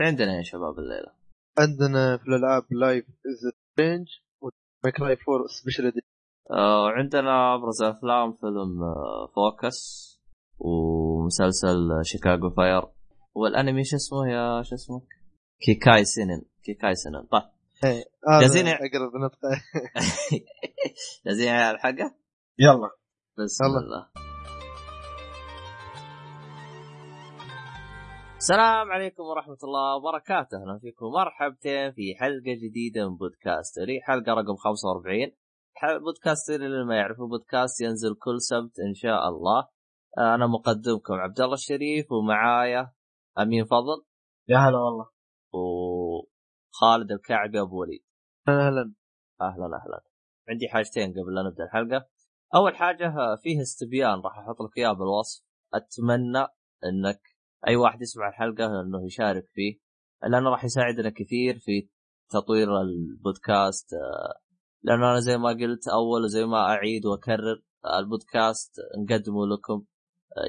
إيش عندنا يا شباب الليلة؟ عندنا في الألعاب لايف از سترينج وماكراي 4 سبيشل آه عندنا أبرز أفلام فيلم فوكس ومسلسل شيكاغو فاير والأنمي شو اسمه يا شو اسمه؟ كيكاي سينن كيكاي سينن طيب جازين- هذا أقرب نطقه جاهزين على الحلقة؟ يلا بسم. الله السلام عليكم ورحمة الله وبركاته. أهلا فيكم. مرحبتين في حلقة جديدة من بودكاستري حلقة رقم 45 ح- بودكاستري اللي ما يعرفه بودكاست ينزل كل سبت إن شاء الله. آه، أنا مقدمكم عبد الله الشريف ومعايا أمين فضل. يا هلا والله. وخالد الكعبي أبو وليد. أهلا. أهلا أهلا. عندي حاجتين قبل لا نبدأ الحلقة. أول حاجة آه، فيه استبيان. راح أحط لك إياه بالوصف. أتمنى إنك أي واحد يسمع الحلقة إنه يشارك فيه لأنه راح يساعدنا كثير في تطوير البودكاست. لأنه أنا زي ما قلت أول زي ما أعيد وأكرر البودكاست نقدمه لكم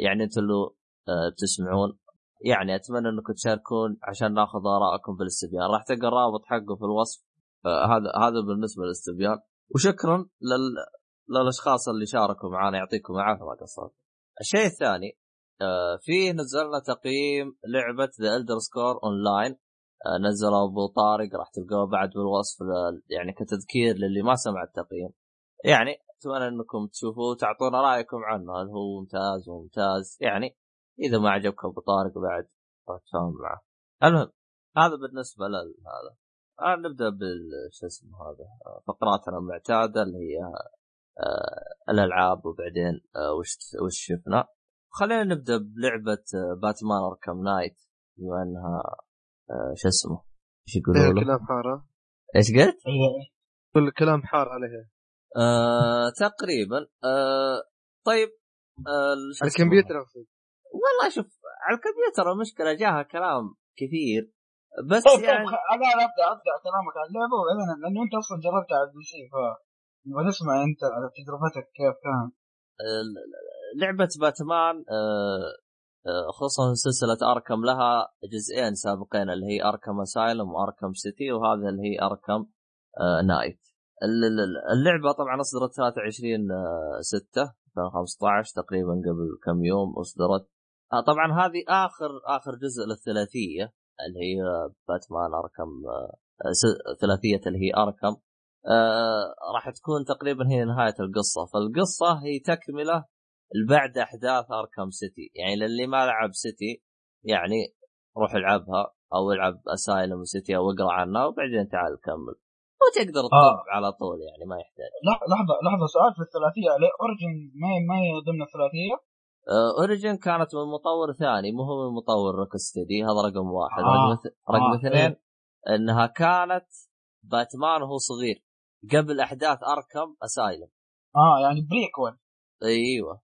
يعني أنتم اللي آه، بتسمعون. يعني أتمنى إنكم تشاركون عشان ناخذ آرائكم بالاستبيان راح تلقى الرابط حقه في الوصف. آه، هذا هذا بالنسبة للاستبيان. وشكرا لل... للأشخاص اللي شاركوا معنا يعطيكم العافية ما قصرت. الشيء الثاني آه، فيه نزلنا تقييم لعبة The Elder Scrolls Online نزله أبو طارق راح تلقوه بعد بالوصف يعني كتذكير للي ما سمع التقييم. يعني أتمنى أنكم تشوفوه وتعطونا رأيكم عنه هل هو ممتاز وممتاز يعني إذا ما عجبكم أبو طارق بعد تفاهم معه. المهم هذا بالنسبة لهذا. الان نبدأ بال شو اسمه هذا آه، فقراتنا المعتادة اللي هي آه الألعاب وبعدين آه وش وش شفنا خلينا نبدأ بلعبة آه باتمان اركم نايت بما إنها آه شو اسمه؟ إيش يقولوا إيه، له؟ كلام حارة. إيش قلت؟ إيه، كل كلام حار عليها. آه تقريبا آه طيب آه؟ الكمبيوتر أقصد. والله شوف على الكمبيوتر المشكلة جاها كلام كثير بس طيب طيب يعني خ- أنا أنا ابدا أبدأ كلامك. عن اللعبه وبعدين لأنه أنت أصلا جربتها على ال PC ف ونسمع أنت على تجربتك كيف كان. لعبة باتمان آه، آه، خصوصا سلسلة Arkham لها جزئين سابقين اللي هي Arkham Asylum و Arkham City وهذا اللي هي Arkham آه، Knight. ال- ال- اللعبة طبعا أصدرت 23 آه، 6 2015 تقريبا قبل كم يوم أصدرت. طبعا هذه آخر آخر جزء للثلاثية اللي هي باتمان أركم ثلاثية اللي هي أركم. راح تكون تقريبا هي نهاية القصة. فالقصة هي تكملة بعد أحداث أركم سيتي. يعني للي ما لعب سيتي يعني روح العبها أو العب أسايلم سيتي أو اقرأ عنها وبعدين تعال كمل. وتقدر تطب على طول يعني ما يحتاج. لح- لحظة لحظة سؤال في الثلاثية. Origins ما هي ما هي ضمن الثلاثية؟ آه، Origins كانت من مطور ثاني مو هو من مطور Rocksteady هذا رقم واحد. آه. رقم, اث- رقم آه، اثنين إيه. إنها كانت باتمان وهو صغير قبل أحداث Arkham Asylum آه يعني prequel أيوه.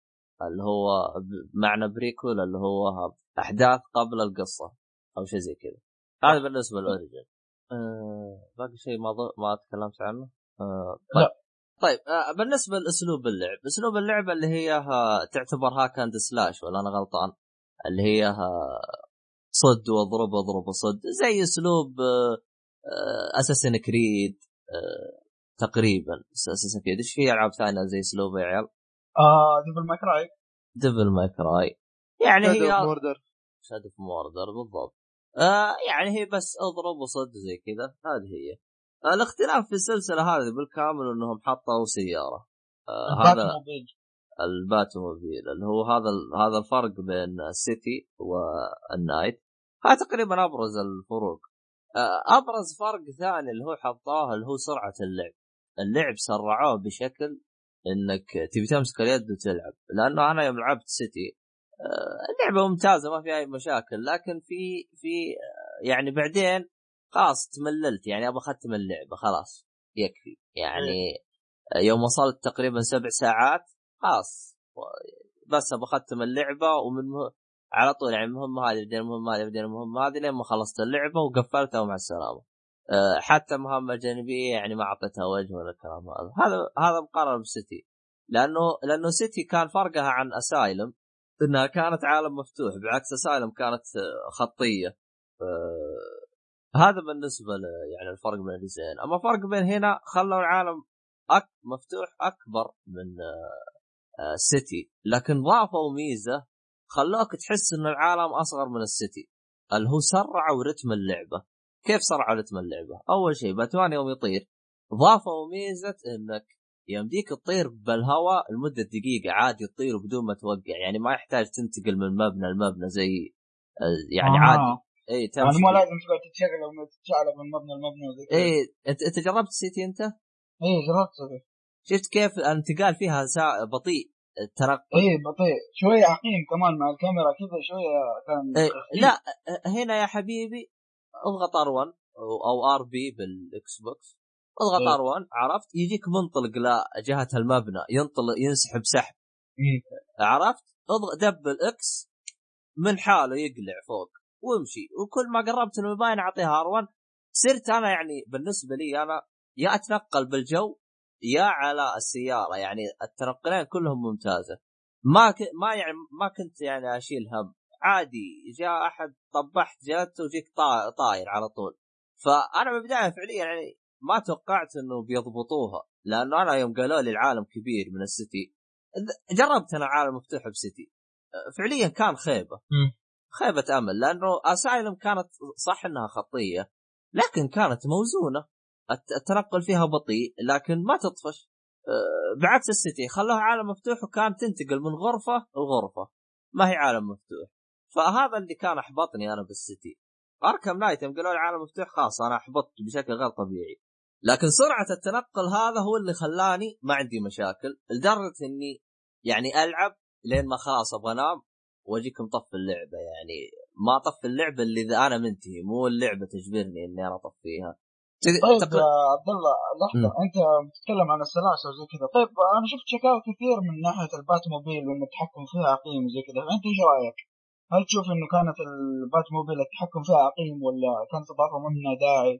اللي هو معنى prequel اللي هو أحداث قبل القصة أو شيء زي كذا. هذا بالنسبة لل Origin آه باقي شيء ما. ما تكلمت عنه؟ آه طيب. لا. طيب آه بالنسبة لأسلوب اللعب. أسلوب اللعبه اللي هي آه تعتبر hack and slash ولا أنا غلطان؟ اللي هي آه صد واضرب واضرب وصد زي أسلوب آه آه Assassin's Creed تقريبا. Assassin's Creed إيش في ألعاب ثانية زي أسلوب يا عيال؟ آه Devil May Cry Devil May Cry يعني هي Mordor Shadow of Mordor بالضبط. آه يعني هي بس اضرب وصد زي كذا. هذه هي. آه الاختلاف في السلسلة هذه بالكامل إنهم حطوا سيارة. آه هذا ال Batmobile. اللي هو هذا ال- هذا الفرق بين ال City وال Knight هذا تقريبا أبرز الفروق. آه أبرز فرق ثاني اللي هو حطاه اللي هو سرعة اللعب. اللعب سرعوه بشكل إنك تبي تمسك اليد وتلعب لأنه أنا يوم لعبت سيتي آه، اللعبة ممتازة ما فيها أي مشاكل لكن في في آه، يعني بعدين خلاص تمللت يعني أبغى أختم اللعبة خلاص يكفي يعني آه، يوم وصلت تقريبا سبع ساعات خلاص بس أبغى أختم اللعبة ومن. على طول يعني المهمه هذه بعدين المهمه هذه بعدين المهمه هذه لين ما خلصت اللعبة وقفلتها ومع السلامة. آه، حتى مهمه جانبيه يعني ما أعطيتها وجه ولا الكلام هذا، هذا هذا مقارنة بسيتي. لأنه لأنه سيتي كان فرقها عن أسايلم إنها كانت عالم مفتوح بعكس أسايلم كانت آه، خطية. آه هذا بالنسبة يعني الفرق بين الجزئين. أما الفرق بين هنا خلوا العالم أك مفتوح أكبر من سيتي. لكن ضافوا ميزة خلوك تحس إن العالم أصغر من السيتي. اللي هو سرعوا رتم اللعبة. كيف سرعوا رتم اللعبة؟ أول شيء باتمان يوم يطير ضافوا ميزة إنك يمديك تطير بالهواء لمدة دقيقة عادي تطير بدون ما توقع يعني ما يحتاج تنتقل من مبنى لمبنى زي آه، يعني آه. عادي اي يعني تمشي مو لازم تقعد تتشغل أو تتشعلق من مبنى لمبنى وزي اي أنت أنت جربت سيتي أنت؟ اي جربت شفت كيف الانتقال فيها سا... بطيء التنقل اي بطيء شوية عقيم كمان مع الكاميرا كذا شوية كان إيه،. لا هنا يا حبيبي اضغط R1 أو RB بالإكس بوكس. اضغط إيه. R1 عرفت؟ يجيك منطلق لجهه المبنى ينطلق ينسحب سحب. إيه. عرفت؟ اضغط دبل اكس من حاله يقلع فوق وامشي. وكل ما قربت من المباني اعطيها R1 صرت أنا يعني بالنسبة لي أنا يا أتنقل بالجو يا على السيارة. يعني التنقلين كلهم ممتازة. ما ك... ما يعني ما كنت يعني أشيل هم. عادي جاء أحد طبحت جلدت وجيك طا... طاير على طول. فأنا بالبدايه فعليا يعني ما توقعت إنه بيضبطوها لأنه أنا يوم قالوا لي العالم كبير من السيتي جربت أنا عالم مفتوح بسيتي. فعليا كان خيبة. خيبة أمل لأنه أسايلم كانت صح إنها خطية لكن كانت موزونة. الت- التنقل فيها بطيء لكن ما تطفش. بعكس ال City خلوها عالم مفتوح وكان تنتقل من غرفة لغرفة. ما هي عالم مفتوح. فهذا اللي كان أحبطني أنا بال City. Arkham Knight يوم قالوا لي عالم مفتوح خلاص أنا أحبطت بشكل غير طبيعي. لكن سرعة التنقل هذا هو اللي خلاني ما عندي مشاكل لدرجة إني يعني ألعب لين ما خلاص أبغى أنام واجيك مطفي اللعبة يعني. ما اطفي اللعبة اللي إذا أنا منتهي مو اللعبة تجبرني إني أنا اطفيها طيب عبد الله لحظة. أنت بتتكلم عن السلاسه وزي كذا. طيب أنا شفت شكاوى كثير من ناحية البات موبيل وإن التحكم فيها عقيم وزي كذا. أنت إيش رأيك؟ هل تشوف إنه كانت البات موبيل التحكم فيها عقيم ولا كانت اضافه منها داعي؟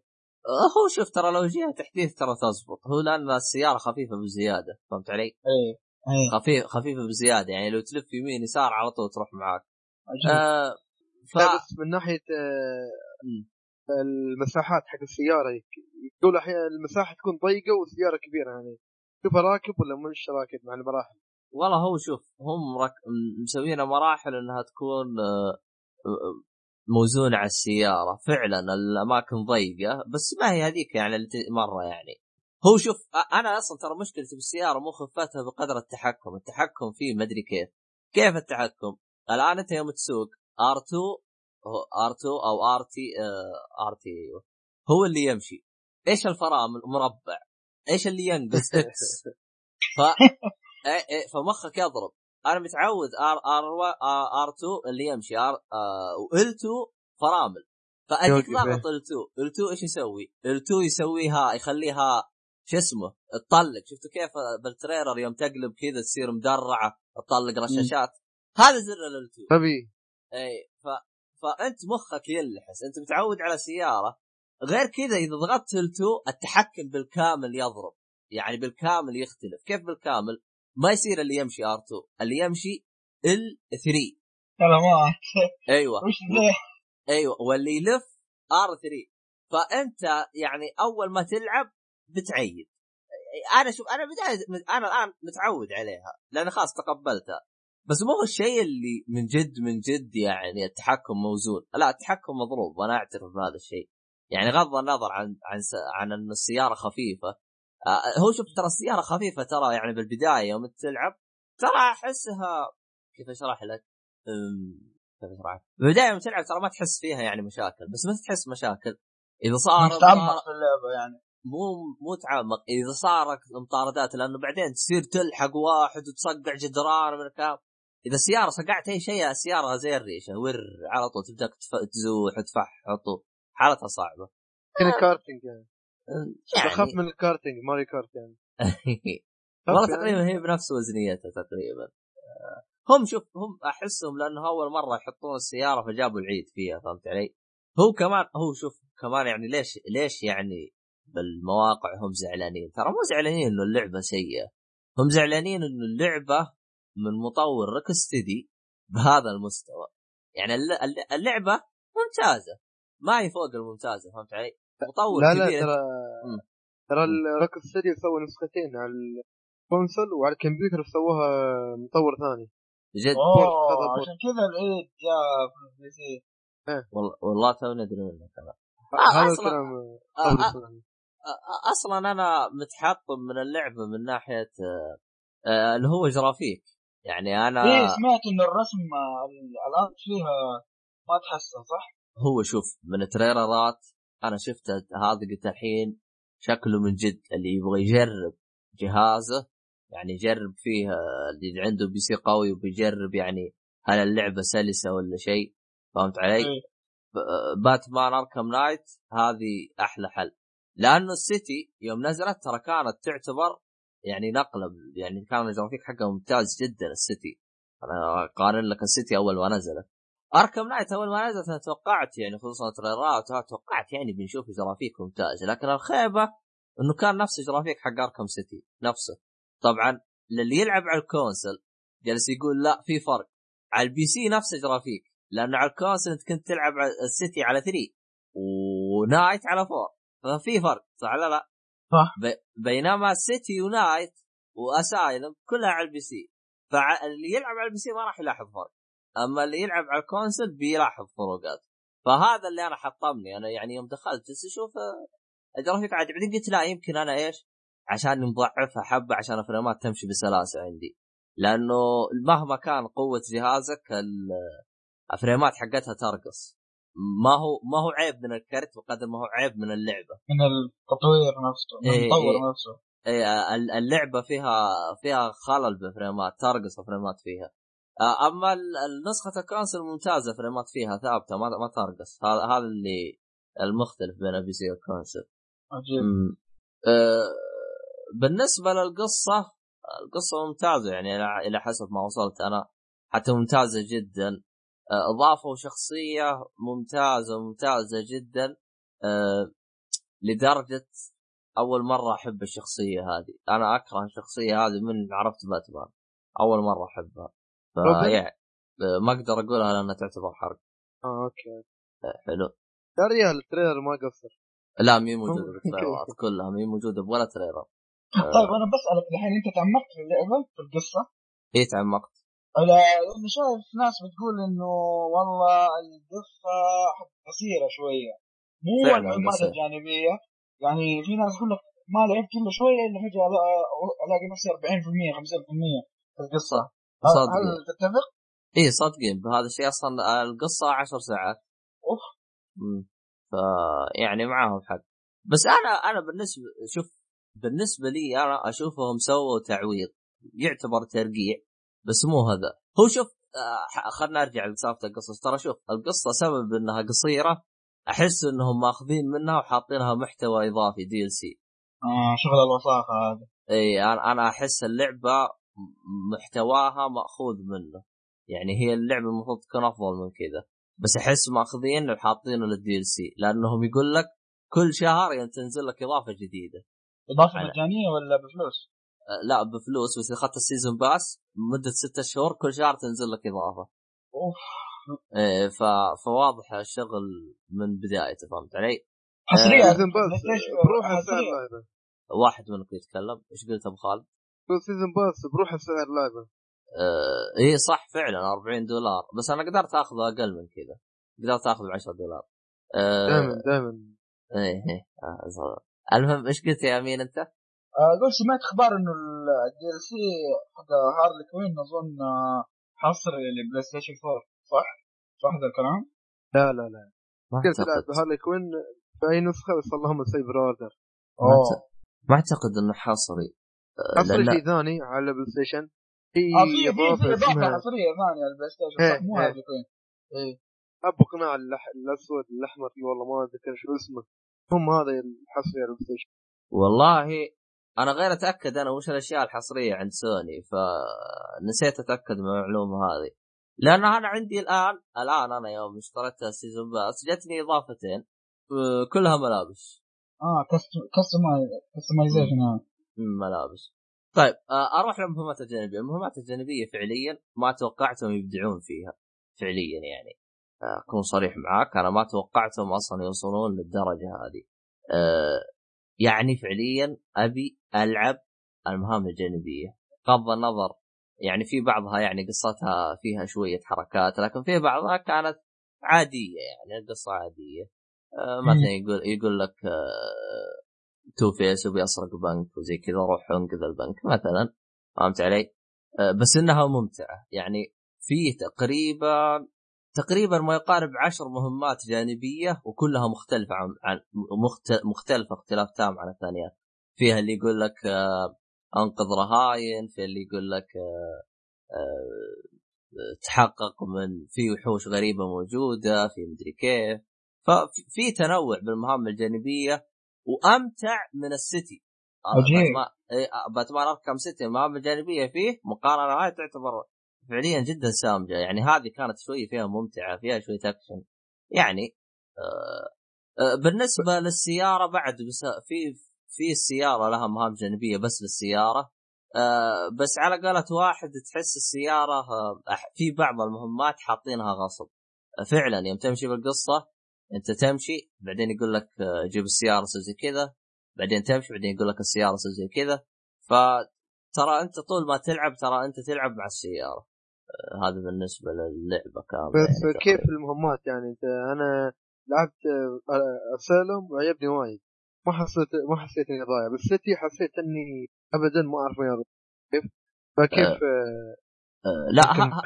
هو شوف ترى لو جهه تحديث ترى تزبط هو لأن السيارة خفيفة بزيادة فهمت علي؟ إيه إيه خفيف خفيفة بزيادة يعني لو تلف يمين يسار على طول تروح معاك عجيب. آه ف... بس من ناحية آه،. المساحات حق السيارة يقول أحيانا المساحة تكون ضيقة والسيارة كبيرة يعني شوفها راكب ولا مش راكب مع المراحل والله هو شوف هم رك... م- مسوينها مراحل إنها تكون آه، آه، موزونة على السيارة. فعلا الأماكن ضيقة بس ما هي هذيك يعني اللي مرة يعني. هو شوف أنا أصلا ترى مشكلتي بالسيارة مو خفتها بقدر التحكم. التحكم فيه مدري كيف. كيف التحكم؟ الآن أنت يوم تسوق R2 R2 أو RT RT هو اللي يمشي. إيش الفرامل؟ مربع. إيش اللي ينقص؟ X. ف إيه إيه فمخك يضرب. أنا متعود R R R2 اللي يمشي R و L2 فرامل. فاجيك يوقف، ضاغط L2 L2 إيش يسوي؟ L2 يسويها يخليها شو اسمه تطلق. شفتوا كيف بالتريلر يوم تقلب كذا تصير مدرعة تطلق رشاشات؟ هذا زر ال 2 غبي اي ف... فأنت مخك يلحس. أنت متعود على سيارة. غير كذا إذا ضغطت ال2 التحكم بالكامل يضرب. يعني بالكامل يختلف. كيف بالكامل؟ ما يصير اللي يمشي ار2 اللي يمشي ال3 كلامات أيوه. وش؟ أيوه. واللي يلف ار3 فأنت يعني أول ما تلعب بتعيد. أنا شوف أنا بداية أنا الآن متعود عليها لأن خلاص تقبلتها. بس مو هو الشيء اللي من جد من جد يعني التحكم موزون. لا التحكم مضروب وأنا أعترف بهذا الشيء. يعني غض النظر عن عن عن إن السيارة خفيفة. هو شوف ترى السيارة خفيفة ترى يعني بالبداية يوم تلعب ترى أحسها كيف أشرح لك؟ كيف أشرح لك؟ بالبداية يوم تلعب ترى ما تحس فيها يعني مشاكل بس متى تحس مشاكل؟ إذا صار متعمق في اللعبة يعني مو مو تعمق إذا صارت مطاردات لأنه بعدين تصير تلحق واحد وتصقع جدران من كام إذا سياره صقعت أي شيء السيارة زي الريشة ور على طول تبدأ تزوح وتفحط حالتها صعبة كذا كارتنج يعني يعني بخاف من ال karting Mario Kart يعني والله. تقريبا هي بنفس وزنيتها تقريبا آه، هم شوف هم أحسهم لأنه أول مرة يحطون السيارة فجابوا العيد فيها فهمت علي؟ هو كمان هو شوف كمان يعني ليش ليش يعني بالمواقع هم زعلانين؟ ترى مو زعلانين إنه اللعبة سيئة هم زعلانين إنه اللعبة من مطور Rocksteady بهذا المستوى يعني الل- الل- اللعبة ممتازة ما هي فوق الممتازة فهمت علي؟ مطور لا لا كبير ترى مم. ترى ال Rock studio سوى نسختين على ال console وعلى الكمبيوتر سووها مطور ثاني جد أوه. عشان كذا العيد جاء في ال PC والله والله توني أدري منك أنا آه، هذا أصلاً- الكلام آه، آه،. آه، أصلا أنا متحطم من اللعبة من ناحية اللي هو جرافيك يعني أنا إيه سمعت إن الرسم الآن فيها ما تحسن صح؟ هو شوف من trailer ات أنا شفت هذا قلت الحين شكله من جد اللي يبغى يجرب جهازه يعني يجرب فيه اللي عنده PC قوي وبيجرب يعني هل اللعبة سلسة ولا شيء فهمت علي؟ Batman Arkham Knight هذه أحلى حل. لأنه ال City يوم نزلت ترى كانت تعتبر يعني نقلة يعني كان الجرافيك حقها ممتاز جدا ال City. أنا قارن لك ال City أول ما نزلت. Arkham Knight أول ما نزلت أنا توقعت يعني خصوصا trailer ات توقعت يعني بنشوف جرافيك ممتاز لكن الخيبة إنه كان نفس جرافيك حق Arkham City نفسه. طبعا للي يلعب على ال console جالس يقول لا في فرق. على ال PC نفس جرافيك لأنه على ال console أنت كنت تلعب على ال City على 3 و Knight على 4 ففي فرق صح ولا لا؟ صح. ب- بينما City و Knight و Asylum كلها على ال PC. فاللي يلعب على ال PC ما راح يلاحظ فرق. أما اللي يلعب على ال console بيلاحظ فروقات. فهذا اللي أنا حطمني. أنا يعني يوم دخلت جلست أشوف آه، الجرافيك عادي بعدين قلت لا يمكن أنا إيش؟ عشان مضعفها حبة عشان ال frame ات تمشي بسلاسة عندي. لأنه مهما كان قوة جهازك ال- ال frame ات حقتها ترقص. ما هو ما هو عيب من الكرت بقدر ما هو عيب من اللعبة. من التطوير نفسه من إيه، المطور إيه. نفسه. إيه، ال- اللعبة فيها فيها خلل ب frame ات ترقص ال frame ات فيها. آه، أما ال- النسخة ال console ممتازة frame ات فيها ثابتة ما ما ترقص هذا هذا اللي المختلف بين ال PC وال console. عجيب. آه، بالنسبة للقصة القصة ممتازة يعني إلى إلى حسب ما وصلت أنا حتى ممتازة جدا. آه، اضافوا شخصية ممتازة ممتازة جدا. آه، لدرجة أول مرة أحب الشخصية هذه. أنا أكره الشخصية هذه من عرفت باتمان أول مرة أحبها؟ فيعني آه، ما أقدر اقولها لانها تعتبر حرق. آه أوكي. آه، حلو. يا ريال ال trailer ما قصر. لا مي موجودة. بال trailer ات كلها مي موجودة بولا trailer. طيب أنا بسالك الحين أنت تعمقت في اللعبة في القصة؟ إيه تعمقت. لأني شايف ناس بتقول إنه والله القصة قصيرة شوية. مو قصيرة. الجانبيه يعني في ناس تقول لك ما لعبت إلا شوية إلا فجأة ألاقي نفسي 40% 50% في القصة. صدق. هل تتفق؟ إيه صدقين بهذا الشيء أصلا القصة عشر ساعات. أوف. مم. ف يعني معاهم حق. بس أنا أنا بالنسبة شوف بالنسبة لي أنا أشوفهم سووا تعويض. يعتبر ترقيع بس مو هذا. هو شوف آه، خلنا ارجع لسالفة القصص. ترى شوف القصة سبب إنها قصيرة. أحس إنهم ماخذين منها وحاطينها محتوى إضافي DLC آه شغل الوساخه هذا اي أنا أحس اللعبة محتواها مأخوذ منه. يعني هي اللعبة المفروض تكون أفضل من كذا. بس أحس مأخذين وحاطينه لل DLC لأنهم يقول لك كل شهر يعني تنزل لك إضافة جديدة. إضافة على- مجانية ولا بفلوس؟ أه، لا بفلوس بس أخذت ال season pass مدة ستة شهور كل شهر تنزل لك إضافة. أوف. إيه ف... فواضح الشغل من بدايته فهمت علي؟ حصرية PlayStation بروح واحد منكم يتكلم. إيش قلت أبو خالد؟ season pass بروح سعر اللعبه آه إيه صح فعلا 40 دولار. بس أنا قدرت أخذه أقل من كذا. قدرت أخذه ب 10 دولار. آه دائما دائما. إيه إيه. آه. المهم إيش قلت يا أمين أنت؟ أقول سمعت أخبار إنه ال DLC حق Harley Quinn أظن آه، حصري ل PlayStation 4 صح؟ صح ذا الكلام؟ لا لا لا. ما تقدر تلعب أعتقد. ب Harley Quinn؟ بأي نسخة؟ بس اللهم سايبر order ما أعتقد إنه حصري آه، حصري لأن- شيء ثاني على PlayStation في في في إضافة اسمها حصريه ثانية على ال PlayStation إيه، مو إيه. Quinn إيه. أبو قناع الأسود الأحمر والله ما أتذكر شو اسمه. هم هذا الحصري على ال PlayStation والله أنا غير أتأكد أنا وش الأشياء الحصرية عند سوني فنسيت أتأكد من المعلومة هذه. لأن أنا عندي الآن الآن أنا يوم اشتريت ال season pass جتني إضافتين آه، كلها ملابس. آه customization ملابس. طيب آه، أروح للمهمات الجانبية، المهمات الجانبية فعليا ما توقعتهم يبدعون فيها فعليا يعني. أكون صريح معاك أنا ما توقعتهم أصلا يوصلون للدرجة هذه. أه يعني فعليا أبي ألعب المهام الجانبية. بغض النظر يعني في بعضها يعني قصتها فيها شوية حركات لكن في بعضها كانت عادية يعني القصة عادية. أه مثلا يقول يقول لك أه تو فيس وبيسرق بنك وزي كذا روح انقذ البنك مثلا فهمت علي؟ أه بس إنها ممتعة. يعني في تقريبا تقريبا ما يقارب عشر مهمات جانبية وكلها مختلفة عن, مختلفة اختلاف تام عن الثانيات فيها اللي يقول لك آه أنقذ رهاين في اللي يقول لك آه آه تحقق من في وحوش غريبة موجودة في مدري كيف. ففي تنوع بالمهام الجانبية وأمتع من السيتي. عجيب. باتمان اركم سيتي. المهام الجانبيه فيه مقارنة هاي تعتبر فعليا جدا سامجة. يعني هذه كانت شوية فيها ممتعة فيها شوية اكشن يعني آه آه بالنسبة للسيارة بعد بس في في السيارة لها مهام جانبية بس للسيارة. آه بس على قولة واحد تحس السيارة آه في بعض المهمات حاطينها غصب. فعلا يوم تمشي بالقصة انت تمشي بعدين يقول لك جيب السيارة سوي زي كذا. بعدين تمشي بعدين يقول لك السيارة سوي زي كذا. فترى انت طول ما تلعب ترى انت تلعب مع السيارة. هذا بالنسبة للعبة كاملة بس يعني كيف المهمات؟ يعني انت أنا لعبت اسالم وعجبني وايد. ما حسيت ما حسيت إني ضايع. بس سيتي حسيت إني ابدا ما أعرف وين كيف؟ فكيف أه أه لا ها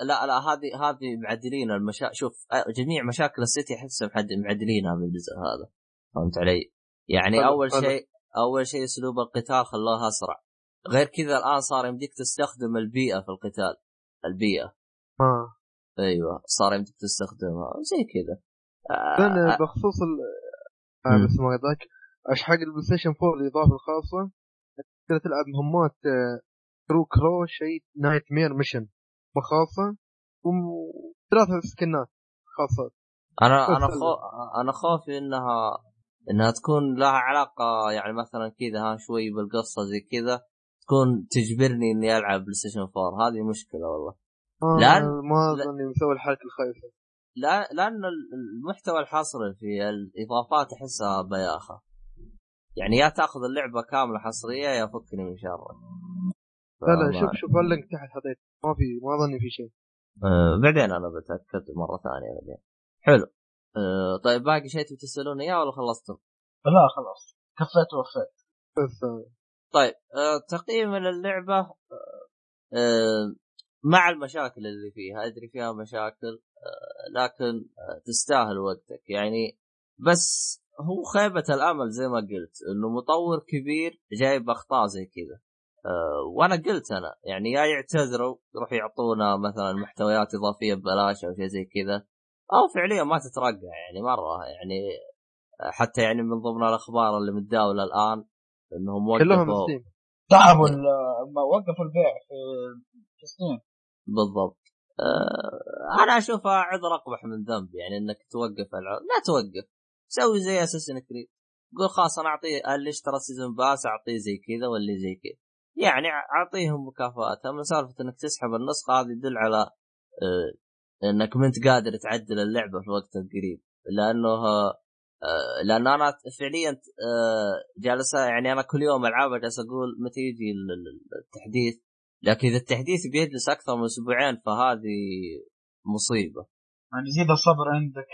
لا لا هذه هذه معدلين المشا شوف جميع مشاكل ال City احسها معدلينها بالجزء هذا. فهمت علي؟ يعني حلو أول. شيء أول شيء أسلوب القتال خلوها أسرع. غير كذا الآن صار يمديك تستخدم البيئة في القتال. البيئة. آه. أيوه صار يمديك تستخدمها. زي كذا. لأن آه. بخصوص ال آه. بس ما قطعك إيش حق ال PlayStation 4 الإضافة الخاصة؟ تقدر تلعب مهمات آه، crow crow شيء nightmare mission خاصه وثلاثة skinات خاصة. أنا أنا خو... أنا خوفي انها إنها تكون لها علاقة يعني مثلا كذا ها شوي بالقصة زي كذا تكون تجبرني إني ألعب PlayStation 4 هذه مشكلة والله. آه لأن- ما اظني مسوي الحركة الخايفة لا لأن المحتوى الحصري في الإضافات أحسها بياخة. يعني يا تأخذ اللعبة كاملة حصرية يا فكني من شرك لا لا شوف شوف اللينك تحت حطيت ما في ما اظني في شيء. آه بعدين أنا بتأكد مرة ثانية بعدين. حلو. آه طيب باقي شيء تبي تسالوني إياه ولا خلصتم؟ لا خلاص. كفيت ووفيت. طيب آه تقييم للعبة آه آه مع المشاكل اللي فيها. أدري فيها مشاكل آه لكن آه تستاهل وقتك. يعني بس هو خيبة الأمل زي ما قلت إنه مطور كبير جايب أخطاء زي كذا. وأنا قلت أنا يعني يا يعتذروا يروح يعطونا مثلا محتويات إضافية ببلاش أو شيء زي كذا أو فعليا ما تترقع يعني مرة يعني آه، حتى يعني من ضمن الأخبار اللي متداولة الآن إنهم كلهم وقفوا Steam تعبوا وقفوا البيع في Steam بالضبط. آه أنا أشوفها عذر أقبح من ذنب يعني إنك توقف العرض لا توقف سوي زي Assassin's Creed قول خلاص أنا أعطيه اللي اشترى season pass أعطيه زي كذا واللي زي كذا. يعني اعطيهم مكافآت. أما سالفة إنك تسحب النسخة هذه يدل على آه إنك ما أنت قادر تعدل اللعبة في الوقت القريب لأنه آه لأن أنا فعليا آه جالس يعني أنا كل يوم العبها جالس أقول متى يجي ال- ال- التحديث. لكن إذا التحديث بيجلس أكثر من أسبوعين فهذه مصيبة. يعني زيد الصبر عندك.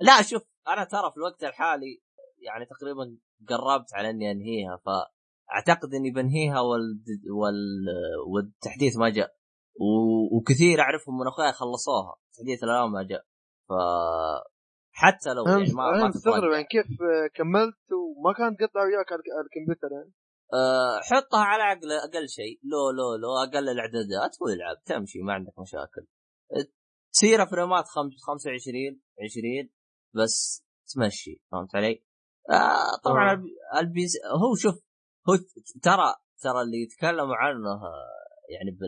لا شوف أنا ترى في الوقت الحالي يعني تقريبا قربت على إني أنهيها فاعتقد إني بنهيها وال... وال... والتحديث ما جاء. و... وكثير أعرفهم من اخويا خلصوها. التحديث الان ما جاء. ف حتى لو يعني ما ما مستغرب. يعني كيف كملت وما كانت تقطع وياك على الكمبيوتر يعني. أه حطها على أقل أقل شيء. لو لو لو أقل الإعدادات والعب تمشي ما عندك مشاكل. تصير frameات خمس- 25 20 بس تمشي. فهمت علي؟ آه طبعا آه. ال P- ال base هو شوف هو ت- ترى ترى اللي يتكلموا عنه يعني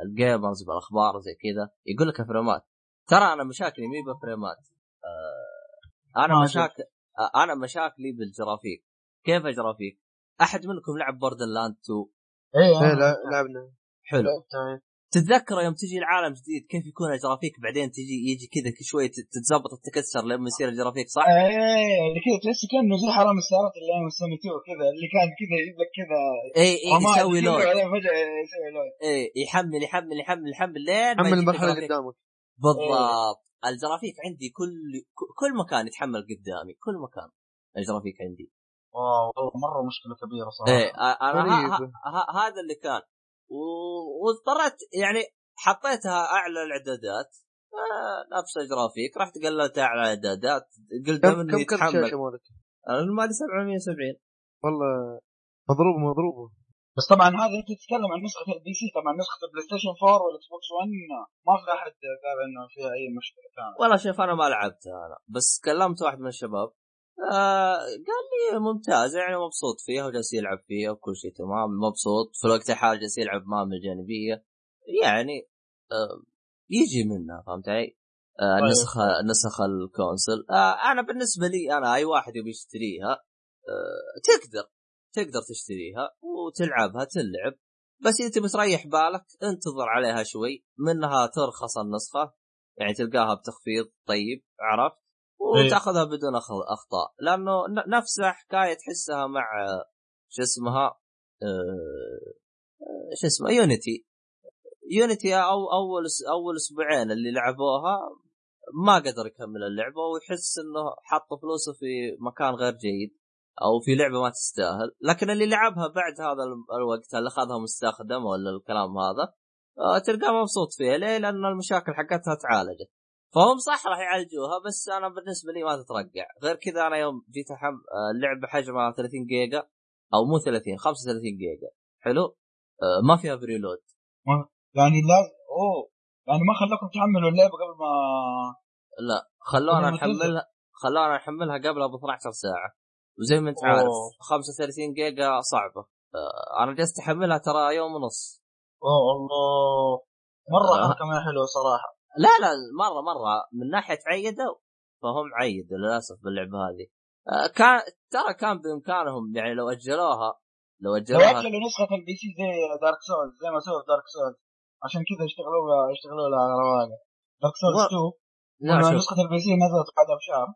بال gamers بالاخبار زي كذا يقول لك frameات. ترى أنا مشاكلي مي ب frameات. آه أنا مشاكل آه أنا مشاكلي بال graphics. كيف ال graphics؟ أحد منكم لعب Borderlands 2 اي إيه لا- لعبنا. حلو. إيه. تتذكر يوم تجي العالم جديد كيف يكون ال graphics؟ بعدين تجي يجي كذا شوي تتزبط تتكسر لما يصير ال graphics صح؟ إيه اللي كذا تحس كأنه زي حرام السيارات اللي أيام السوني 2 كذا اللي كان كذا يجيب لك كذا اي اي يسوي load. فجأة يسوي load. اي يحمل يحمل يحمل يحمل لين ما حمل يجيك المرحلة ال graphics. قدامك. بالضبط. ال graphics عندي كل كل مكان يتحمل قدامي كل مكان ال graphics عندي. wow والله مرة مشكلة كبيرة صراحة. إيه أنا هذا اللي كان. واضطريت يعني حطيتها أعلى الإعدادات. آه، نفس ال graphics رحت قللت أعلى الاعدادات قلت كم كم كرت يتحمل شاشه مالك؟ المالي 770 والله مضروبة مضروبة. بس طبعا هذا أنت تتكلم عن نسخة ال PC. طبعا نسخة ال PlayStation 4 وال Xbox 1 ما في أحد قال إنه فيها أي مشكلة كانت والله شوف أنا ما لعبتها أنا. بس كلمت واحد من الشباب. آه قال لي ممتازه يعني مبسوط فيها وجالس يلعب فيها وكل شيء تمام مبسوط. في الوقت الحالي جالس يلعب مهام الجانبيه يعني آه يجي منها فهمت علي؟ آه طيب. نسخ نسخ الكونسل. آه أنا بالنسبة لي أنا أي واحد يبي يشتريها آه تقدر تقدر تشتريها وتلعبها تلعب. بس إذا تبي تريح بالك انتظر عليها شوي منها ترخص النسخة يعني تلقاها بتخفيض طيب عرفت؟ وتأخذها بدون أخطاء. لأنه ن- نفسها حكاية تحسها مع شو اسمها آه، شو اسمه يونيتي. يونيتي أو أول أول أسبوعين اللي لعبوها ما قدر يكمل اللعبة ويحس إنه حط فلوسه في مكان غير جيد أو في لعبة ما تستاهل. لكن اللي لعبها بعد هذا ال- الوقت اللي أخذها مستخدم ولا الكلام هذا؟ آه، تلقاه مبسوط فيها. ليه؟ لأن المشاكل حقتها تعالجت. فهم صح راح يعالجوها بس أنا بالنسبة لي ما تترقع. غير كذا أنا يوم جيت احم آه، اللعبه حجمها 30 جيجا أو مو 30 35 جيجا. حلو؟ آه، ما فيها preload. يعني لازم أوه يعني ما خلاكم تحملوا اللعبة قبل ما لا خلونا. نحملها خلونا نحملها قبلها ب 12 ساعة. وزي ما أنت أوه. عارف 35 جيجا صعبة. آه، أنا جلست أحملها ترى يوم ونص. أوه الله. مرة آه. حركه ما حلوة صراحة. لا لا مرة مرة من ناحية عيدوا فهم عيدوا للأسف باللعبة هذه. آه، كان ترى كان بإمكانهم يعني لو أجلوها لو لو اجلوها أجلوا نسخة ال PC زي Dark Souls زي ما سووا في Dark Souls عشان كذا اشتغلوا اشتغلوا لها على رواقة. Dark Souls و- 2 لا لما شوف. نسخة ال PC نزلت بعدها بشهر.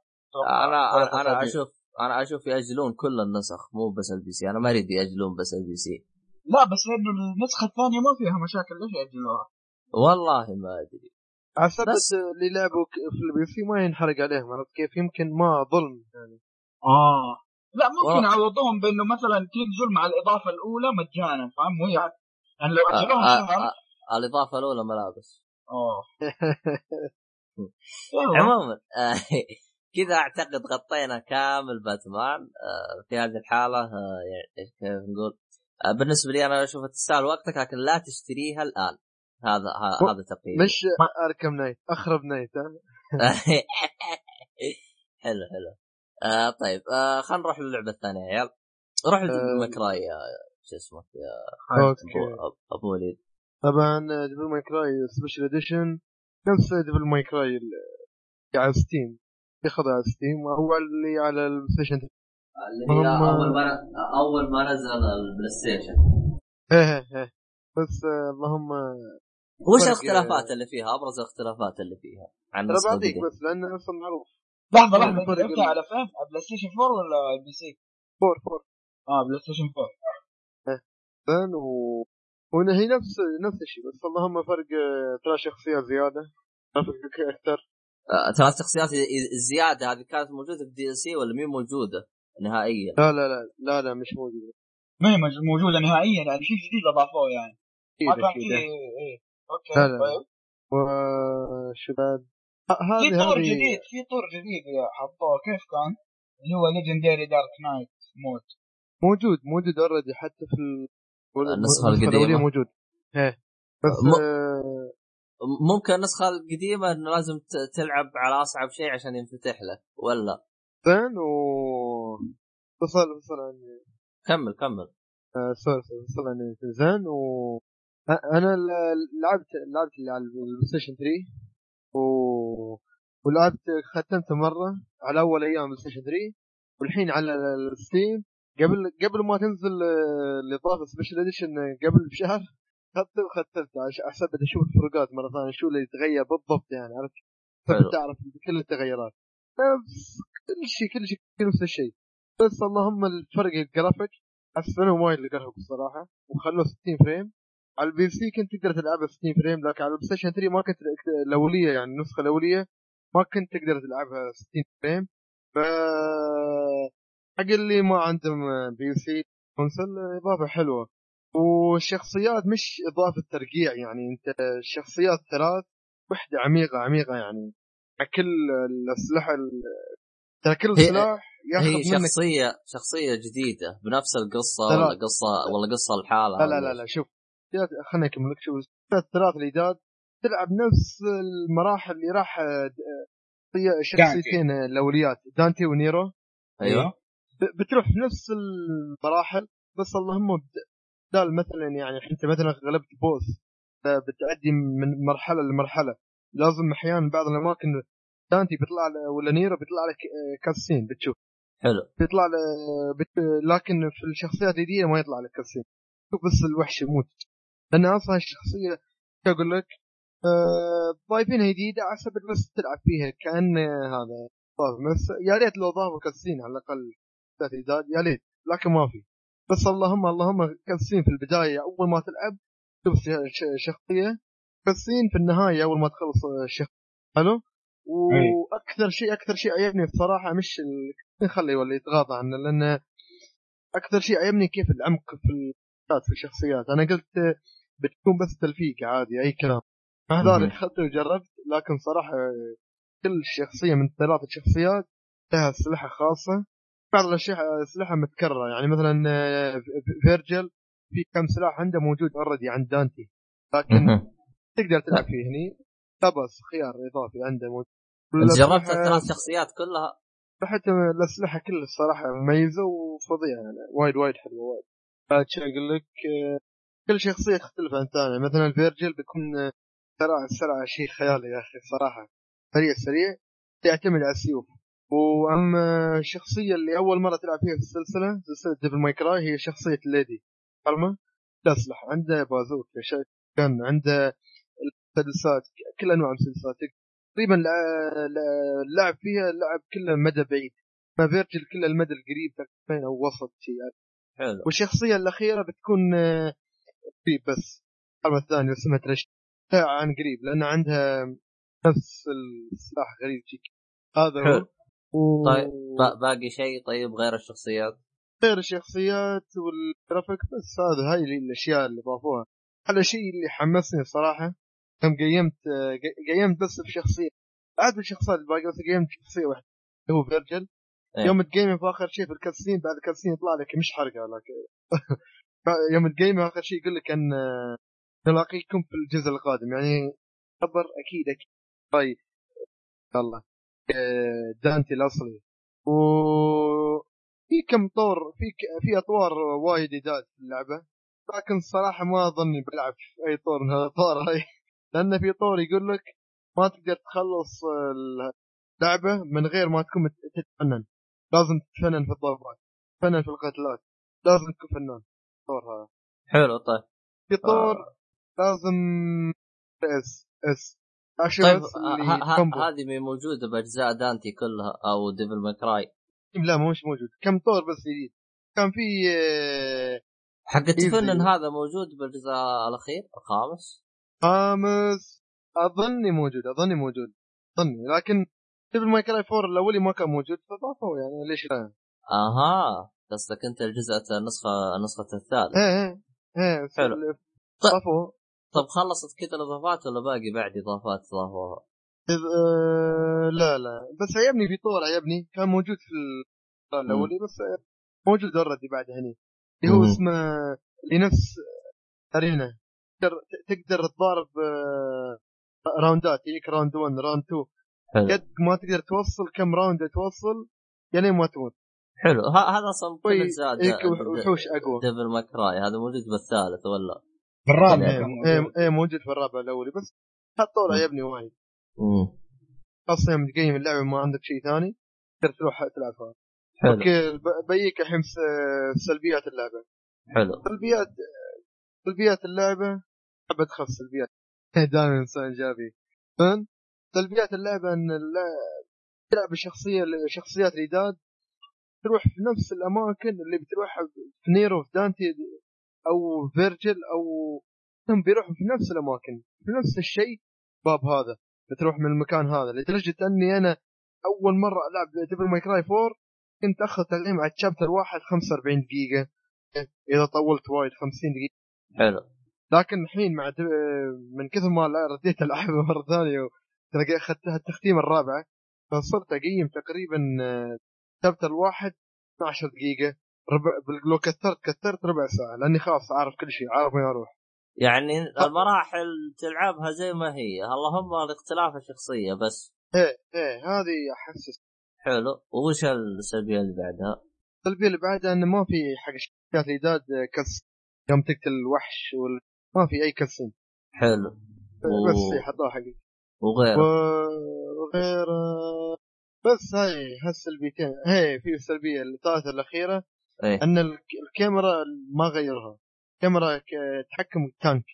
أنا أنا, أنا. أشوف أنا أشوف يأجلون كل النسخ مو بس ال PC أنا ما أريد يأجلون بس ال PC لا بس لأنه النسخة الثانية ما فيها مشاكل ليش يأجلوها؟ والله ما أدري. على سبب بس- اللي لعبوا في ال PC ما ينحرق عليهم عرفت كيف؟ يمكن ما ظلم يعني. آه. لا ممكن. يعوضوهم بأنه مثلا تنزل مع الإضافة الأولى مجانا فاهم؟ وهي يعني. لو آه، اجلوها آه، شهر. آه، الإضافة الأولى ملابس آه. يلا. عموما آه، كذا أعتقد غطينا كامل باتمان. آه، في هذه الحالة آه، يعني كيف نقول؟ آه، بالنسبة لي أنا اشوفها تستاهل وقتك لكن لا تشتريها الآن. هذا هذا تقييم مش Arkham Knight أخرب Knight حلو حلو. آه طيب آه خلينا نروح للعبة الثانية يا عيال روح آه. ل Devil May Cry يا شو اسمه يا okay. أبو وليد. طبعا Devil May Cry Special Edition. نفس Devil May Cry اللي على Steam. ياخذها على Steam هو اللي على ال PlayStation اللي هي هم- أول ما أول ما نزل ال PlayStation إيه إيه إيه. بس آه، اللهم وش فرق- الاختلافات اللي فيها؟ أبرز الاختلافات اللي فيها. عن ترى النسخه بعطيك بس لأنه أصلا معروف. لحظة فرق- لحظة انت فرق على فين؟ على PlayStation 4 ولا ال PC؟ four four. آه PlayStation 4 زين و وإن هي نفس نفس الشيء بس اللهم فرق آه، ثلاث شخصيات زيادة. جرافيك أكثر. آه، ثلاث شخصيات الزيادة هذه كانت موجودة DLC ولا مين موجودة نهائيا؟ لا لا لا لا لا مش موجودة. ما هي مج- موجودة نهائيا يعني شيء جديد أضافوه يعني. ما أكيد كان إيه. okay. طيب. وش بعد في طور جديد في طور جديد حطوه كيف كان؟ اللي هو Legendary Dark Knight mode موجود موجود already حتى في ال- النسخة الأولية القديمة. موجود. إيه. بس م- آه، ممكن النسخة القديمة إنه لازم تلعب على أصعب شيء عشان ينفتح لك ولا؟ زين و وصل وصل عني كمل كمل. آه، sorry sorry، وصل عني زين و أنا لعبت لعبت اللي على ال PlayStation 3 و ولعبت ختمته مرة على أول أيام ال PlayStation 3 والحين على ال Steam. قبل قبل ما تنزل الاضافه Special Edition قبل بشهر ختم ختمت. عش- عشان بدي أشوف الفروقات مرة ثانية شو اللي يتغير بالضبط يعني عرفت؟ أعرف كل التغيرات. بس كل شيء كل شيء كل نفس الشيء. بس اللهم الفرق الجرافيك حسنوا وايد الجرافيك الصراحة وخلوه 60 frame. على ال PC كنت تقدر تلعبها 60 frame لكن على ال PlayStation 3 ما كنت الاوليه يعني النسخه الاوليه ما كنت تقدر تلعبها 60 فريم ف حق اللي ما عندهم PC console إضافة حلوة. والشخصيات مش إضافة ترقيع يعني أنت الشخصيات ثلاث وحدة عميقه عميقة يعني. كل الأسلحة ال- ترى كل سلاح ياخذ هي منك شخصيه شخصية جديدة بنفس لا لا. ولا قصه ولا قصة لحالها لا لا لا, لا شوف خليني أكمل لك. شوف الثلاث الجداد تلعب نفس المراحل اللي راح آه، شخصيتين الأوليات دانتي ونيرو. أيوه. ب- بتروح في نفس المراحل بس اللهم بد- بدال مثلا يعني انت مثلا غلبت بوس بتعدي من مرحلة لمرحلة. لازم أحيانا بعض الأماكن دانتي بيطلع ولا نيرو بيطلع لك آه، cutscene بتشوف. حلو. بيطلع بت... لكن في الشخصيات الجديدة ما يطلع لك cutscene شوف بس الوحش يموت. لأن أصلا الشخصية شو أقول لك؟ آه، ضايفينها جديدة على سبب بس تلعب فيها. كأن هذا بس يا ريت لو ضافوا cutscene على الأقل ثلاث جداد يا ريت لكن ما في. بس اللهم اللهم cutscene في البداية أول ما تلعب شوف ش- ش- شخصية. كاسين في النهاية أول ما تخلص الشخص حلو؟ وأكثر شيء أكثر شيء عجبني الصراحه مش نخلي ولا يتغاضى عنه لأن أكثر شيء عجبني كيف العمق في في الشخصيات أنا قلت بتكون بس تلفيق عادي أي كلام. مع مهم. ذلك اخذت وجربت لكن صراحة كل شخصية من الثلاث شخصيات لها أسلحة خاصة. بعض الأشياء أسلحة متكررة يعني مثلا آه، فيرجل في كم سلاح عنده موجود already عند دانتي. لكن. تقدر تلعب فيه هني. لا خيار إضافي عنده موجود. جربت الثلاث شخصيات كلها؟ حتى الأسلحة كلها الصراحه مميزة وفظيعة يعني وايد وايد حلوة وايد. أقول لك آه، كل شخصية تختلف عن الثانية. مثلا الفيرجل بيكون آه، سرعه سرعه شيء خيالي يا أخي صراحة. سريع سريع يعتمد على السيوف. وأما الشخصية اللي أول مرة تلعب فيها في السلسلة سلسلة Devil May Cry هي شخصية ليدي. فاهمه؟ تسلح. عنده بازوك كان عنده المسدسات كل أنواع المسدسات تقريبا اللعب فيها اللعب كله مدى بعيد. ما فيرجل كله المدى القريب تقريبا أو وسط شيء. حلو. والشخصية الأخيرة بتكون آه، قريب بس الكلمة الثانية اسمها ترش عن قريب لأن عندها نفس السلاح غريب شيء هذا هو. حلو. و... طيب با- باقي شيء طيب غير الشخصيات؟ غير الشخصيات والجرافيك بس هذا هاي الأشياء اللي ضافوها. هذا الشيء اللي حمسني الصراحه يوم قيمت آه، قيمت بس بشخصية. عاد الشخصيات الباقية بس قيمت بشخصية واحدة اللي هو فيرجل. إيه. يوم تقيمه في آخر شيء في ال cutscene بعد ال cutscene يطلع لك مش حرقه لكن يوم تقيمه آخر شيء يقول لك إن نلاقيكم في الجزء القادم. يعني خبر أكيد أكيد. طيب. الله آه، دانتي الأصلي. و في كم طور في ك- في أطوار وايد جداد في اللعبة لكن الصراحة ما أظني بلعب في أي طور من الأطوار هاي. لأن في طور يقول لك ما تقدر تخلص اللعبة من غير ما تكون تتفنن لازم تتفنن في الضربات تتفنن في القتلات لازم تكون فنان. الطور هذا. حلو طيب. في طور آه. لازم اس اس. طيب بس ه- اللي ه- كومبو. هذه موجودة بأجزاء دانتي كلها أو ديفل ماكراي لا مش موجود. كم طور بس جديد كان في آه، حق. التفنن هذا موجود بالجزء الأخير الخامس؟ خامس. أظني موجود أظني موجود. أظني لكن ديفل ماي كراي 4 الاولي ما كان موجود فضافوه يعني ليش لا؟ أها قصدك أنت الجزء النسخة نسخه الثالث إيه إيه بس حلو. ضافوه طب خلصت كذا الإضافات ولا باقي بعد إضافات ضافوها؟ إذ- آه، لا لا. بس عجبني في طور عجبني كان موجود في الاولي بس موجود already بعد هني. اللي هو. اسمه لنفس arena. تقدر تقدر تضارب آه، راوندات يجيك round 1 round 2 حلو قد ما تقدر توصل كم round توصل يعني ما تموت. حلو. هذا أصلا كل طيب، اجزاء وح- وحوش أقوى. Devil May Cry هذا موجود بالثالث ولا؟ بالرابع. إيه كان إيه موجود. إيه موجود في الرابع الأولي بس هالطور مم. عجبني وايد. امم خاصة يوم تقيم اللعبة ما عندك شيء ثاني تقدر تروح تلعبها حلو. okay بيك الحين سلبيات اللعبة. حلو. سلبيات سلبيات اللعبة حاب ادخل سلبيات. دائما إنسان إيجابي. فهمت؟ سلبيات اللعبة إن تلعب بشخصيه شخصيات الإيداد تروح في نفس الأماكن اللي بتروحها في نيرو في دانتي أو فيرجل أو هم بيروحوا في نفس الأماكن في نفس الشيء باب هذا بتروح من المكان هذا لدرجة إني أنا أول مرة ألعب Devil May Cry 4 كنت أخذ تقييم على ال chapter واحد 45 دقيقة إذا طولت وايد 50 دقيقة. حلو. لكن الحين مع دب... من كثر ما رديت العبها مرة ثانية تلقى اخذتها التختيمه الرابعه فصرت أقيم تقريبا آه، شابتر الواحد 12 دقيقة ربع لو كثرت كثرت ربع ساعة لأني خلاص عارف كل شيء عارف وين أروح. يعني المراحل تلعبها زي ما هي. اللهم الاختلاف الشخصية بس. إيه إيه هذه أحسس. حلو. وش السلبية اللي بعدها؟ السلبية اللي بعدها انه ما في حق شخصيات الايداد آه، كس يوم تقتل الوحش وال... ما في أي كسين. حلو. بس حطوها حقي وغيره. وغير بس هاي هالسلبيتين هي في السلبيه الثالثه الأخيرة إيه. أن الك- الكاميرا ما غيرها. كاميرا تحكم التانك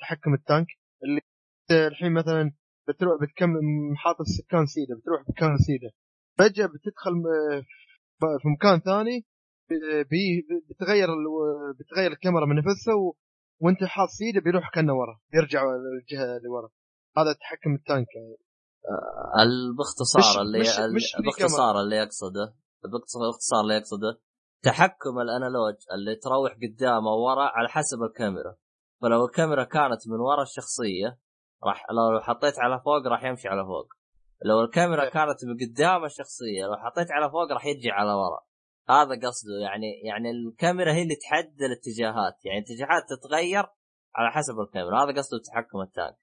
تحكم التانك. اللي الحين مثلا بتروح بتكمل حاط السكان سيدة بتروح مكان سيدة. فجأة بتدخل في مكان ثاني بي بتغير ال- بتغير الكاميرا من نفسها و... وانت حاط سيدة بيروح كأنه ورا يرجع الجهة اللي ورا. هذا تحكم التانك يعني. ال- باختصار اللي مش- ال- مش باختصار اللي يقصده. باختصار اللي يقصده. تحكم الأنالوج اللي تروح قدامه ورا على حسب الكاميرا. فلو الكاميرا كانت من ورا الشخصية راح لو حطيت على فوق راح يمشي على فوق. لو الكاميرا إيه. كانت من قدام الشخصية لو حطيت على فوق راح يرجع على ورا. هذا قصده. يعني يعني الكاميرا هي اللي تحدد الاتجاهات. يعني الاتجاهات تتغير على حسب الكاميرا. هذا قصده تحكم ال tank.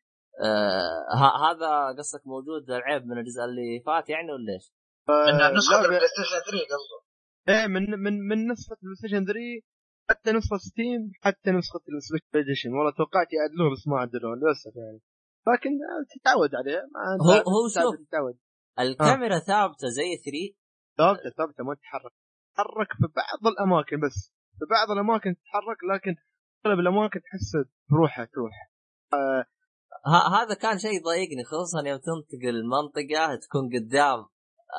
آه ه- هذا قصدك موجود العيب من الجزء اللي فات يعني ولا إيش؟ ان نسخة لعبة- ال PlayStation 3 قصده إيه من من من نسخة ال PlayStation 3 حتى نسخة Steam حتى نسخة ال Special Edition والله توقعت يعدلوه بس ما عدلوه للأسف يعني. لكن تتعود عليه ما هو هو شوف تتعود. الكاميرا ثابتة زي 3 ثابتة ثابتة ما تتحرك. تتحرك في بعض الأماكن بس. في بعض الأماكن تتحرك لكن أغلب الأماكن تحس بروحها تروح ه- هذا كان شيء يضايقني خصوصا يوم تنتقل المنطقة تكون قدام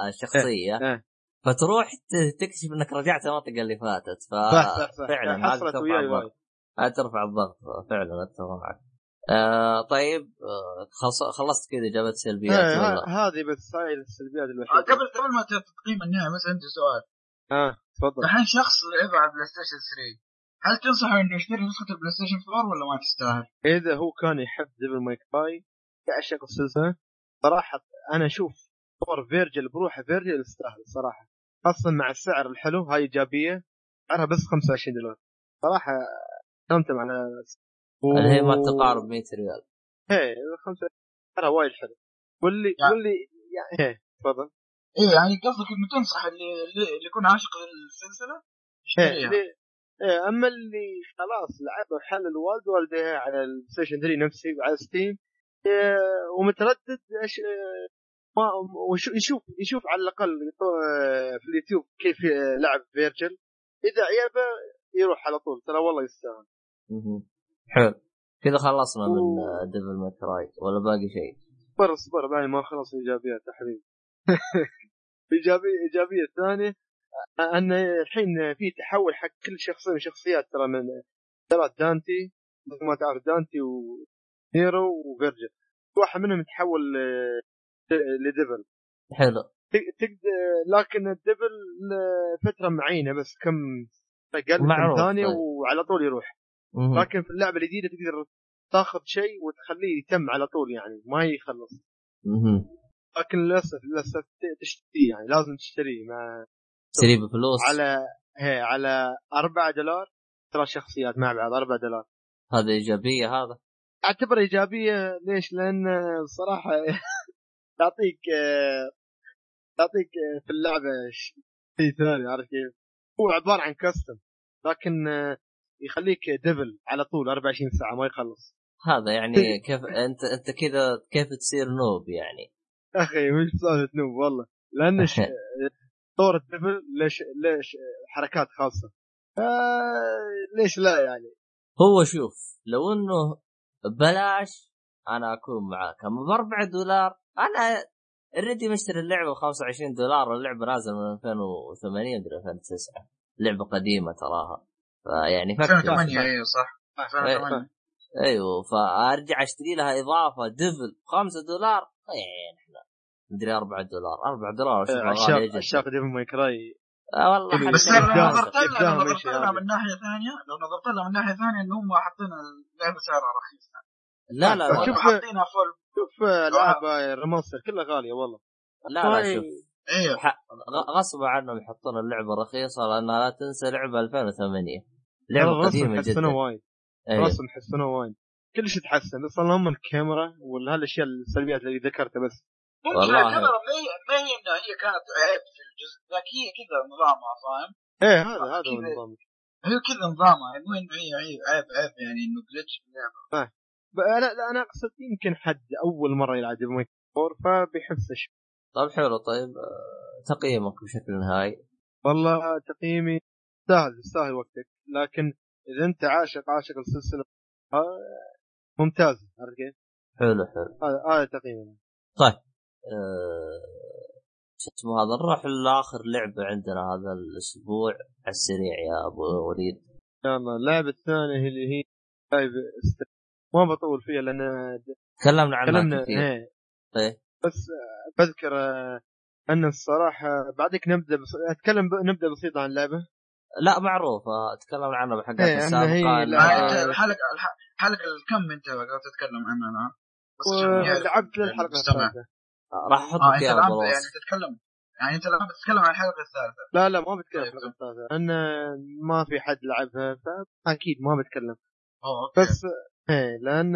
الشخصيه إيه. فتروح ت- تكتشف إنك رجعت المنطقة اللي فاتت. ففعلا هذا حصلت ترفع الضغط. ترفع الضغط. فعلا اتفق معك آه طيب آه خلص- خلصت كذا جابت سلبيات إيه، هذه بس هاي السلبيات آه، الوحيده قبل قبل ما تقييم النهائي بس عندي سؤال. آه تفضل. الحين شخص لعبها على ال PlayStation 3 هل تنصحه إنه يشتري نسخة ال PlayStation 4 ولا ما تستاهل؟ إذا هو كان يحب Devil May Cry يعشق السلسله صراحة أنا أشوف صور فيرجل بروحه فيرجل يستاهل صراحة. خاصة مع السعر الحلو هاي إيجابية سعرها بس 25 دولار. صراحة استمتع على و... هي ما تقارب 100 ريال؟ هي 25 سعرها وايد حلو. واللي يعني- واللي يعني هي تفضل. إيه يعني قصدك إنه تنصح اللي اللي يكون عاشق للسلسلة؟ هي يشتريها. إيه، أما اللي خلاص لعبه حلل والد والديها على ال Station 3 نفسي وعلى Steam إيه، ومتردد إيش إيه، ما يشوف يشوف على الأقل آه، في اليوتيوب كيف لعب فيرجل. إذا عيبه يروح على طول ترى والله يستاهل. حلو. كذا خلصنا من و- Devil May Cry ولا باقي شيء؟ اصبر اصبر ما خلص الايجابيات يا حبيبي ايجابيه إيجابية ثانية. أن الحين في تحول حق كل شخصيه من شخصيات ترى من ترى دانتي مثل ما تعرف دانتي ونيرو وفيرجل واحد منهم يتحول لديفل حلو تق- تقدر لكن الدبل فتره معينة بس كم أقل كم معروف، ثانية طيب. وعلى طول يروح مهم. لكن في اللعبة الجديدة تقدر تاخذ شيء وتخليه يتم على طول يعني ما يخلص. لكن للأسف للأسف تشتريه يعني لازم تشتريه مع تشتري بفلوس على هي على 4 دولار ترى شخصيات مع بعض 4 دولار. هذا إيجابية هذا؟ أعتبر إيجابية ليش؟ لأن صراحة تعطيك تعطيك في اللعبة شيء ثاني عارف كيف؟ هو عبارة عن costume لكن يخليك devil على طول 24 ساعة ما يخلص. هذا يعني كيف أنت أنت كذا كيف تصير noob يعني؟ أخي مش سالفة noob؟ والله. لأن طور ال devil ليش ليش حركات خاصة. آه ليش لا يعني؟ هو شوف لو إنه بلاش أنا أكون معاك أما ب 4 دولار أنا already مشتري اللعبة ب 25 دولار واللعبه نازلة من 2008 مدري 2009 لعبة قديمة تراها. فيعني فكر. 2008 أيوه صح. 2008 أيوه فأرجع أشتري لها إضافة devil 5 دولار. إيه إحنا مدري 4 دولار. 4 دولار غاليه عشاق عشاق Devil May Cry آه والله بس. لو إبداع. نظرت لها إبداع لو نظرت ماشي لها هذا. من ناحية ثانية؟ لو نظرت لها من ناحية ثانية ان هم حاطين اللعبة سعرها رخيص لا لا لا. شوف- حاطينها full شوف العاب remaster كلها غالية والله. لا لا. شوف. أيوه غ- غصب عنهم يحطون اللعبة رخيصة لأنها لا تنسى لعبة 2008 لعبة قديمة جدا. وايد. أيوه. الرسم حسنوه وايد. كل شيء تحسن. بس اللهم الكاميرا ولا هالاشياء السلبيات اللي ذكرتها بس. ممكن والله. الكاميرا ما هي ما هي انها هي كانت عيب في الجزء لكن هي كذا نظامها فاهم؟ إيه هذا هذا هو هي كذا نظامها مو انه هي؟ عيب عيب, عيب يعني إنه glitch في اللعبة. ب- أنا لا أنا أقصد يمكن حد أول مرة يلعب Devil May Cry فبيحس طيب حلو. طيب آه، تقييمك بشكل نهائي. والله تقييمي يستاهل يستاهل وقتك لكن إذا أنت عاشق عاشق السلسلة آه، ممتاز. عرفت كيف؟ حلو حلو. هذا هذا تقييمي. آه، شو اسمه هذا نروح لآخر لعبة عندنا هذا الأسبوع على السريع يا أبو وليد. يلا اللعبة الثانية اللي هي لايف ما بطول فيها لأن تكلمنا عنها تكلمنا كثير. إيه. إيه. بس آه، بذكر آه، أن الصراحة بعدك نبدأ بس... أتكلم ب... نبدأ بسيط عن اللعبة. لا معروفة. تكلمنا عنها بالحلقات إيه، هي السابقه لا- آه، انت الحلقة الح- الحلقة الكم أنت قاعد تتكلم عنها الآن؟ ولعبت للحلقه. الثالثة. راح أحط اياها الآن يعني تتكلم. يعني أنت الآن بتتكلم عن الحلقة الثالثة. لا لا ما بتكلم عن طيب. الحلقة الثالثة لأن ما في حد لعبها فاكيد ما بتكلم. أوه أوكي. بس إيه لأن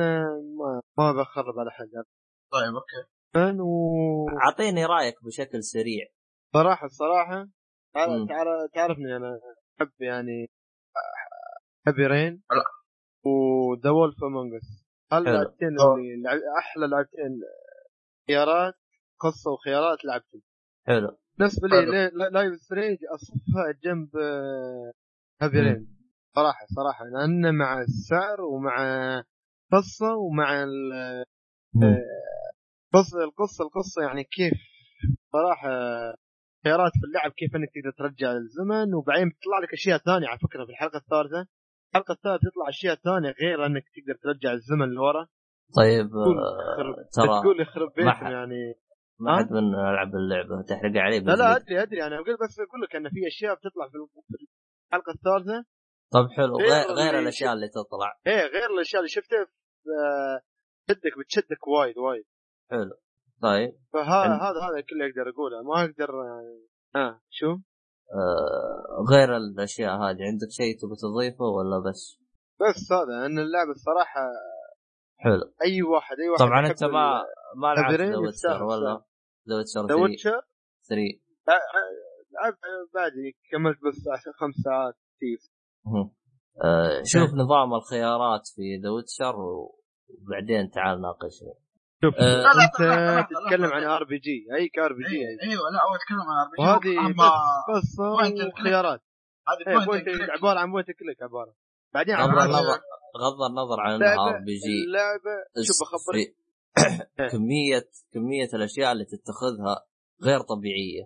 ما, ما بخرب على حد. طيب okay. فن و أعطيني رأيك بشكل سريع. صراحة الصراحة تعرفني أنا أحب يعني Heavy Rain لا. و The Wolf Among Us. اللعبتين. اللي أحلى لعبتين؟ خيارات قصة وخيارات لعبتهم حلو. بالنسبة لي Life Strange أصفها جنب آه، Heavy مم. Rain صراحة صراحة. لأن مع السعر ومع قصة ومع ال- قصة القصة القصة يعني كيف صراحة خيارات في اللعب كيف إنك تقدر ترجع الزمن وبعدين بتطلع لك أشياء ثانية على فكرة في الحلقة الثالثة. الحلقة الثالثة تطلع أشياء ثانية غير إنك تقدر ترجع الزمن لورا. طيب تقول آه، ترى تقول يخرب حد- يعني. ما؟ حد منا يلعب اللعبه تحرق عليه لا لا. أدري أدري. أنا أقول بس أقول لك إن في أشياء بتطلع في الحلقة الثالثة. طب حلو. غير غير, الأشياء اللي تطلع. إيه غير الأشياء اللي شفتها آه، تشدك بتشدك وايد وايد. حلو. طيب. فهذا هذا هذا كله أقدر أقوله. ما أقدر يعني ها شو؟ آه غير الأشياء هذه عندك شيء تبغى تضيفه ولا بس؟ بس هذا ان اللعبه الصراحة حلو. أي واحد أي واحد طبعا أنت ما ما لعبت ولا؟ The Witcher The 3 Witcher 3 لعبت بعدي كملت بس عشان خمس ساعات كثير مهم. آه شوف نظام الخيارات في The Witcher وبعدين تعال ناقشني. شوف لا، لا، أنت تتكلم. عن RPG أي ك RPG أيوه لا هو يتكلم عن RPG وهذه اما بس قصه point and click. وخيارات هذه point click. عبارة عن point click عبارة. بعدين غض النظر غض النظر عن RPG اللعبه شوف بخبرك كمية كمية الأشياء اللي تتخذها غير طبيعية.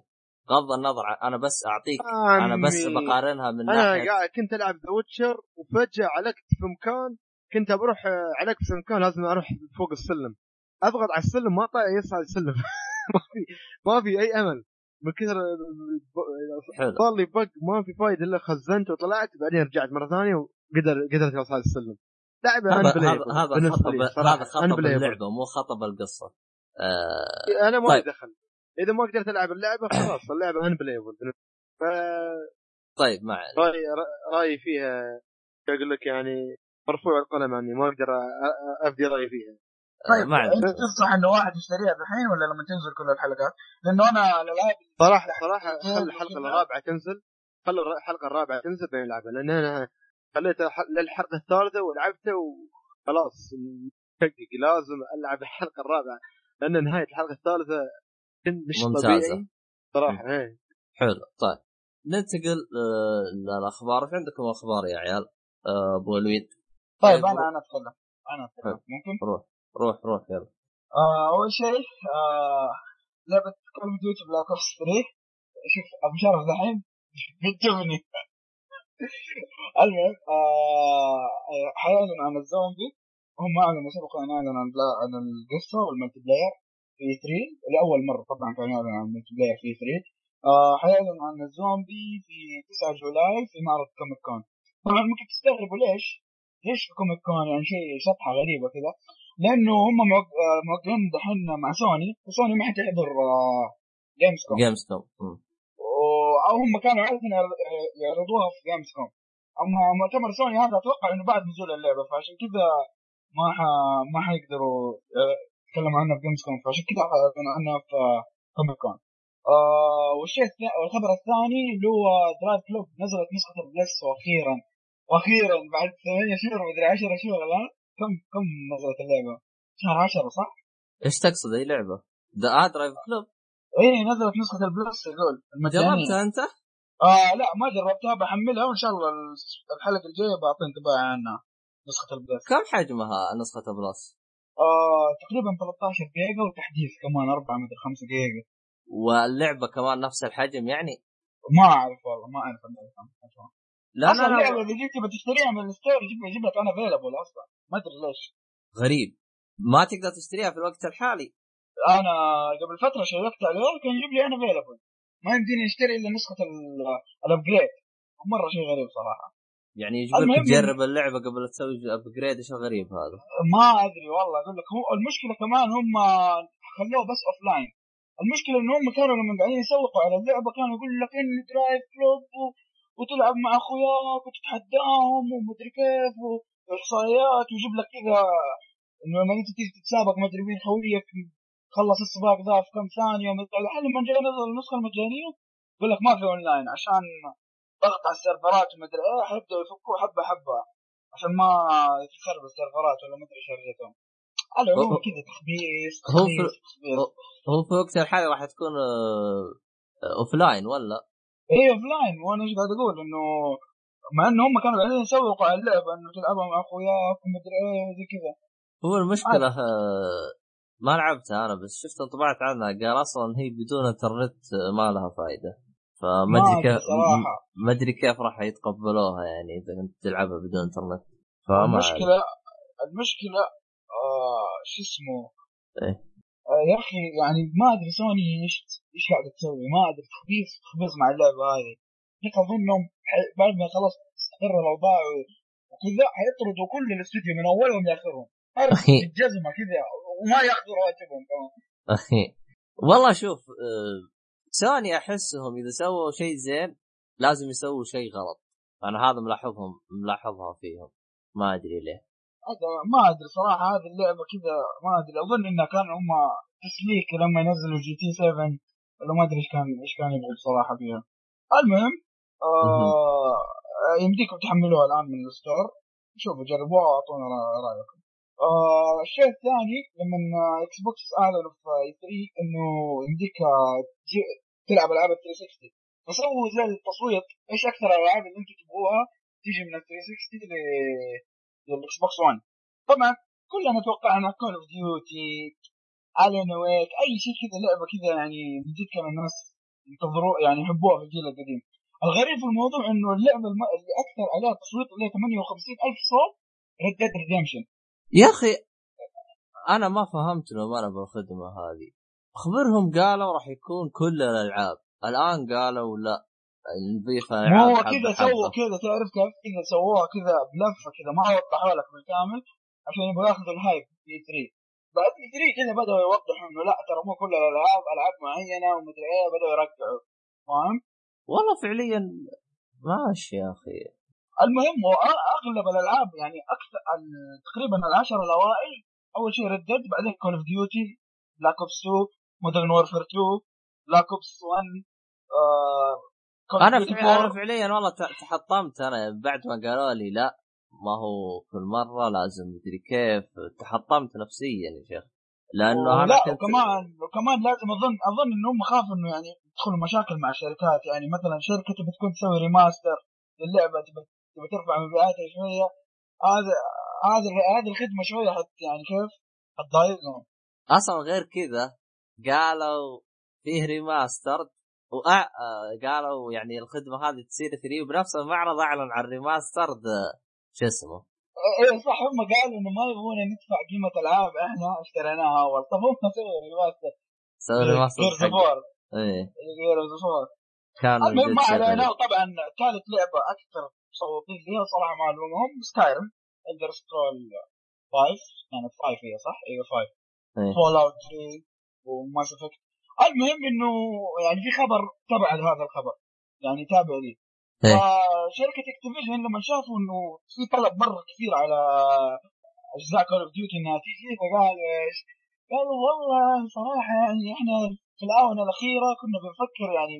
غض النظر أنا بس اعطيك أنا بس. بقارنها من أنا ناحية قاعد كنت ألعب The Witcher وفجأة علقت في مكان كنت بروح علقت في مكان لازم أروح فوق السلم. أضغط على السلم ما طالع يصعد السلم. ما في ما في أي أمل. من كثر صار لي bug ما في فايدة إلا خزنت وطلعت بعدين رجعت مرة ثانية وقدر قدرت أوصل السلم. لعبة هذا هذا خطب هذا خطب. اللعبة مو خطب القصة آه أنا ما طيب. لي دخل إذا ما قدرت ألعب اللعبة خلاص اللعبة انبليفل ف طيب ما عليك. رايي رأيي فيها أقول لك يعني مرفوع القلم عني ما أقدر ابدي رأيي فيها طيب ما عليك. أنت تنصح إنه واحد يشتريها الحين ولا لما تنزل كل الحلقات؟ لأنه أنا الالعاب صراحة صراحة حلقتين خلي الحلقة. الرابعة تنزل خلي الحلقة الرابعة تنزل بين العبها لأن أنا خليتها ح- للحلقه الثالثة ولعبتها وخلاص مشقق لازم العب الحلقة الرابعة. لأن نهاية الحلقة الثالثة مش ممتازة. طبيعي صراحة إيه. حلو. طيب ننتقل آه للاخبار إيش عندكم أخبار يا عيال؟ آه أبو الوليد. طيب طيب، أنا أنا اتكلم أنا أتكلم. ممكن؟ روح. روح روح يلا. آه أول شيء آه لعبة Call of Duty Black Ops 3 شوف أبو شرف دحين بتجبني المهم آه حيعلن عن الزومبي هم أعلنوا سبقا ان اعلنوا عن عن القصة وال multiplayer في E3 لأول مرة طبعا كان يعلن عن ال multiplayer في E3 آه حيعلن عن الزومبي في 9 July في معرض Comic-Con. طبعا ممكن تستغربوا ليش؟ ليش في Comic-Con يعني شيء شطحه غريبة كذا لأنه هم موق- آه، موقعين دحين مع سوني وسوني ما حتحضر آه، Gamescom Gamescom أو هم كانوا عايزين يعرض- يعرضوها في Gamescom أما مؤتمر سوني هذا أتوقع إنه بعد نزول اللعبة فعشان كذا ما ح... ما حيقدروا آه، يتكلموا عنها في Gamescom فعشان كذا أعلنوا عنها في Comic-Con آه والشيء الثاني الخبر الثاني اللي هو Driveclub نزلت نسخة ال Plus وأخيرا وأخيرا بعد ثمانية شهور مدري 10 شهور الآن كم كم نزلت اللعبة؟ شهر 10 صح؟ إيش تقصد أي لعبة؟ ذا Driveclub إيه نزلت نسخة ال Plus المجانيه جربتها أنت؟ آه لا ما جربتها بحملها وإن شاء الله الحلقة الجاية بعطي انطباع عنها نسخة البلس كم حجمها نسخة Plus؟ آه تقريبا 13 جيجا وتحديث كمان 4 مدري 5 جيجا واللعبة كمان نفس الحجم يعني؟ ما أعرف والله ما أعرف اللعبه. لا أصلا لا اللعبة لا إذا جيت تبغى تشتريها من ال store يجيب لك unavailable أصلا ما أدري ليش غريب ما تقدر تشتريها في الوقت الحالي أنا قبل فترة شيكت عليه كان يجيب لي unavailable ما يمديني أشتري إلا نسخة ال- ال upgrade مرة شيء غريب صراحة يعني يجبرك تجرب اللعبة قبل تسوي upgrade إيش الغريب هذا؟ ما أدري والله أقول لك هو المشكلة كمان هم خلوه بس offline المشكلة إن هم كانوا لما قاعدين يسوقوا على اللعبة كانوا يقول لك ان Driveclub. وتلعب مع أخوياك وتتحداهم ومدري كيف وإحصائيات ويجيب لك كذا إنه لما انت تيجي تتسابق ما أدري مين خويك خلص السباق ذا في كم ثانية لما جاي نزل النسخة المجانية يقول لك ما في اون لاين عشان ضغط على ال servers ومدري إيه حيبدأوا يفكوه حبة حبة عشان ما تخرب ال servers ولا مدري إيش هرجتهم على العموم كذا تخبيص هو تخبيص في- هو في وقت الحالي راح تكون offline ولا؟ إيه offline وأنا إيش قاعد أقول؟ إنه مع إنه هم كانوا قاعدين يسوقوا على اللعبة إنه تلعبها مع أخوياك ومدري إيه وزي كذا. هو المشكلة آه، ما لعبتها أنا بس شفت انطبعت عنها قال أصلا هي بدون انترنت ما لها فائده فما ما أدري كيف. ما أدري كيف راح يتقبلوها يعني إذا كنت تلعبها بدون انترنت فما. المشكلة المشكلة آه شو اسمه إيه. آه يا أخي يعني ما أدري سوني إيش إيش قاعدة تسوي ما أدري تخبيص تخبيص مع اللعبة هذه هيك أظنهم بعد ما خلاص تستقر الأوضاع وكذا حيطردوا كل الاستوديو من أولهم لآخرهم. الجزمة كذا وما ياخذوا رواتبهم كمان والله شوف آه، سوني أحسهم إذا سووا شيء زين لازم يسووا شيء غلط. أنا هذا ملاحظهم ملاحظها فيهم. ما أدري ليه. هذا ما أدري صراحة هذه اللعبة كذا ما أدري. أظن انها كان هم تسليك لما ينزلوا GT 7 ولا ما أدري إيش كان إيش كان يبغوا بصراحه فيها. المهم آه يمديكم تحملوها الآن من ال store. شوفوا جربوها وأعطونا رأ- رأيكم. آه الشيء الثاني لما Xbox اعلنوا في E3 إنه يمديك تلعب ألعاب ال 360 فسووا زي التصويت إيش أكثر الالعاب اللي أنتم تبغوها تيجي من ال 360 ل لل Xbox One طبعا كلنا توقعنا Call of Duty Alan Wake أي شيء كذا لعبة كذا يعني من جد كان الناس ينتظروا يعني يحبوها في الجيل القديم. الغريب في الموضوع إنه اللعبة. اللي أكثر عليها تصويت اللي هي 58 ألف صوت ريد ديد ريدمشن يا أخي أنا ما فهمت لهم أنا بالخدمه هذه. أخبرهم قالوا راح يكون كل الألعاب. الآن قالوا لا نضيف ما هو كذا. سووا كذا تعرف كيف؟ كذا سووها كذا بلفة كذا ما وضحوا لك بالكامل عشان يبغوا ياخذوا ال hype في E3 بعد E3 كذا بدأوا يوضحوا إنه لا ترى مو كل الألعاب ألعاب معينة ومدري إيه بدأوا يرجعوا. فاهم؟ والله فعليا ماشي يا أخي. المهم هو أغلب الألعاب يعني أكثر تقريبا العشر الأوائل أول شيء Red Dead بعدين Call of Duty Black Ops 2 Modern Warfare 2 Black Ops 1 آه Call of أنا Duty فع- 4. أنا فعليا والله تحطمت. أنا بعد ما قالوا لي لا ما هو كل مرة لازم مدري كيف تحطمت نفسيا يا شيخ. لأنه أنا لا كنت وكمان وكمان لازم اظن أظن انهم خافوا إنه يعني يدخلوا مشاكل مع الشركات. يعني مثلا شركة تبي تكون تسوي remaster للعبة تبي ترفع مبيعاتها شوية. هذا هذه هذه الخدمة شوية حت يعني كيف؟ حتضايقهم أصلا غير كذا قالوا فيه remastered وأع... قالوا يعني الخدمة هذه تصير 3 وبنفس المعرض اعلن عن remastered شو اسمه؟ إيه صح هم قالوا إنه ما يبغون ندفع قيمة العاب إحنا اشتريناها أول. طب هم سووا remaster سووا remaster إيه. Gears Four كان من المهم ما. علينا. طبعا كانت لعبة أكثر مصوتين ليها صراحة ما الومهم Skyrim Elder Scrolls 5 كانت 5 هي صح؟ أيوه 5 إيه. Fallout 3 و Mass Effect المهم إنه يعني في خبر تبع هذا الخبر يعني تابع لي إيه. فشركة Activision لما شافوا إنه في طلب مرة كثير على أجزاء Call of Duty إنها تيجي فقالوا إيش؟ قالوا والله صراحة يعني إحنا في الآونة الأخيرة كنا بنفكر يعني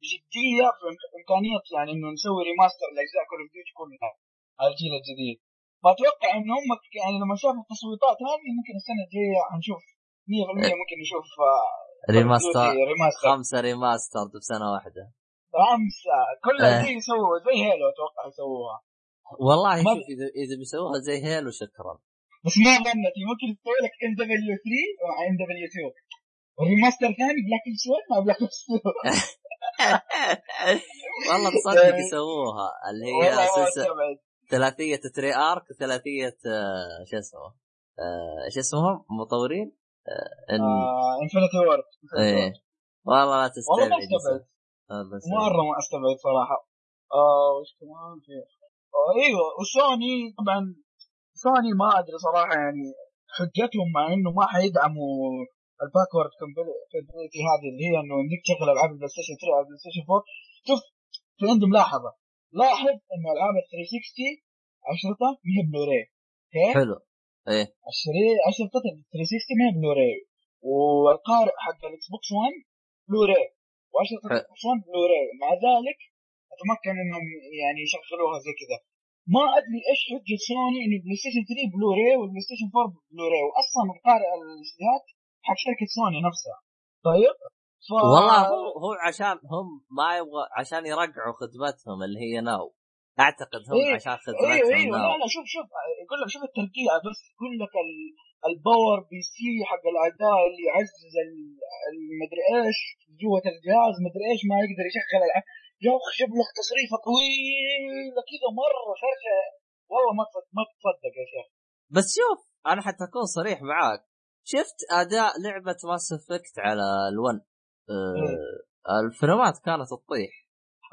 بجديه في إمكانية يعني إنه نسوي remaster لأجزاء Call of Duty كلها على الجيل الجديد. فاتوقع إن هم يعني لما شافوا التصويتات هذه ممكن السنة الجاية حنشوف 100% ممكن نشوف آه، remaster Duty remaster خمسة remaster بسنه واحدة. خمسة. كلها إيه. زي يسووا زي Halo أتوقع يسووها. والله شوف اذا إذا بيسووها زي Halo شكرا. بس ما ظنتي ممكن تسوي لك ام دبليو 3 مع ام دبليو 2 وال remaster ثاني Black 1 مع Black 2 والله تصدق يسووها اللي هي والله سلسله ثلاثية Treyarch ثلاثية آه، شو اسمه آه، شو اسمهم؟ مطورين؟ آه، ان Infinity Ward إيه. والله لا والله تستبعد ما استبعد والله استبعد. مرة ما أستبعد صراحة. آه وش كمان في؟ آه إيوه وسوني طبعا سوني ما أدري صراحة يعني حجتهم مع إنه ما حيدعموا ال backward compatibility هذه اللي هي إنه يمديك تشغل العاب ال PlayStation 3 أو ال PlayStation 4 شوف في عندي ملاحظه لاحظ إنه العاب ال 360 اشرطه ما هي بلوراي أوكي؟ حلو. إيه. اشرطه ال 360 ما هي بلوراي والقارئ حق ال Xbox 1 بلوراي واشرطه. ال Xbox 1 بلوراي مع ذلك أتمكن إنهم يعني يشغلوها زي كذا. ما أدري إيش حجة سوني إنه ال PlayStation 3 Blu-ray وال PlayStation 4 بلوراي واصلا القارئ السيديات حق شركة سوني نفسها. طيب؟ ف... والله هو هو عشان هم ما يبغى عشان يرقعوا خدمتهم اللي هي Now. أعتقد هم إيه، عشان أيوه خدمتهم أيوه لا Now. لا شوف شوف يقول لك شوف الترقيع بس يقول لك ال- ال PowerPC حق الاداء اللي يعزز ال- المدري إيش جوة الجهاز مدري إيش ما يقدر يشغل العاب يا اخ جاب لك تصريفه طويله كذا مرة فرشه والله ما ما تصدق يا شيخ. بس شوف أنا حتى أكون صريح معاك. شفت أداء لعبة Mass Effect على ال One آه الفريمات كانت تطيح.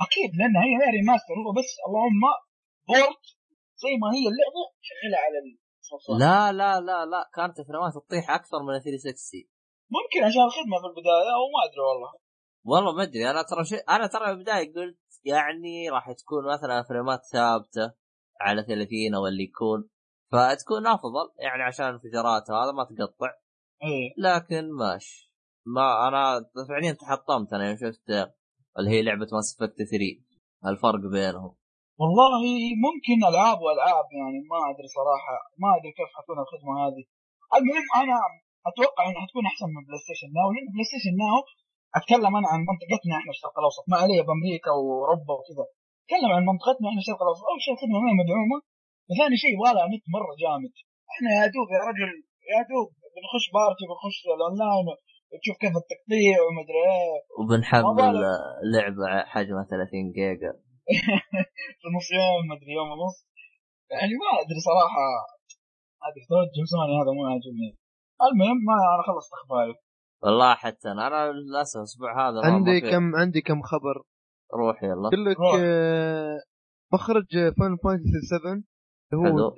أكيد لأن هي هي remaster هو بس اللهم port زي ما هي اللعبة شغلها على الصفحة. لا لا لا لا كانت الفريمات تطيح أكثر من 360 ممكن عشان الخدمة في البداية أو ما أدري والله. والله ما أدري أنا ترى شيء أنا ترى في البداية قلت يعني راح تكون مثلا فريمات ثابتة على 30 أو اللي يكون. فتكون أفضل يعني عشان انفجارات هذا ما تقطع. إيه. لكن ماشي. ما أنا فعليا تحطمت أنا يوم شفت اللي هي لعبة Mass Effect 3 الفرق بينهم. والله ممكن ألعاب وألعاب يعني ما أدري صراحة ما أدري كيف حتكون الخدمة هذه. المهم أنا أتوقع إنها حتكون أحسن من PlayStation Now لأن PlayStation Now أتكلم أنا عن منطقتنا إحنا في الشرق الأوسط ما علي بامريكا وأوروبا وكذا. أتكلم عن منطقتنا إحنا الشرق الأوسط. أول شيء الخدمة ما هي وثاني شيء لها نت مرة جامد. إحنا يا دوب يا رجل يا دوب بنخش party بنخش الأونلاين وتشوف كيف التقطيع ومدري إيه. ما وبنحمل. لعبه حجمها 30 جيجا. في نص يوم مدري يوم ونص. يعني ما أدري صراحة. ما أدري توجه سوني هذا مو عاجبني المهم ما أنا خلصت أخباري. والله حتى أنا أنا للأسف الأسبوع هذا ما- عندي ما كم عندي كم خبر. روح يلا. يقول لك. آه، مخرج Final Fantasy 7 اللي حلو. هو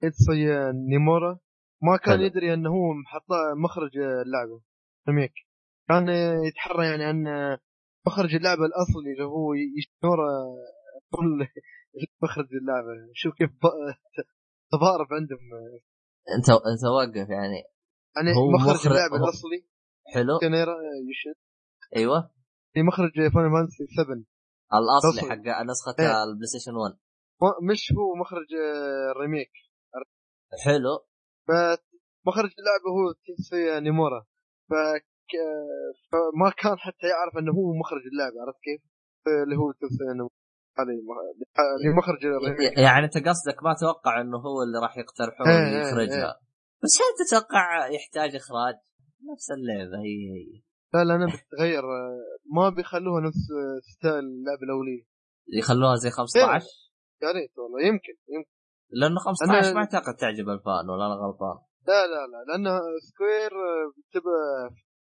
Tetsuya Nomura. ما كان حلو. يدري أنه هو محط مخرج اللعبة remake كان يتحرى يعني عن آه، مخرج اللعبة الأصلي اللي هو يشنورا كل مخرج اللعبة. شوف كيف تضارب عندهم. انت أنت وقف يعني. يعني هو مخرج مخرج- اللعبة هو- الأصلي. حلو. كانيرا يشن أيوه. في مخرج فان فانتسي 7 الأصلي. حق نسخة. البلاي ستيشن 1 ما- مش هو مخرج آه، الريميك. حلو. فمخرج اللعبة هو تيتسويا نومورا. فك... فما كان حتى يعرف إنه هو مخرج اللعبة عرفت كيف؟ اللي هو اللي مخرج ال remake. يعني أنت قصدك ما توقع إنه هو اللي راح يقترحون إيه، إيه، يخرجها. بس هل تتوقع يحتاج إخراج؟ نفس اللعبة هي هي لا لا أنا بتغير آه، ما بيخلوها نفس آه، style اللعبة الأولية. يخلوها زي 15 يا ريت والله يمكن يمكن. لأنه 15 أنا- ما أعتقد تعجب ال fan ولا أنا غلطان. لا لا لا لأن Square آه، تبى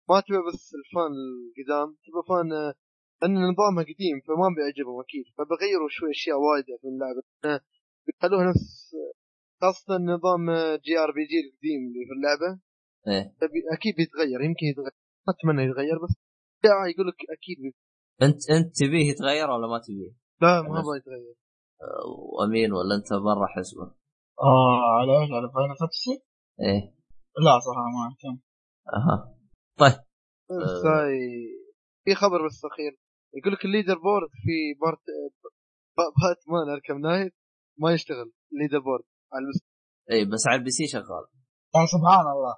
ما تبى بس ال fan القدام تبى fan آه، لأن نظامها قديم فما بيعجبهم أكيد. فبغيروا شوي أشياء وايدة في اللعبة. آه، بيخلوها نفس خاصة نظام JRPG القديم اللي في اللعبة. إيه. أكيد بيتغير يمكن يتغير. ما أتمنى يتغير بس يقول لك أكيد بي... انت أنت تبيه يتغير ولا ما تبيه؟ لا ما. أبغى يتغير. وأمين ولا أنت برا حسبه؟ آه على إيش؟ على Final Fantasy؟ إيه. لا صراحة ما اهتم أها. طيب. بس آه. هاي في خبر بس أخير. يقول لك ال leaderboard في port ب- Batman Arkham Knight ما يشتغل. ال leaderboard. على المس... إيه بس على ال PC شغال. يا سبحان الله.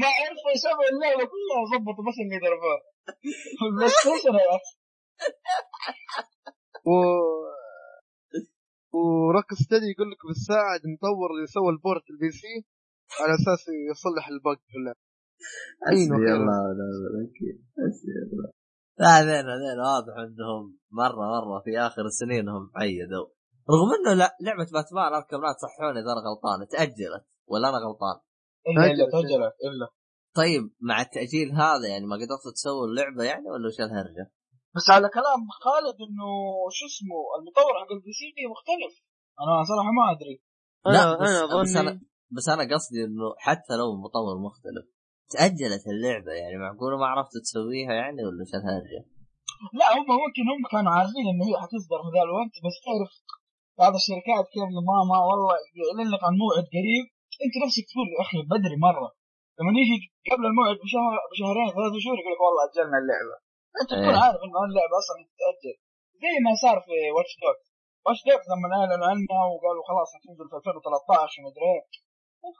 ما عرفوا يسووا اللعبة كلها ظبطوا بس اللي دربوه ال PlayStation يا أخي و Rocksteady يقول لك بتساعد مطور اللي سوى ال port ال PC على أساس يصلح ال bug في اللعبه حسبي أخيراً. الله ونعم الوكيل حسبي الله لا هذين هذين واضح إنهم مرة مرة في آخر السنين هم عيدوا رغم إنه لا لعبة Batman Arkham Knight صحوني إذا أنا غلطان تأجلت ولا أنا غلطان إلا إلا. تأجلت إلا طيب مع التأجيل هذا يعني ما قدرتوا تسووا اللعبة يعني ولا وش الهرجة؟ بس على كلام خالد إنه شو اسمه المطور حق ال PC مختلف. أنا صراحة ما أدري. لا أنا بس, أنا بس أنا بس أنا قصدي إنه حتى لو مطور مختلف تأجلت اللعبة يعني معقولة؟ ما عرفتوا تسويها يعني ولا وش الهرجه؟ لا هم ممكن هم كانوا عارفين إنه هي حتصدر في ذا الوقت بس تعرف بعض الشركات كيف ما ما والله يعلن لك عن موعد قريب أنت نفسك تقول يا أخي بدري مرة. لما يجي قبل الموعد بشهر بشهرين ثلاث شهور يقول لك والله أجلنا اللعبة. أنت تكون إيه. عارف إنه اللعبة أصلا تتاجل زي ما صار في Watch Dogs Watch Dogs لما اعلنوا عنها وقالوا خلاص حتنزل في 2013 ومدري إيه.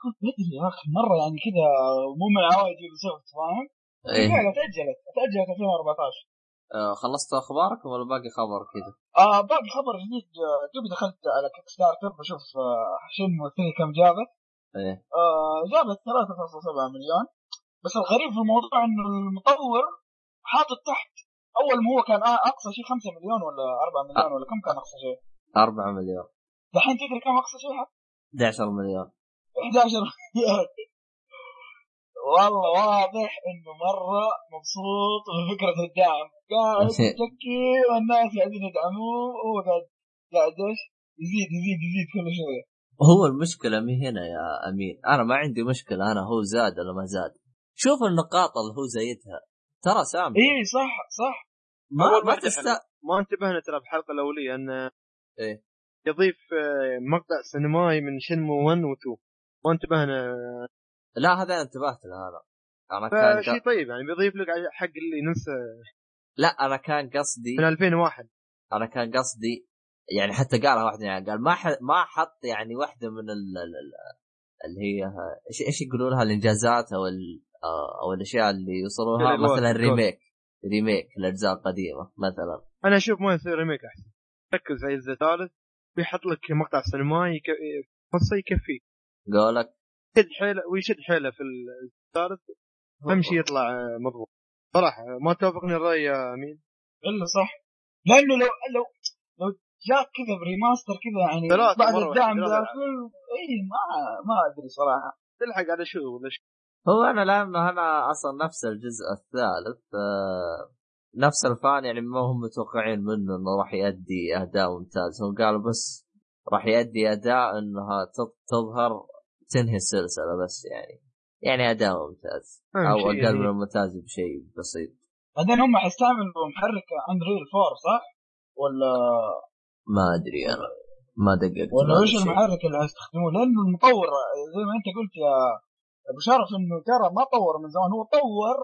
قلت بدري يا أخي مرة يعني كذا مو من عوايد Ubisoft فاهم؟ إيه. فعلا تاجلت تاجلت 2014 آه خلصتوا اخباركم ولا باقي خبر كذا؟ آه باقي خبر جديد. آه، دوبي دخلت على Kickstarter بشوف آه شنو كم جابت. إيه. آه جابت 3.7 مليون. بس الغريب في الموضوع إنه المطور حاطط تحت أول ما هو كان أقصى شيء 5 مليون ولا 4 مليون ولا كم كان أقصى شيء؟ 4 مليون. دحين تدري كم أقصى شيء 11 مليون. 11 مليون. والله واضح إنه مرة مبسوط بفكرة الدعم. قاعد يتكي والناس قاعدين يدعموه. وهو قاعد قاعد إيش؟ يزيد يزيد يزيد كل شوية هو المشكلة مي هنا يا أمين. أنا ما عندي مشكلة. أنا هو زاد ولا ما زاد. شوف النقاط اللي هو زايدها. ترى سامي. اي صح صح. ما ما تست ما انتبهنا ترى بالحلقة الأولية أن إيه. يضيف آه، مقطع سينمائي من شنمو 1 و 2 ما انتبهنا. لا هذا انتبهت له هذا. أنا كان فشيء طيب يعني بيضيف لك حق اللي نفسه لا أنا كان قصدي من 2001 أنا كان قصدي يعني حتى قالها واحد يعني قال ما ح... ما حط يعني واحدة من ال... ال... ال- اللي هي إيش إيش يقولوا لها الإنجازات أو ال... آه، أو الأشياء اللي لها الألوان، مثلا. remake remake الأجزاء القديمة مثلا. أنا أشوف ما يصير remake أحسن. ركز على الجزء الثالث بيحط لك مقطع سينمائي يك... نص يكفيك قولك. يشد حيله ويشد حيله في الجزء الثالث اهم شيء يطلع مضبوط. صراحة ما توافقني الرأي يا أمين؟ إلا صح. لأنه لو لو لو جاك كذا ب remaster كذا يعني بعد الدعم ذا اي ما ما أدري صراحة. تلحق على شو ولا شو؟ هو أنا لأنه أنا أصلا نفس الجزء الثالث آه، نفس الفان يعني ما هم متوقعين منه إنه راح يؤدي أداء ممتاز هم قالوا بس راح يؤدي أداء إنها تظ- تظهر تنهي السلسلة بس يعني يعني أداء ممتاز أو أقل يعني- من الممتاز بشيء بسيط بعدين هم حيستعملوا محرك اندرويد 4 صح؟ ولا ما أدري أنا ما دققت ولا الشيء. المحرك اللي حيستخدموه؟ لأنه المطور زي ما أنت قلت يا ابو شرف إنه ترى ما طور من زمان. هو طور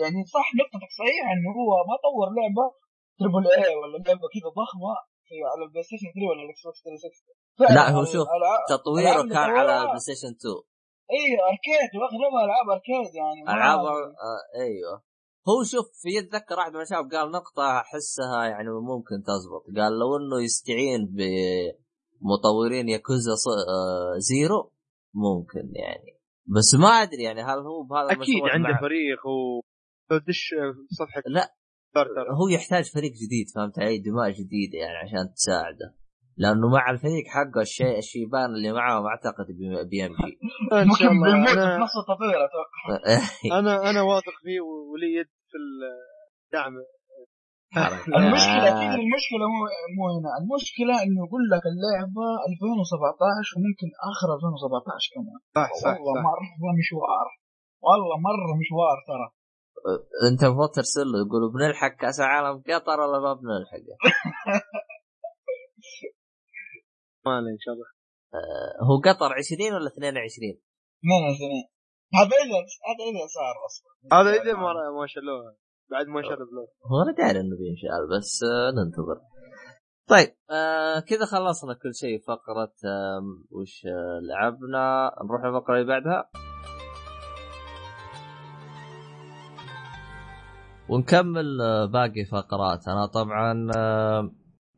يعني صح نقطتك صحيحة إنه هو ما طور لعبة triple A ولا لعبة كذا ضخمة في على ال PlayStation 3 ولا ال Xbox 360 فعلاً لا، هو شوف، تطويره كان على طورها- PlayStation 2 إي arcade واغلبها ألعاب arcade يعني ألعاب آه أيوه. هو شوف في أتذكر واحد من الشباب قال نقطة أحسها يعني ممكن تزبط. قال لو إنه يستعين بمطورين ياكوزا ص- آه، Zero ممكن يعني. بس ما أدري يعني هل هو بهذا أكيد عنده فريق و تدش صفحة Kickstarter هو يحتاج فريق جديد فهمت علي؟ دماء جديدة يعني عشان تساعده. لأنه مع الفريق حقه الشيء الشيبان اللي معه ما أعتقد بي- بيمشي إن شاء ممكن الله. في أنا نص التطوير أتوقع. أنا أنا واثق فيه ولي يد في الدعم المشكلة آه. أكيد المشكلة مو مو هنا، المشكلة إنه يقول لك اللعبة 2017 وممكن آخر 2017 كمان. صح صح, والله صح. مرة مشوار. والله مرة مشوار ترى. أنت المفروض ترسل له يقولوا بنلحق كأس العالم قطر ولا ما بنلحقه؟ ما إن شاء الله. هو قطر 20 ولا 22 اثنين سنين هذا اذا هذا إذا صار أصلا. هذا إذا ما شالوه بعد ما شالوا بلوك هو أنا داري إنه بينشال بس آه، ننتظر. طيب آه كذا خلصنا كل شيء فقرة آه وش آه لعبنا. نروح الفقرة اللي بعدها. ونكمل آه باقي فقرات أنا طبعا آه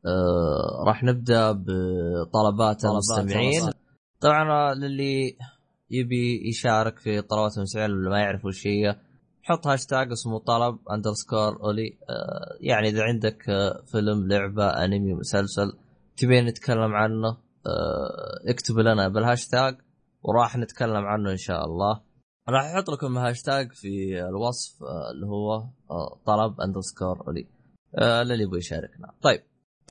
آه راح نبدأ بطلبات المستمعين. طبعا آه، للي يبي يشارك في طلبات المستمعين اللي ما يعرف وش هي حط هاشتاج اسمه طلب underscore Oly آه يعني إذا عندك آه فيلم لعبة أنمي مسلسل تبين نتكلم عنه آه اكتب لنا بالهاشتاج وراح نتكلم عنه إن شاء الله. راح أحط لكم هاشتاج في الوصف آه اللي هو آه طلب underscore Oly للي يبغى يشاركنا. طيب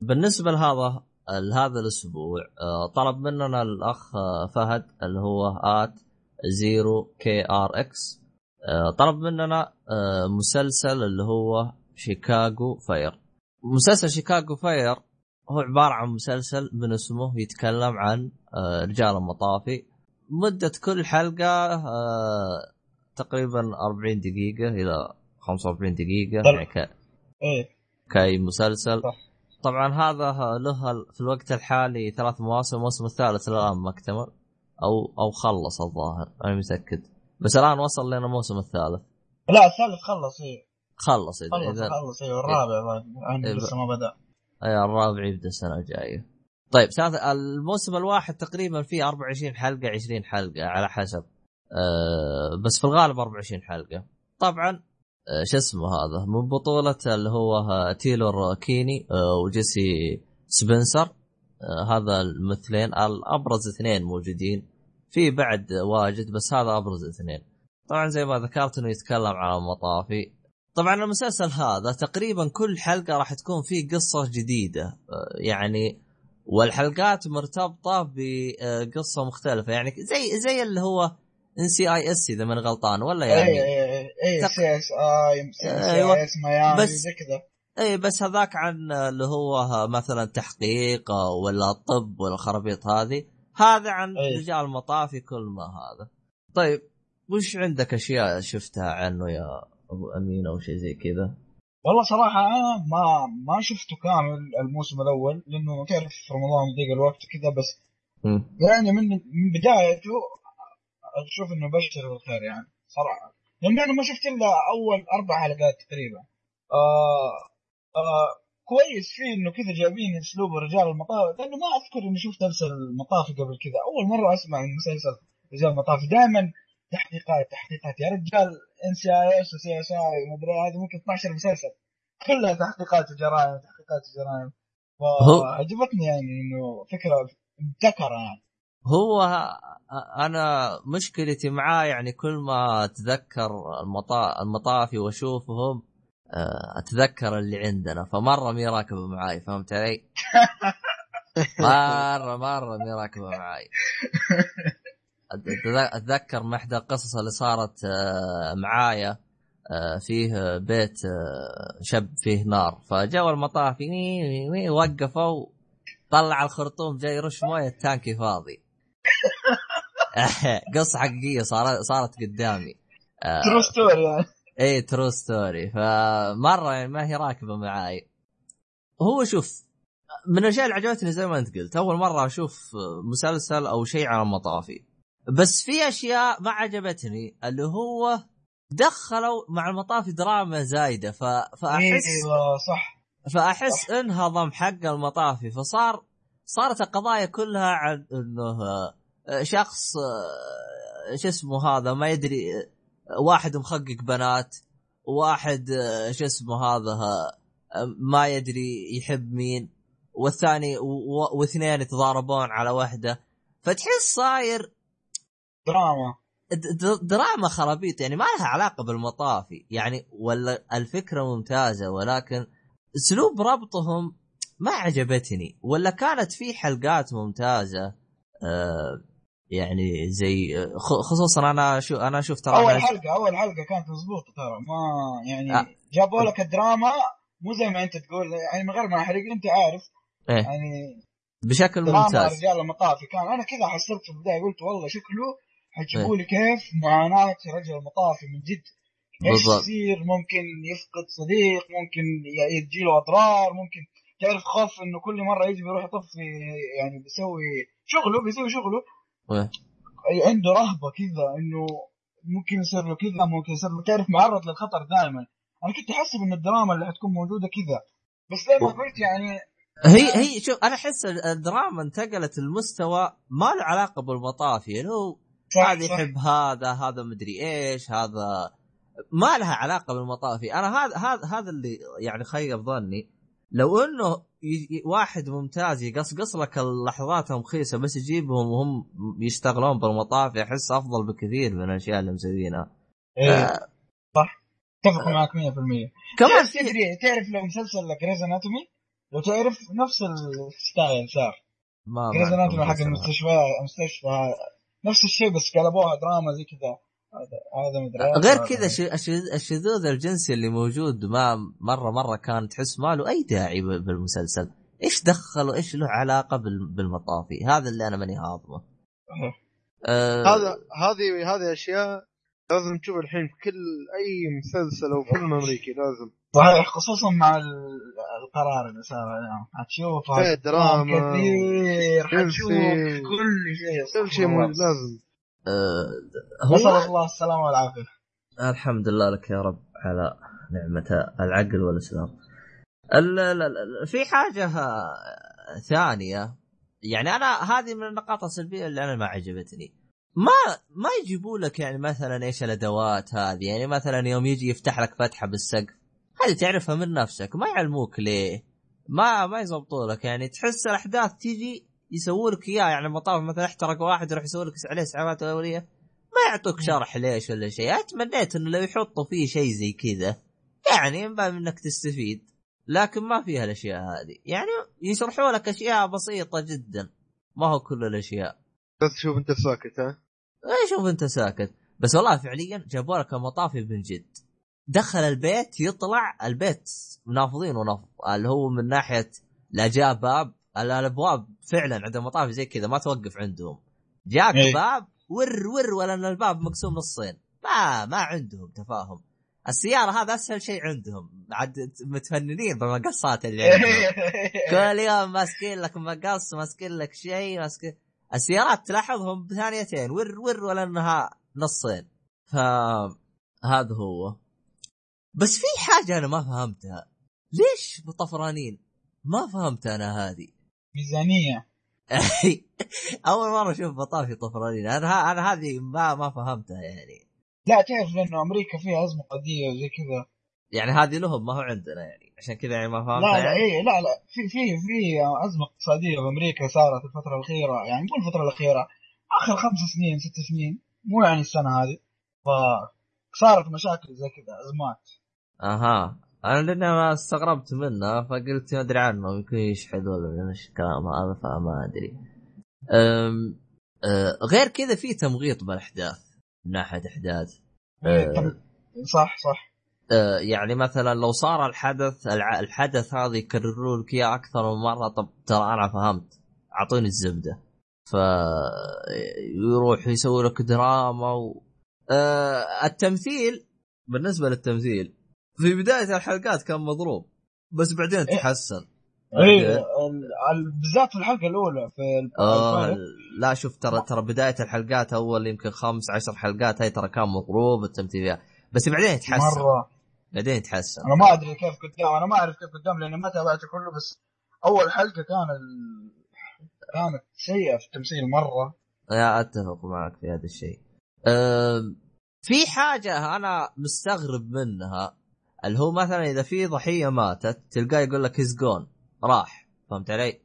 بالنسبة لهذا لهذا الأسبوع طلب مننا الأخ فهد اللي هو at zero KRX طلب مننا آه، مسلسل اللي هو Chicago Fire. مسلسل شيكاغو فاير هو عبارة عن مسلسل من اسمه يتكلم عن آه، رجال المطافي. مدة كل حلقة آه، تقريبا 40 دقيقة إلى 45 دقيقة. يعني ك- إيه. كأي مسلسل. صح. طبعا هذا له في الوقت الحالي ثلاث مواسم الموسم الثالث الآن ما اكتمل أو أو خلص الظاهر أنا متأكد. بس الآن وصل لنا الموسم الثالث لا الثالث خلص إيه خلص اذا خلص خلص والرابع بعد عنده إيه. لسه ما بدأ أي الرابع يبدأ السنة الجاية. طيب ثالث الموسم الواحد تقريبا فيه 24 حلقة 20 حلقة على حسب أه بس في الغالب 24 حلقة. طبعا أه شو اسمه هذا من بطولة اللي هو آه، تيلور كيني أه وجيسي سبنسر أه هذا الممثلين الأبرز اثنين موجودين في بعد واجد بس هذا أبرز اثنين. طبعا زي ما ذكرت إنه يتكلم عن المطافي. طبعا المسلسل هذا تقريبا كل حلقة راح تكون فيه قصة جديدة. يعني والحلقات مرتبطة بقصة مختلفة. يعني زي زي اللي هو NCIS إذا من غلطان ولا إيه يعني؟ إيه إيه تق- CSI C. S Miami بس- كذا. اي بس هذاك عن اللي هو مثلا تحقيق ولا طب ولا الخرابيط هذه. هذا عن أي. رجال مطافي كل ما هذا طيب وش عندك أشياء شفتها عنه يا أبو أمين أو شيء زي كذا والله صراحة أنا ما ما شفته كامل الموسم الأول لأنه تعرف في رمضان ضيق الوقت كذا بس مم. يعني من من بدايته أشوف إنه بشر بالخير يعني صراحة لأن أنا ما شفت إلا أول أربع حلقات تقريبا آه آه كويس فيه إنه كذا جايبين أسلوب رجال المطافي لأنه ما أذكر إني شفت مسلسل المطافي قبل كذا. أول مرة أسمع عن مسلسل رجال المطافي. دائما تحقيقات تحقيقات. يا رجال إن سي آي إس وسي إس آي ومدري هذه ممكن 12 مسلسل. كلها تحقيقات وجرائم تحقيقات وجرائم. فعجبتني يعني إنه فكرة مبتكره يعني. هو أنا مشكلتي معاه يعني كل ما أتذكر المطا... المطافي وأشوفهم أتذكر اللي عندنا. فمرة مي راكبة معاي فهمت علي؟ مرة مرة مي راكبة معاي. أتذكر من إحدى القصص اللي صارت آه، معايا آه، فيه بيت آه، شب فيه نار. فجو المطافي وقفوا طلع الخرطوم جاي يرش موية التانكي فاضي. قصة حقيقية صارت صارت قدامي. آه، ترو ستوري يعني. إيه true story فمرة يعني ما هي راكبة معاي. هو شوف من الأشياء اللي عجبتني زي ما أنت قلت أول مرة أشوف مسلسل أو شيء عن المطافي بس في أشياء ما عجبتني اللي هو دخلوا مع المطافي دراما زايدة. ف... فأحس أيوه صح. فأحس انهضم حق المطافي. فصار صارت القضايا كلها عن إنه آه، شخص آه، شو اسمه هذا ما يدري واحد مخقق بنات واحد آه، شو اسمه هذا آه، ما يدري يحب مين والثاني واثنين يتضاربون على واحدة فتحس صاير دراما. دراما خرابيط يعني ما لها علاقة بالمطافي يعني ولا الفكرة ممتازة ولكن أسلوب ربطهم ما عجبتني ولا كانت في حلقات ممتازة آه يعني زي خصوصا أنا شو أنا شفت ترى أول حلقة أول حلقة كانت مضبوطة ترى ما يعني آه. جابوا لك الدراما مو زي ما أنت تقول يعني من غير ما أحرق أنت عارف. إيه. يعني بشكل دراما ممتاز. رجال المطافي كان. أنا كذا حصلت في البداية قلت والله شكله حيجيبوا لي كيف معاناة رجل المطافي من جد. إيش. يصير؟ ممكن يفقد صديق ممكن ي- تجي له أضرار ممكن تعرف خوف إنه كل مرة يجي بيروح يطفي يعني بيسوي شغله بيسوي شغله. إيه. عنده رهبة كذا إنه ممكن يصير له كذا ممكن يصير له تعرف معرض للخطر دائما. أنا كنت احسب إن الدراما اللي حتكون موجودة كذا. بس زي ما قلت يعني هي هي شوف أنا أحس الدراما انتقلت المستوى ما له علاقة بالمطافي اللي هو هذا. يحب هذا هذا مدري إيش هذا ما لها علاقة بالمطافي أنا هذا هذا هذا اللي يعني خيب ظني. لو إنه واحد ممتاز يقصقص لك اللحظات المخيسه بس يجيبهم وهم يشتغلون بالمطافي احس أفضل بكثير من الأشياء اللي مسوينها إيه. آه، أتفق معك 100% كمان تدري تعرف لو مسلسل Grey's Anatomy لو تعرف نفس ال style صار. ما Grey's Anatomy حق المستشفى المستشفى. نفس الشيء بس قلبوها دراما زي كذا. هذا هذا غير هذا. كذا الشذوذ الجنسي اللي موجود ما مره مرة كان تحس ما له أي داعي بالمسلسل. إيش دخلوا إيش له علاقة بال- بالمطافي؟ هذا اللي أنا ماني هاضمه. أه هذا هذه هذه أشياء لازم تشوف الحين في كل أي مسلسل أو فيلم أمريكي لازم. صحيح خصوصا مع ال- القرار اللي صار اليوم حتشوف فيه دراما كثير حتشوف. كل شيء. كل شيء لازم. أه هو الله السلامه والعافية. الحمد لله لك يا رب على نعمة العقل والإسلام. ال- ال- ال- في حاجة آه، ثانية. يعني أنا هذه من النقاط السلبية اللي أنا ما عجبتني. ما ما يجيبوا لك يعني مثلا إيش الأدوات هذه؟ يعني مثلا يوم يجي يفتح لك فتحة بالسقف هذه تعرفها من نفسك ما يعلموك ليه. ما ما يزبطوا لك. يعني تحس الأحداث تيجي يسووا لك اياها يعني مطاف مثلا احترق واحد يروح يسوي لك عليه اسعافات أولية ما يعطوك شرح ليش ولا شيء. أنا تمنيت إنه لو يحطوا فيه شيء زي كذا يعني من باب إنك تستفيد لكن ما فيها الاشياء هذه. يعني يشرحوا لك أشياء بسيطة جدا ما هو كل الأشياء. بس شوف أنت ساكت ها؟ اي شوف أنت ساكت. بس والله فعليا جابوا لك المطافي من جد. دخل البيت يطلع البيت منافضين ونفض اللي هو من ناحية لا جاء باب الأبواب فعلا عند المطافي زي كذا ما توقف عندهم. جاك إيه. باب ور ور ولا إن الباب مقسوم نصين. ما ما عندهم تفاهم. السيارة هذا أسهل شيء عندهم. عاد متفننين بالمقصات اللي عندهم. كل يوم ماسكين لك مقص ماسكين لك شيء ماسكين السيارات تلاحظهم بثانيتين ور ور ولا إنها نصين. ف هذا هو. بس في حاجة أنا ما فهمتها. ليش طفرانين؟ ما فهمت أنا هذه. ميزانية. أول مرة أشوف مطافي طفرانين. أنا أنا هذه ما ما فهمتها يعني. لا تعرف لأنه أمريكا فيها أزمة قضية وزي كذا. يعني هذه لهم ما هو عندنا يعني. عشان كذا يعني ما فهمتها لا لا يعني. اي لا لا. في في في أزمة اقتصادية بامريكا صارت الفترة الأخيرة. يعني مو الفترة الأخيرة آخر خمس سنين ست سنين مو يعني السنة هذه. فصارت مشاكل زي كذا أزمات. أها. أنا لأن ما استغربت منه فقلت ما أدري عنه يمكن يشحذوا ولا إيش الكلام هذا فما أدري. أم أه غير كذا في تمغيط بالأحداث من ناحية أحداث. أه صح صح. أه يعني مثلا لو صار الحدث الحدث هذا يكرروا لك اياه أكثر من مرة طب ترى أنا فهمت أعطوني الزبدة. ف يروح يسوي لك دراما و... أه التمثيل بالنسبة للتمثيل في بداية الحلقات كان مضروب بس بعدين تحسن. اي ال- ال- بالذات في الحلقة الأولى في آه. لا شوف ترى ترى بداية الحلقات أول يمكن خمس عشر حلقات هاي ترى كان مضروب التمثيل فيها بس بعدين يتحسن مرة. بعدين يتحسن أنا ما أدري كيف قدام أنا ما أعرف كيف قدام لأني ما تابعته كله بس أول حلقة كان ال... كانت سيئة في التمثيل مرة. يا أتفق معك في هذا الشيء. أم، في حاجة أنا مستغرب منها. اللي هو مثلا إذا في ضحية ماتت تلقاه يقول لك هيز جون راح. فهمت علي؟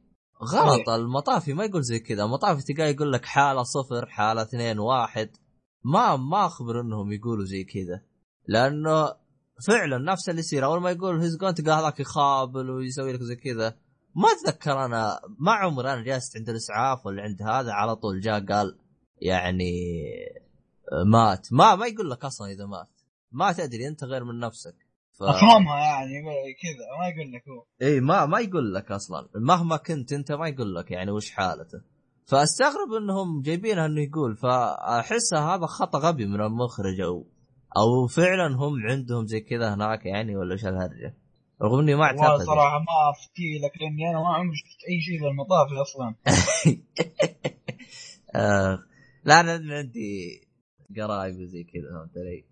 غلط المطافي ما يقول زي كذا. المطافي تلقاه يقول لك حالة صفر حالة اثنين واحد. ما ما أخبر إنهم يقولوا زي كذا. لأنه فعلا نفس اللي يصير. أول ما يقول هيز جون تلقاه هذاك يخابل ويسوي لك زي كذا. ما أتذكر أنا ما عمري أنا جلست عند الإسعاف ولا عند هذا على طول جاء قال يعني مات. ما ما يقول لك أصلا إذا مات. ما تدري أنت غير من نفسك. ف... أفهمها يعني كذا ما يقول لك هو. إي ما ما يقول لك أصلا. مهما كنت أنت ما يقول لك يعني وش حالته. فأستغرب إنهم جايبينها إنه يقول فأحسها هذا خطأ غبي من المخرج أو أو فعلا هم عندهم زي كذا هناك يعني ولا إيش الهرجه رغم إني ما والله أعتقد. صراحة ما أفتي لك لأني أنا ما عمري شفت أي شيء بالمطافي أصلا. آه لا أنا عندي قرايب وزي كذا فهمت علي؟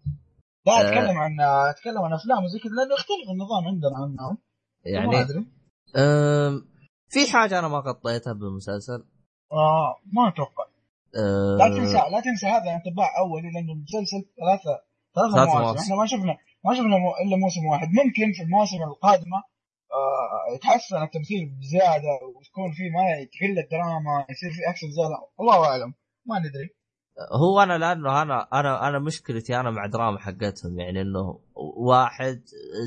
لا آه. أتكلم عن أتكلم عن أفلام وزي كذا لأنه يختلف النظام عندنا عنهم. ما يعني أدري. أم، في حاجة أنا ما غطيتها بالمسلسل. آه ما أتوقع. أه، لا تنسى لا تنسى هذا انطباع أولي لأنه المسلسل ثلاثة ثلاثة ثلاث مواسم. مواسم. إحنا ما شفنا ما شفنا مو إلا موسم واحد. ممكن في المواسم القادمة آه يتحسن التمثيل بزيادة وتكون في ما تقل الدراما يصير في أكشن زيادة. الله أعلم. ما ندري. هو أنا لأنه أنا أنا أنا مشكلتي أنا مع دراما حقتهم يعني إنه واحد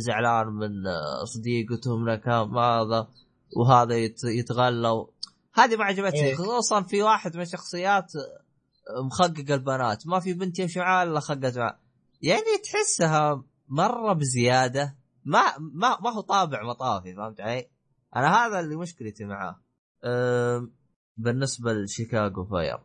زعلان من صديقته من كم هذا وهذا يت- يتغلى هذه ما عجبتني. إيه. خصوصا في واحد من الشخصيات مخقق البنات. ما في بنت يمشي معاه إلا خقت معاه يعني تحسها مرة بزيادة. ما ما ما هو طابع مطافي فهمت علي؟ أنا هذا اللي مشكلتي معاه بالنسبة لشيكاغو فاير.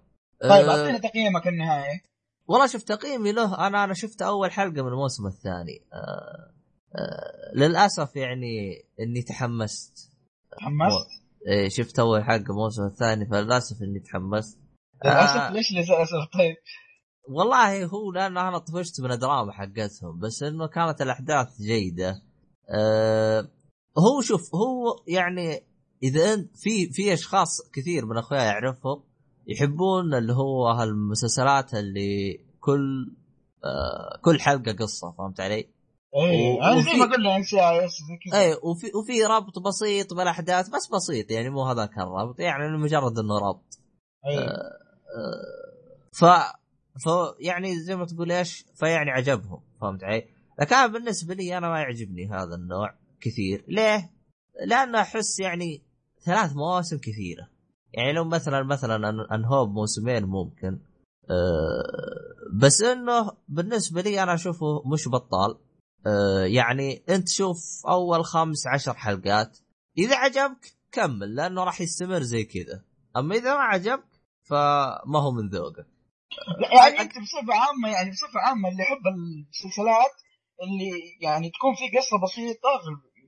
طيب أه، اعطينا تقييمك النهائي. والله شفت تقييمي له أنا أنا شفت أول حلقة من الموسم الثاني. آه آه للأسف يعني إني تحمست. تحمست؟ إيه شفت أول حلقة الموسم الثاني فللأسف إني تحمست. للأسف آه. ليش للاسف طيب. والله هو لأن أنا طفشت من الدراما حقتهم بس إنه كانت الأحداث جيدة. آه هو شوف هو يعني إذا انت في في أشخاص كثير من أخوياي اعرفهم يحبون اللي هو هالمسلسلات اللي كل آه كل حلقة قصة فهمت علي؟ و- أنا زي ما قلنا CISI وفي وفي ربط بسيط بالأحداث بس بسيط يعني مو هذاك الربط يعني مجرد إنه ربط إيه ف ف يعني زي ما تقول إيش فيعني عجبهم فهمت علي؟ لكن أنا بالنسبة لي أنا ما يعجبني هذا النوع كثير ليه؟ لأنه أحس يعني ثلاث مواسم كثيرة يعني لو مثلا مثلا انهوب موسمين ممكن أه بس إنه بالنسبة لي أنا أشوفه مش بطال. أه يعني أنت شوف أول خمس عشر حلقات إذا عجبك كمل لأنه راح يستمر زي كذا. أما إذا ما عجبك فما هو من ذوقك. يعني أنت بصفة عامة يعني بصفة عامة اللي يحب المسلسلات اللي يعني تكون في قصة بسيطة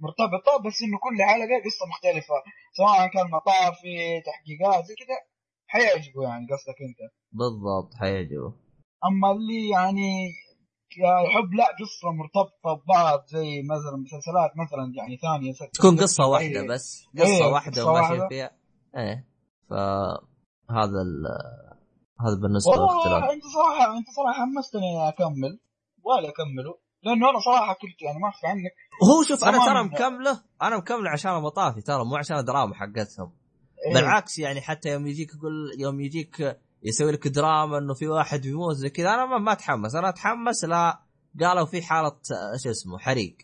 مرتبطة بس إنه كل حلقه قصة مختلفة. سواء كان مطافي تحقيقات زي كذا حيعجبه يعني قصدك أنت. بالضبط حيعجبه. أما اللي يعني يحب لا قصة مرتبطة ببعض زي مثلا مسلسلات مثلا يعني ثانية تكون قصة واحدة إيه. بس. قصة إيه، واحدة قصة وماشي. فيها. إيه. فهذا ال هذا بالنسبة والله للاختلاف أنت صراحة أنت صراحة حمستني أكمل. ولا أكمله. لأنه أنا صراحة كنت يعني ما أخفى عنك هو شوف أنا. ترى مكملة أنا مكملة عشان المطافي ترى مو عشان الدراما حقتهم إيه. بالعكس يعني حتى يوم يجيك يقول يوم يجيك يسوي لك دراما إنه في واحد بيموت زي كذا أنا ما, ما أتحمس أنا أتحمس لا قالوا في حالة شو اسمه حريق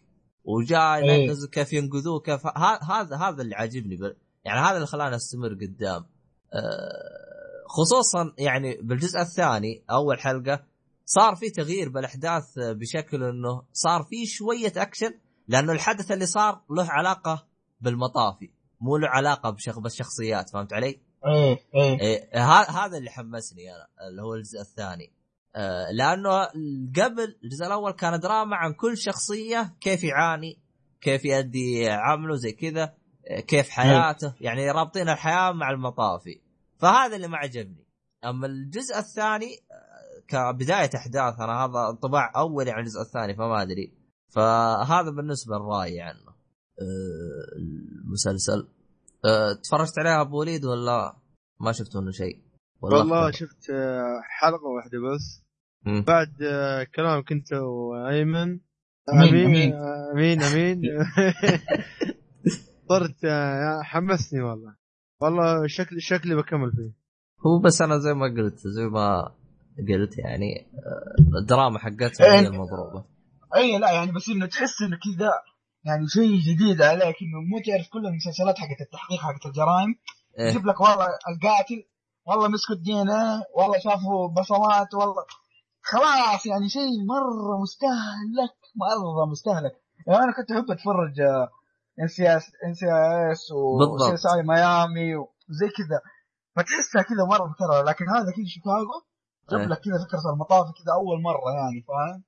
وجاء إيه. ينقذ كيف ينقذوه كيف هذا هذا اللي عاجبني يعني هذا اللي خلاني أستمر قدام آه، خصوصا يعني بالجزء الثاني أول حلقة صار في تغيير بالأحداث بشكل إنه صار في شوية أكشن لأنه الحدث اللي صار له علاقة بالمطافي مو له علاقة بالشخصيات فهمت علي؟ إيه إيه. إيه هذا اللي حمسني أنا اللي هو الجزء الثاني. آه، لأنه قبل الجزء الأول كان دراما عن كل شخصية كيف يعاني كيف يؤدي عمله زي كذا كيف حياته يعني رابطين الحياة مع المطافي. فهذا اللي ما عجبني. أما الجزء الثاني كبداية أحداث أنا هذا انطباع اولي عن الجزء الثاني فما أدري. فهذا بالنسبة لرايي عنه آه، المسلسل. آه، تفرجت عليها أبو وليد ولا ما شفت منه شيء؟ والله؟ شفت آه، حلقة واحدة بس. مم. بعد آه، كلامك انت وأيمن. أمين، امين أمين. آه، أمين أمين. صرت حمسني والله. والله شكلي شكلي بكمل فيه. هو بس أنا زي ما قلت زي ما قلت يعني آه، الدراما حقتها هي إيه. المضروبة اي لا يعني بس إنه تحس إنه كذا يعني شيء جديد عليك انه مو تعرف كل المسلسلات حقت التحقيق حقت الجرائم إيه. يجيب لك والله القاتل والله مسكوا الدي ان والله شافوا بصمات والله خلاص يعني شيء مرة مستهلك مرة مستهلك يعني أنا كنت أحب أتفرج إن سي إس إن سي إس بالضبط. و CSI Miami وزي كذا فتحسها كذا مرة مكررة لكن هذا كذا Chicago. جاب لك كذا فكرة المطافي كذا أول مرة يعني فاهم؟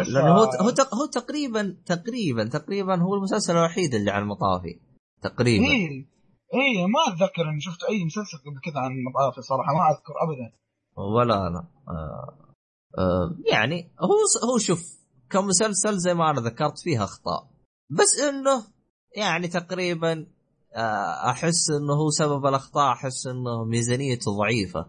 بس- لأنه هو هو هو تقريبا تقريبا تقريبا هو المسلسل الوحيد اللي عن المطافي. تقريبا. إيه. إيه ما أتذكر إني شفت أي مسلسل قبل كذا عن مطافي صراحة ما أذكر ابدا. ولا أنا. آه آه يعني هو هو شوف كمسلسل زي ما أنا ذكرت فيها أخطاء. بس إنه يعني تقريبا آه أحس إنه هو سبب الأخطاء أحس إنه ميزانيته ضعيفة.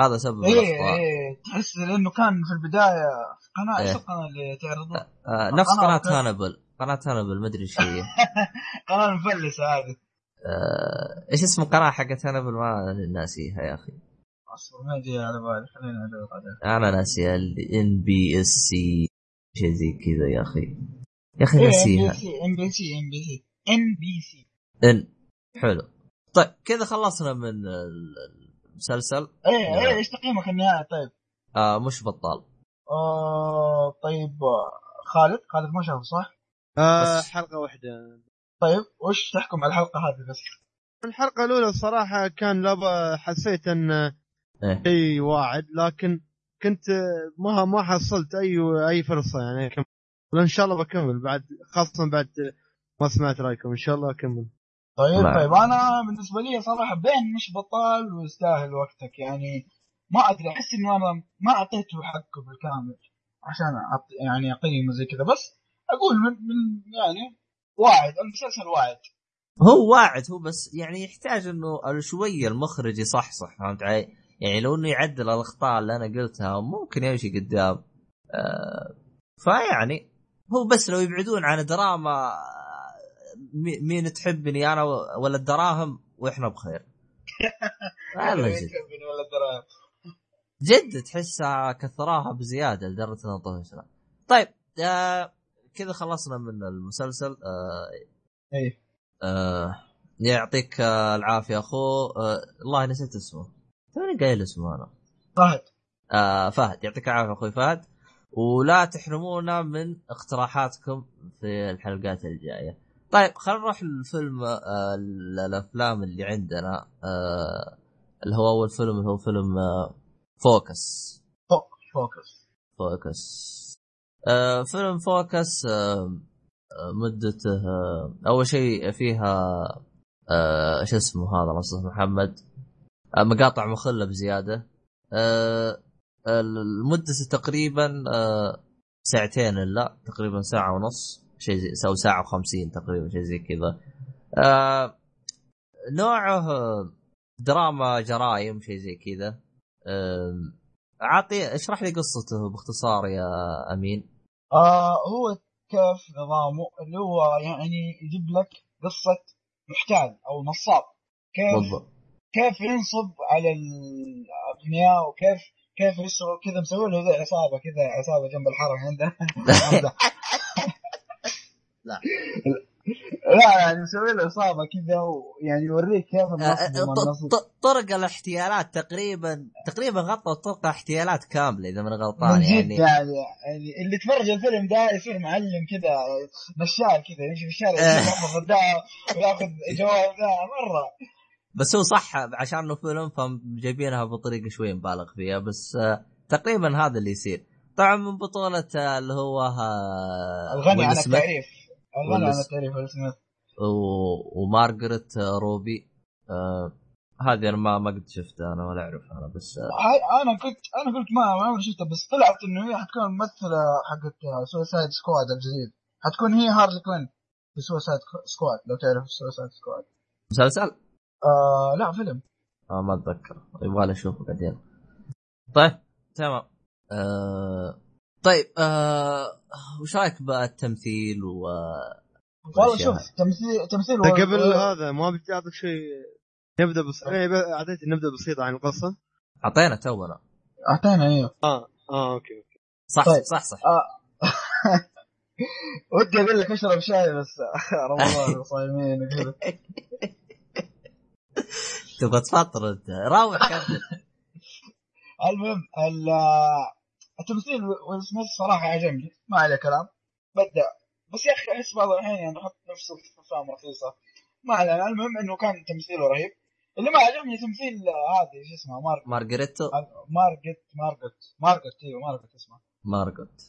هذا سبب إيه الأخطاء. إيه تحس لأنه كان في البداية في قناة إيش إيه. القناه اللي تعرضها؟ آه نفس القناة قناة. هانبل. قناة هانبل ما أدري إيش هي. قناة المفلسه هذه. آه إيش اسم القناة حقت هانبل؟ ما ناسيها يا أخي. أصبر ما يجي على بالي. خلينا أدور عليها. أنا ناسي ال NBSC شيء زي كذا يا أخي. يا أخي ام ناسيها. ام بي سي ام بي سي ام بي سي ان حلو. طيب كذا خلصنا من ال- المسلسل إيه. إيه إيش تقييمك النهائي طيب؟ آه مش بطال آه طيب خالد خالد ما شافه صح؟ آه حلقة واحدة طيب وش تحكم على الحلقة هذه بس؟ الحلقة الأولى الصراحه كان لابا حسيت إن إيه. شيء واعد لكن كنت ما ما حصلت أي أي فرصة يعني أكمل. وان شاء الله بكمل بعد خاصة بعد ما سمعت رأيكم إن شاء الله أكمل طيب نعم. طيب أنا بالنسبة لي صراحة بين مش بطال ويستاهل وقتك يعني ما أدري أحس إنه أنا ما أعطيته حقه بالكامل عشان يعني اقيمه زي كذا بس أقول من, من يعني واعد المسلسل واعد هو واعد هو بس يعني يحتاج إنه شوية المخرج يصحصح فهمت علي؟ يعني لو إنه يعدل الأخطاء اللي أنا قلتها ممكن يمشي قدام آه فيعني هو بس لو يبعدون عن دراما مين تحبني أنا ولا الدراهم وإحنا بخير. والله جد. ولا الدراهم؟ جد تحسها كثراها بزيادة لدرجة إنها طفشنا. طيب آه كذا خلصنا من المسلسل. آه إيه. آه يعطيك آه العافية اخوه آه الله نسيت اسمه. توني قايل اسمه أنا. فهد. آه فهد. يعطيك العافية أخوي فهد. ولا تحرمونا من اقتراحاتكم في الحلقات الجاية. طيب خلينا نروح للفيلم آه الأفلام اللي عندنا آه اللي هو أول فيلم اللي هو فيلم آه Focus. Focus. Focus. آه فيلم Focus آه آه، مدته آه أول شيء فيها آه شو اسمه هذا يسلمك محمد. آه مقاطع مخلة بزيادة. آه المدة تقريبا آه ساعتين إلا تقريبا ساعة ونص. شيء زي أو ساعة وخمسين تقريبا شيء زي كذا. آه نوعه دراما جرائم شيء زي كذا. آه عاطي اشرح لي قصته باختصار يا أمين. آه هو كيف نظامه؟ اللي هو يعني يجيب لك قصة محتال أو نصاب. كيف بالضبط. كيف ينصب على الأغنياء وكيف كيف يشتغل كذا مسوي له زي عصابة كذا عصابة جنب الحرم عنده. لا. لا يعني مسوي له عصابة كذا ويعني يوريك كيف آه، ط- طرق الاحتيالات تقريبا تقريبا غطوا طرق احتيالات كاملة إذا من من غلطان يعني يعني يعني اللي يتفرج الفيلم ده يصير معلم كذا نشال كذا يمشي في الشارع آه. ياخذ ده وياخذ جوال ده مرة. بس هو صح عشان إنه فيلم فجايبينها بطريقة شوي مبالغ فيها بس آه، تقريبا هذا اللي يصير. طبعا من بطولة آه، اللي هو آه، الغني عن التعريف. التعريف ويل سميث و- ومارغوت آه، روبي آه، هذه أنا ما ما قد شفتها أنا ولا أعرف أنا بس هاي أنا كنت أنا قلت ما ما عمري شفتها بس طلعت إنه هي حتكون ممثلة حقت Suicide Squad الجديد. حتكون هي Harley Quinn في Suicide Squad لو تعرف Suicide Squad مسلسل؟ آه لا فيلم. آه ما أتذكر. يبغى لي أشوفه بعدين. طيب تمام. آه طيب آه وش رأيك بالتمثيل و والله شوف تمثيل تمثيل طيب و- قبل هذا ما بدي اعطيك شيء نبدأ بس إيه، اعطيتي نبدأ بسيطه عن القصة. أعطينا تونا. أعطينا أيوه آه آه okay okay. صح طيب. صح صح. آه. ودي أقول لك أشرب شاي بس. رمضان وصايمين وكذا. تبغى تفطر أنت؟ روح كمل المهم ال- التمثيل ويل سميث صراحة عجبني ما عليه كلام. بدع بس يا أخي أحس بعض الأحيان يعني يحط نفسه في افلام رخيصة. ما علينا المهم إنه كان تمثيله رهيب. اللي ما عجبني تمثيل هذه شو اسمها مارك مارغريتو. مارجت مارجت مارجت إيوه مارجت اسمها مارغوت.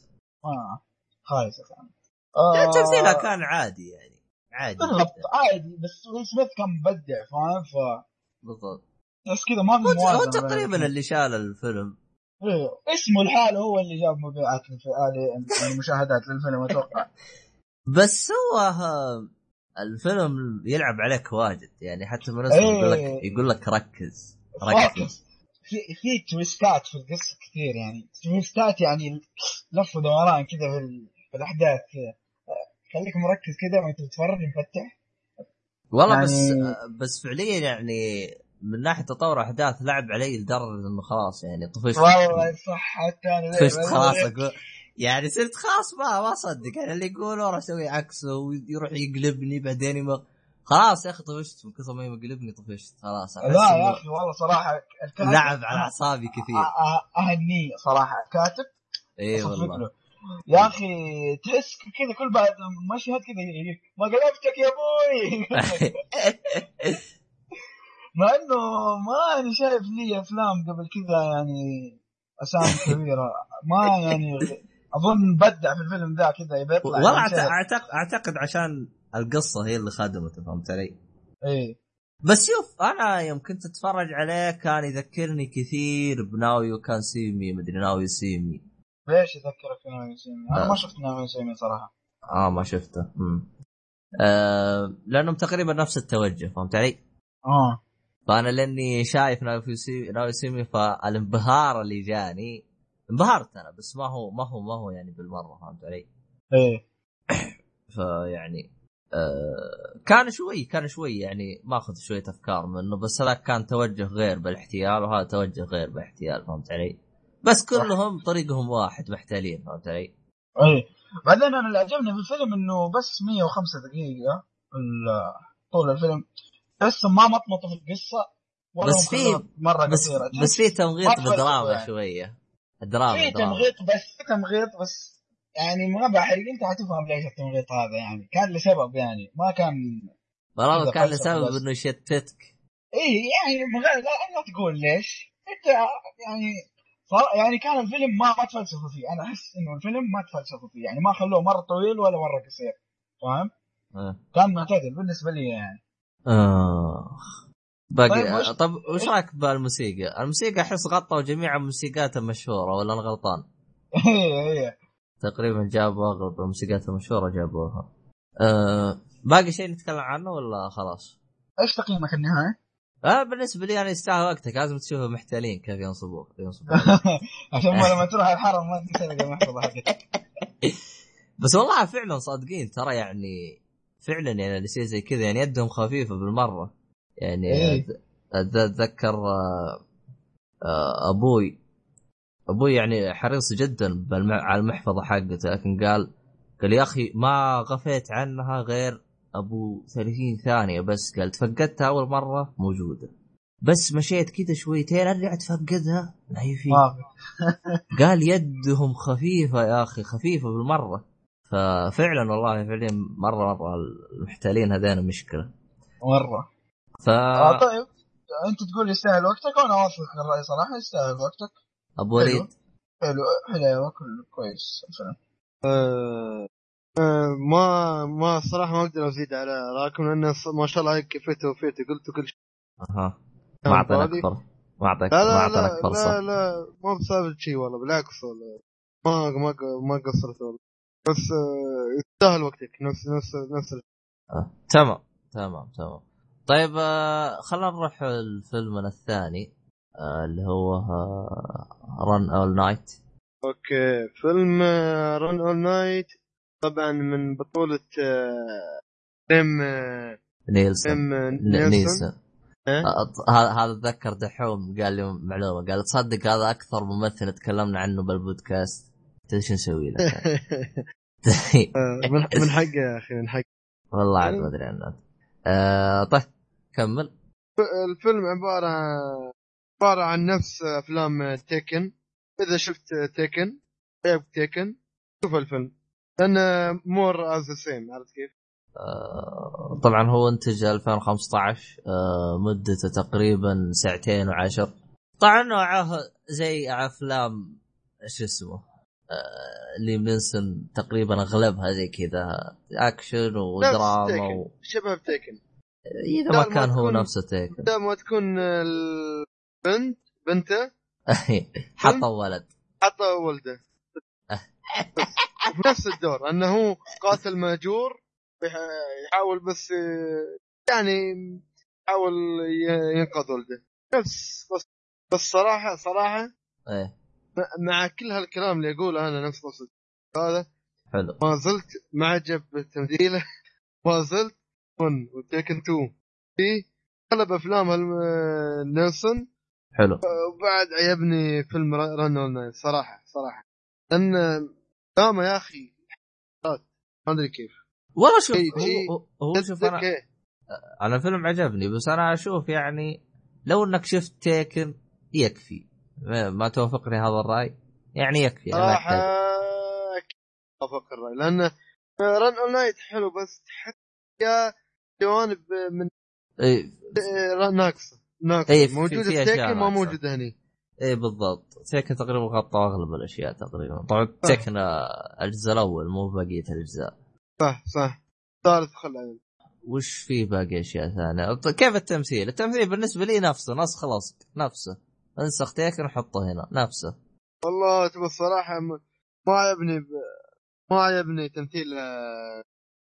ما خايسه كانت لا، تمثيلها آه، كان عادي يعني. عادي بالضبط. عادي. بس ويل سميث كان مبدع فاهم؟ ف بالضبط. بس كذا ما في هو تقريبا. اللي شال الفيلم. اسمه لحاله هو اللي جاب مبيعات المشاهدات للفيلم أتوقع. بس هو الفيلم يلعب عليك واجد يعني حتى من اسمه إيه. يقول لك يقول لك ركز ركز. في في تويستات في القصة كثير يعني تويستات يعني لف ودوران كذا في, في الأحداث. خليك مركز كذا وانت بتتفرج مفتح. والله يعني- بس بس فعليا يعني من ناحية تطور أحداث لعب علي لدرجه إنه خلاص يعني طفشت والله صح حتى أنا طفشت خلاص. أقول يعني صرت خلاص ما ما أصدق. يعني اللي يقول أروح أسوي عكسه ويروح يقلبني بعدين يم... خلاص يا أخي طفشت. من كثر ما يقلبني طفشت. خلاص لا يا أخي والله صراحة الكاتب لعب على أعصابي كثير. أ- أ- اهنيه صراحة. الكاتب؟ اي والله. له. يا أخي تحس كذا كل بعد مشهد كذا ما قلبتك يا أبوي. مع إنه ما أنا شايف لي أفلام قبل كذا يعني أسامي كبيرة ما يعني أظن بدع في الفيلم ذا كذا يبي يطلع والله يعني. اعتقد أعتقد عشان القصة هي اللي خدمته فهمت علي؟ إيه بس شوف أنا يوم كنت أتفرج عليه كان يذكرني كثير ب Now You Can See Me مدري Now You See Me ليش يذكرك في Now You See Me؟ أنا آه. ما شفت Now You See Me صراحة آه ما شفته مم. آه لأنهم تقريبا نفس التوجه فهمت علي؟ آه فانا لاني شايف Now You See Now You See Me فالانبهار اللي جاني انبهرت أنا بس ما هو ما هو ما هو يعني بالمرة فهمت علي؟ إيه فيعني آه كان شوي كان شوي يعني ماخذ شوية أفكار منه بس هذاك كان توجه غير بالاحتيال وهذا توجه غير بالاحتيال فهمت علي؟ بس كلهم طريقهم واحد محتالين فهمت علي؟ إيه بعدين أنا اللي عجبني في الفيلم إنه بس 105 دقيقة طول الفيلم تحس ما مطمطوا في القصة ولا بس في- مرة بس قصيرة. بس في تمغيط ما تفلسفوا بدراما يعني. شوية. الدراما في. تمغيط بس في تمغيط بس. يعني ما بحرق انت حتفهم ليش التمغيط هذا يعني. كان لسبب يعني. ما كان والله كان لسبب بس. إنه يشتتك. إيه يعني لا, لا تقول ليش. أنت يعني يعني كان الفيلم ما ما تفلسفوا فيه. أنا أحس إنه الفيلم ما تفلسفوا فيه. يعني ما خلوه مرة طويل ولا مرة قصير. فاهم؟ آه. كان معتدل بالنسبة لي يعني. اخ باقي طيب طيب وش- طب وش رأيك بالموسيقى؟ الموسيقى أحس غطوا جميع موسيقاته المشهورة ولا أنا غلطان؟ إيه إيه تقريبا جابوا أغلب الموسيقات المشهورة جابوها. أه باقي شيء نتكلم عنه ولا خلاص؟ إيش تقييمك النهائي؟ آه بالنسبة لي أنا يستاهل وقتك لازم تشوفه محتالين كيف ينصبوك ينصبوك عشان ما لما تروح الحرم ما تنسى المحفظه حقتك بس والله فعلا صادقين ترى يعني فعلا يعني يصير زي كذا يعني يدهم خفيفه بالمرة. يعني إيه. أتذكر آه، آه، أبوي. أبوي يعني حريص جدا على المحفظة حقته لكن قال قال يا أخي ما غفيت عنها غير أبو 30 ثانية بس. قال تفقدتها أول مرة؟ موجودة. بس مشيت كذا شويتين ارجع ما في قال يدهم خفيفة يا أخي خفيفة بالمرة. ففعلا والله فعليا مرة مرة المحتالين هذين مشكلة. مرة. ف آه طيب. أنت تقول يستاهل وقتك وأنا اوافقك الرأي صراحة يستاهل وقتك. أبو وليد. حلو. حلو. كله كويس. الفيلم آه آه ما ما الصراحه ما أقدر أزيد على رأيكم لأن ما شاء الله هيك كفيته وفيته قلتوا كل شيء. أها. ما اعطيناك هذه. فرصة. ما اعطيك لا ما لا اعطيناك لا فرصة. لا لا ما بسبب شيء والله بالعكس والله. ما ما ما قصرت والله. بس يستاهل وقتك نفس نفس نفس آه. تمام تمام تمام. طيب آه، خلينا نروح الفيلم الثاني آه، اللي هو Run All Night okay فيلم Run All Night طبعا من بطولة ليام نيسون. نيسون؟ إيه؟ هذا اتذكر دحوم قال لي معلومة قال تصدق هذا أكثر ممثل تكلمنا عنه بالبودكاست. تدري شو نسوي له؟ من من حقه يا أخي من حقه. والله عاد ما أدري عنه آه طيب كمل. الفيلم عبارة عبارة عن نفس أفلام Taken. إذا شفت Taken لعب Taken شوف الفيلم. لأن more is the same عرفت كيف؟ آه طبعا هو انتج 2015 آه مدته تقريبا ساعتين وعشر. طبعا نوعه زي أفلام شو اسمه؟ آه ليام نيسون تقريبا اغلبها زي كذا اكشن ودراما تيكن. و... شبه بتيكن إذا لا، ما ما كان هو نفسه تيكن. لما تكون البنت بنته. حطوا ولد. حطه ولده. نفس الدور. أنه هو قاتل ماجور بيح- يحاول بس آه، يعني يحاول ينقذ ولده. نفس بس بس صراحة صراحة إيه. مع كل هالكلام اللي اقوله أنا نفس هذا حلو. ما زلت معجب بتمثيله ما زلت ون وتيكن 2 في اغلب أفلام نيلسون. حلو. وبعد عجبني فيلم رن صراحة صراحة. لأن دراما يا أخي. ما أدري كيف. والله شوف هو, هو شوف أنا؟ أنا الفيلم عجبني بس أنا أشوف يعني لو إنك شفت تيكن يكفي. ما توافقني هذا الرأي؟ يعني يكفي صراحة أوافق الرأي لأن Run All Night حلو بس يا جوانب من اي آه، ناقصة ناقصة. إيه، في- موجودة في Taken ما. موجودة هني. اي بالضبط. Taken تقريبا غطى أغلب الأشياء تقريبا. طبعا Taken الجزء الأول مو بقية الأجزاء. صح صح. ثالث خل وش في باقي أشياء ثانية؟ ط- كيف التمثيل؟ التمثيل بالنسبة لي نفسه نسخ لصق نفسه. انسخ تيكن وحطه هنا. نفسه. والله تبى الصراحه ما عجبني ب... ما عجبني تمثيل آه،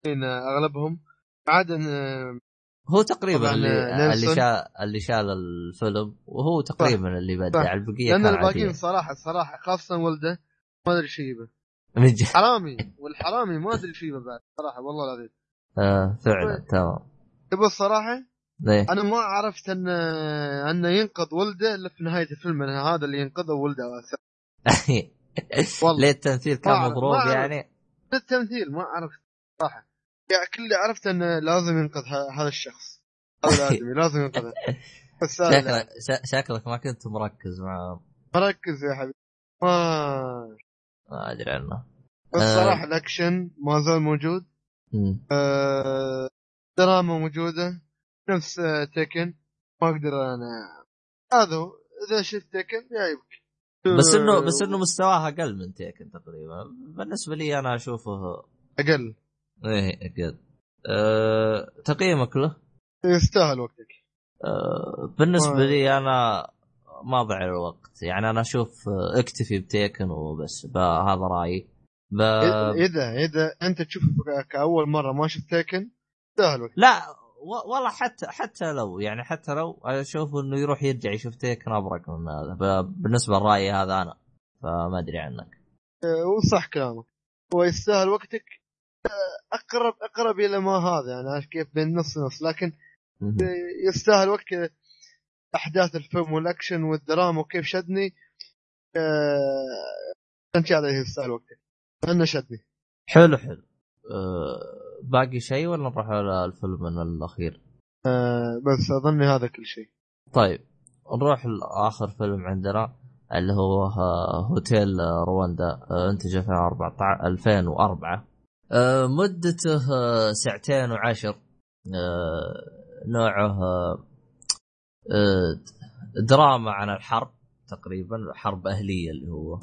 هنا أغلبهم. عدا آه، هو تقريبا اللي آه، اللي. شال اللي شال الفيلم وهو تقريبا اللي بدع صح. البقية لأن الباقيين صراحة صراحة خاصة ولده ما أدري جهة حرامي والحرامي ما أدري يبه بعد صراحة والله العظيم. آه فعلا تمام. تبى الصراحة؟ ليه؟ أنا ما عرفت ان انه ينقذ ولده إلا في نهاية الفيلم أنا هذا اللي ينقذه ولده والله ليه التمثيل كان مضروب. يعني؟ التمثيل ما عرفت صراحة يعني كل اللي عرفت أنه لازم ينقذ ه- هذا الشخص هذا الادمي لازم ينقذه. شكلك ش- شكلك ما كنت مركز مع مركز يا حبيبي ما ما أدري عنه بس آه. صراحة الأكشن ما زال موجود. آه، دراما موجودة نفس تيكن ما أقدر أنا. هذا إذا شفت تيكن يعيبك بس انه بس إنه مستواه أقل من تيكن تقريبا. بالنسبة لي أنا أشوفه أقل. إيه أقل. أه... تقييمك له؟ يستاهل وقتك. أه... بالنسبة ما- لي أنا ما ضيع الوقت. يعني أنا أشوف أكتفي بتيكن وبس هذا رأيي. ب... اذا اذا أنت تشوف كأول مرة ما شفت تيكن يستاهل وقتك. لا والله حتى حتى لو يعني حتى لو أشوف إنه يروح يرجع يشوف تيكن ابرك من هذا. بالنسبة لرأيي هذا أنا. فما أدري عنك. آه، وصح كلامك. هو يستاهل وقتك. آه، اقرب أقرب إلى ما هذا يعني عارف كيف؟ بين نص نص. لكن مهم. يستاهل وقت أحداث الفيلم والأكشن والدراما وكيف شدني. كان شيء هذا يستاهل وقتك. لأنه شدني. حلو حلو. أه باقي شيء ولا نروح على الفيلم الأخير؟ آه، بس اظن هذا كل شيء. طيب نروح لآخر فيلم عندنا اللي هو آه، هوتيل رواندا آه، انتج 2014 2004 آه، مدته ساعتين وعشر. نوعه دراما عن الحرب تقريبا حرب أهلية اللي هو.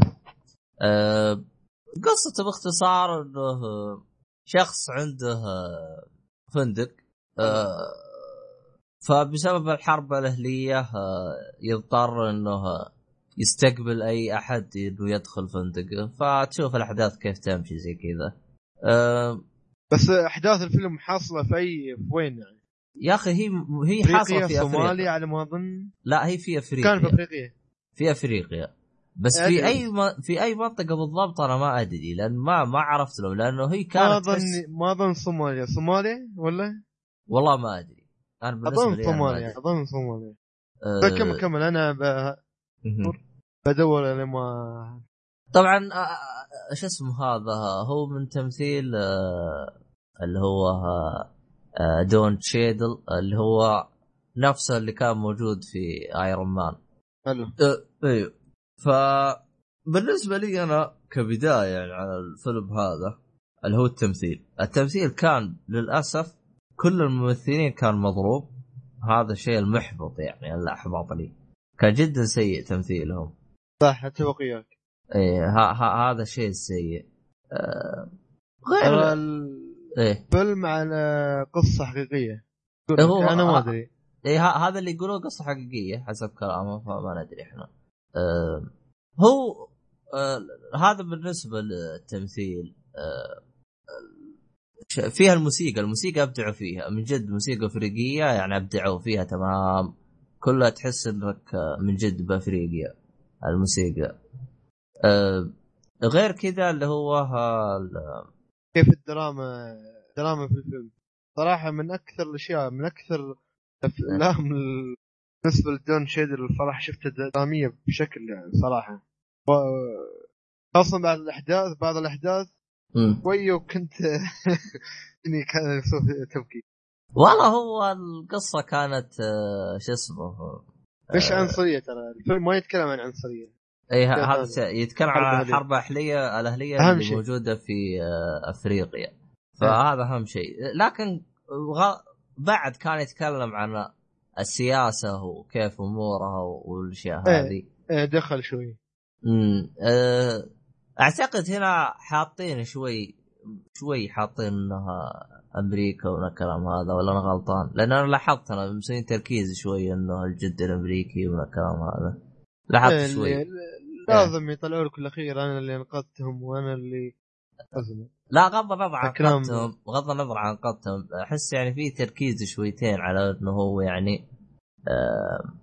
قصته باختصار إنه شخص عنده آه، فندق آه، فبسبب الحرب الأهلية آه، يضطر إنه يستقبل أي أحد انه يدخل فندقه. فتشوف الأحداث كيف تمشي زي كذا. بس أحداث الفيلم حاصلة في أي في وين يعني؟ يا أخي هي هي حاصلة أفريقيا في صوماليا افريقيا على ما أظن؟ لا هي في افريقيا كان في أفريقيا. في أفريقيا. بس في أدري. أي م... في أي منطقة بالضبط أنا ما أدري لأن ما ما عرفت له لأنه هي ما كانت اظن تحس... ما أظن صوماليا صوماليا ولا؟ والله ما أدري أنا بالنسبة اظن ما صوماليا أدري. أظن صوماليا أه... طيب كمل كمل أنا ب-. بدور لما طبعا شو اسمه هذا هو من تمثيل آه، اللي هو آه، آه، دون تشيدل اللي هو نفسه اللي كان موجود في ايرون مان حلو أه، أيوه ف بالنسبة لي أنا كبداية يعني على الفيلم هذا اللي هو التمثيل. التمثيل كان للأسف كل الممثلين كان مضروب. هذا الشيء المحبط يعني اللي احبط لي. كان جدا سيء تمثيلهم. صح أتفق وياك إيه ها ها هذا الشيء السيء آه غير إيه. الفيلم على قصة حقيقية. هو- أنا ما. أدري. إيه ه- هذا اللي يقولوه قصة حقيقية حسب كلامه فما ندري إحنا. آه هو آه هذا بالنسبة للتمثيل آه فيها الموسيقى الموسيقى أبدعوا فيها من جد موسيقى أفريقية يعني أبدعوا فيها تمام. كلها تحس إنك آه، من جد بأفريقيا الموسيقى. آه غير كذا اللي هو ها- ال- كيف الدراما دراما في الفيلم؟ صراحة من أكثر الأشياء من أكثر الأفلام ال- بالنسبة لدون شيدر الصراحه شفتها دراميه بشكل يعني صراحة و- خاصة بعد الاحداث بعض الأحداث مم. شوية وكنت إني كان تبكي والله هو القصة كانت آه شو اسمه مش آه، عنصرية ترى الفيلم ما يتكلم عن عنصرية اي هذا يتكلم عن. الحرب الأهلية الاهليه اللي شيء. موجودة في آه، أفريقيا فهذا أهم شيء لكن. بعد كان يتكلم عن السياسة وكيف أمورها والأشياء إيه. هذه إيه، دخل شوي امم آه، أعتقد هنا حاطين شوي شوي حاطين إنها أمريكا والكلام هذا ولا أنا غلطان؟ لأن أنا لاحظت أنا مسوين تركيز شوي إنه الجد الأمريكي والكلام هذا لاحظت إيه، شوي لازم يطلعوا لك الأخير أنا اللي أنقذتهم وأنا اللي. لا غض النظر عن قدتهم بغض النظر عن قدتهم أحس يعني في تركيز شويتين على إنه هو يعني آه،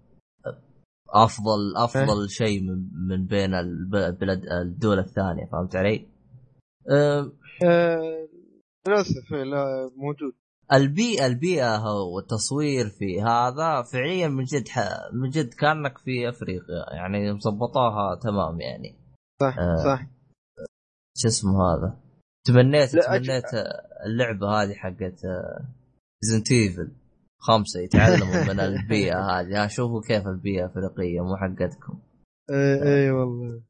أفضل أفضل شيء من من بين الب- البلد الدول الثانية فهمت علي؟ آه، آه، للأسف إيه، لا موجود. البيئة البيئة والتصوير في هذا فعليا من جد ح- من جد كأنك في أفريقيا يعني مظبطاها تمام يعني. صح آه. صح. شو اسمه هذا؟ تمنيت تمنيت اللعبة هذه حقت Resident Evil خمسة يتعلموا من البيئة هذه. ها شوفوا كيف البيئة الافريقيه مو حقتكم. اي اي والله.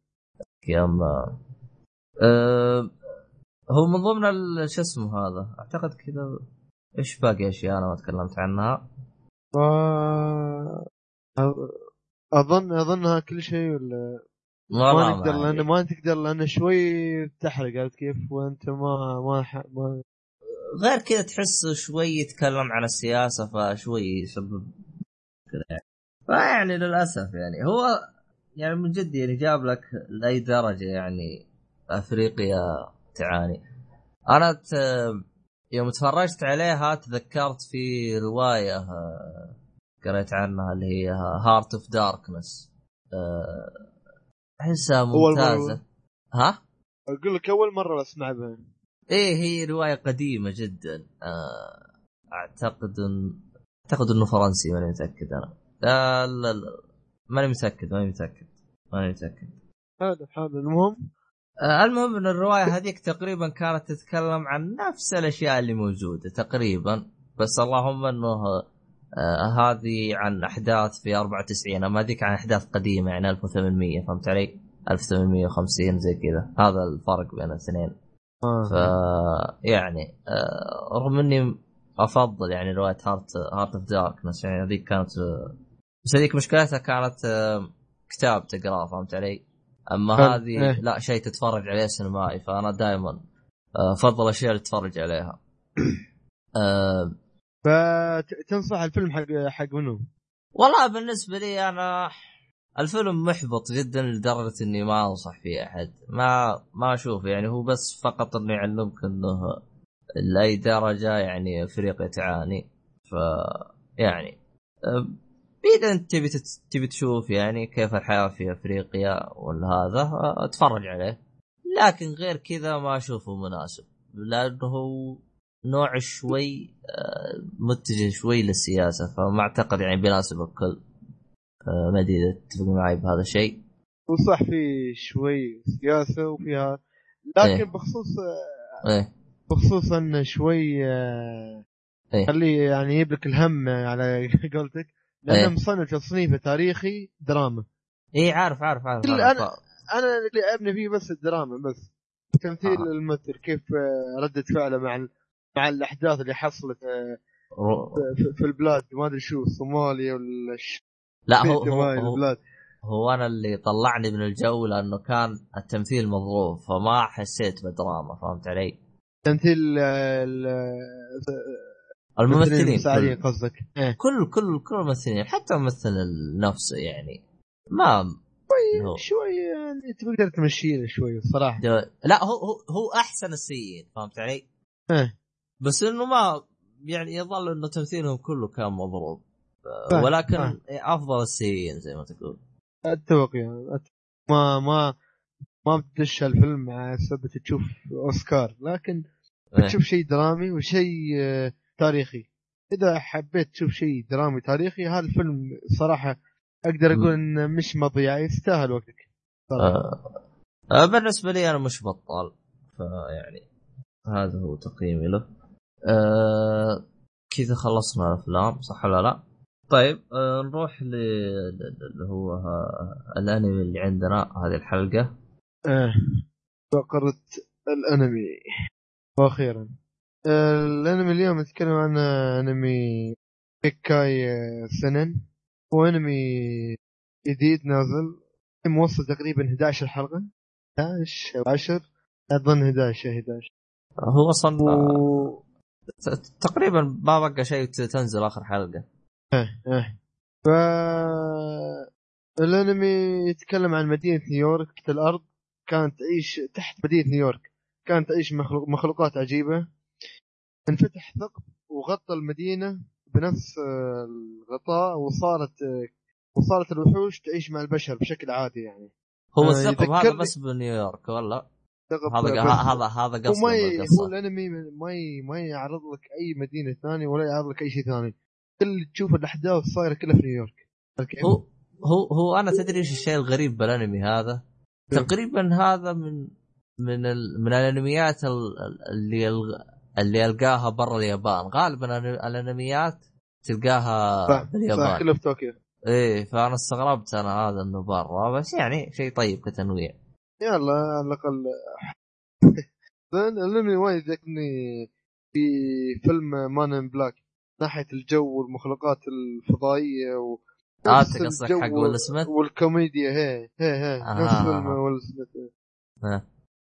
يا اما أه هو من ضمن شو اسمه هذا؟ أعتقد كذا. إيش باقي أشياء أنا ما تكلمت عنها؟ آه، اظن أظنها كل شيء ولا ما نقدر ما لأن. ما تقدر لأن شوي تحرق عرفت كيف؟ وأنت ما ما, ح... ما غير كذا تحس شوي يتكلم عن السياسة فشوي يسبب كذا يعني. فيعني للأسف يعني. هو يعني من جد يعني جاب لك لأي درجة يعني أفريقيا تعاني. أنا ت... يوم تفرجت عليها تذكرت في رواية آه، قريت عنها اللي هي Heart of Darkness أحسها. ممتازة. ها؟ أقول لك أول مرة اسمع بها إيه هي رواية قديمة جدا. آه، أعتقد ان أعتقد إنه فرنسي ماني متأكد أنا. لا لا لا. ماني متأكد ماني متأكد ماني متأكد. هذا هذا. المهم؟ آه، المهم إن الرواية هذيك تقريبا كانت تتكلم عن نفس الأشياء اللي موجودة تقريبا. بس اللهم إنه آه هذه عن أحداث في 94 اما هذيك عن أحداث قديمة يعني 1800 فهمت علي؟ 1850 زي كذا هذا الفرق بين الاثنين ف آه. يعني آه رغم إني أفضل يعني رواية Heart Heart of Darkness يعني هذيك كانت آه، بس هذيك مشكلتها كانت آه كتاب تقرأه فهمت علي؟ أما. هذه إيه. لا شيء تتفرج عليه سينمائي فأنا دائما أفضل الاشياء اللي تتفرج عليها. آه فتنصح الفيلم حق حق منو؟ والله بالنسبة لي أنا الفيلم محبط جدا لدرجة إني ما أنصح فيه أحد. ما ما أشوف يعني هو بس فقط إنه يعلمك إنه لأي درجة يعني افريقيا تعاني. ف يعني إذا أنت تبي تبي تشوف يعني كيف الحياة في أفريقيا ولا هذا أتفرج عليه. لكن غير كذا ما أشوفه مناسب. لأنه نوع شوي أه، متجه شوي للسياسة فما أعتقد يعني بيناسب الكل أه، ما أدري إذا تتفق معي بهذا الشيء وصح في شوي سياسة وفيها لكن إيه. بخصوص إيه بخصوص انه شوي آه، إيه. خليه يعني يجيب لك الهم على قولتك لأنه إيه. مصنف تصنيفه تاريخي دراما إيه عارف عارف عارف, كل عارف. أنا- أنا اللي عيبني فيه بس الدراما بس تمثيل آه. الممثل كيف آه، ردة فعله مع مع الأحداث اللي حصلت آه، في- في البلاد ما أدري شو صوماليا ولا لا هو هو, هو, البلاد هو أنا اللي طلعني من الجو لأنه كان التمثيل مضروب فما حسيت بدراما فهمت علي؟ تمثيل آه، ال- الممثلين كل قصدك إيه. كل كل كل الممثلين حتى الممثل نفسه يعني ما هو. شوي يعني تقدر تمشيه شوي الصراحة لا هو هو, هو أحسن السيئين فهمت علي؟ إيه. بس إنه ما يعني يظل إنه تمثيلهم كله كان مضروب. ولكن. أفضل السيئين زي ما تقول. أتفق يعني أتفق. ما ما ما بتدش الفيلم على سبب تشوف أوسكار لكن إيه. تشوف شيء درامي وشيء آه، تاريخي. إذا حبيت تشوف شيء درامي تاريخي هذا الفيلم صراحة أقدر أقول إنه مش مضيع يستاهل وقتك. آه، آه، بالنسبة لي أنا مش بطال فيعني هذا هو تقييمي له. آه كذا خلصنا الأفلام صح ولا لا؟ طيب آه نروح ل- اللي هو ها- الأنمي اللي عندنا هذه الحلقة. آه. فقرة الأنمي. وأخيرا آه، الأنمي اليوم نتكلم عن أنمي كيكاي آه، سنن. هو أنمي جديد نازل موصل تقريبا 11 حلقة. 11 أو 10 أظن 11 11 هو أصلا آه، و... تقريبا ما بقى شيء تنزل آخر حلقة. آه آه ف الانمي يتكلم عن مدينة نيويورك تحت الأرض. كانت تعيش تحت مدينة نيويورك. كانت تعيش مخلوق مخلوقات عجيبة. انفتح ثقب وغطى المدينة بنفس آه، الغطاء وصارت آه، وصارت الوحوش تعيش مع البشر بشكل عادي يعني. هو آه، الثقب هذا بس بنيويورك ولا؟ هذا. هذا هذا قصده. هو الانمي ما. ما يعرض لك أي مدينة ثانية ولا يعرض لك أي شيء ثاني كل تشوف الأحداث صايرة كلها في نيويورك؟ هو هو هو أنا تدري إيش الشيء الغريب بالأنمي هذا؟ تقريبا هذا من من ال من الأنميات ال- ال- اللي اللي القاها برا اليابان غالبا الأنميات تلقاها صح باليابان كله في طوكيو إيه فأنا استغربت أنا هذا إنه برا بس يعني شيء طيب كتنويع يلا على الأقل الانمي وايد ذكرني في فيلم Men in Black ناحية الجو والمخلوقات الفضائية و آه، أنت قصدك حق ويل سميث؟ والكوميديا هي هي هي آه. نفس فيلم ويل سميث آه.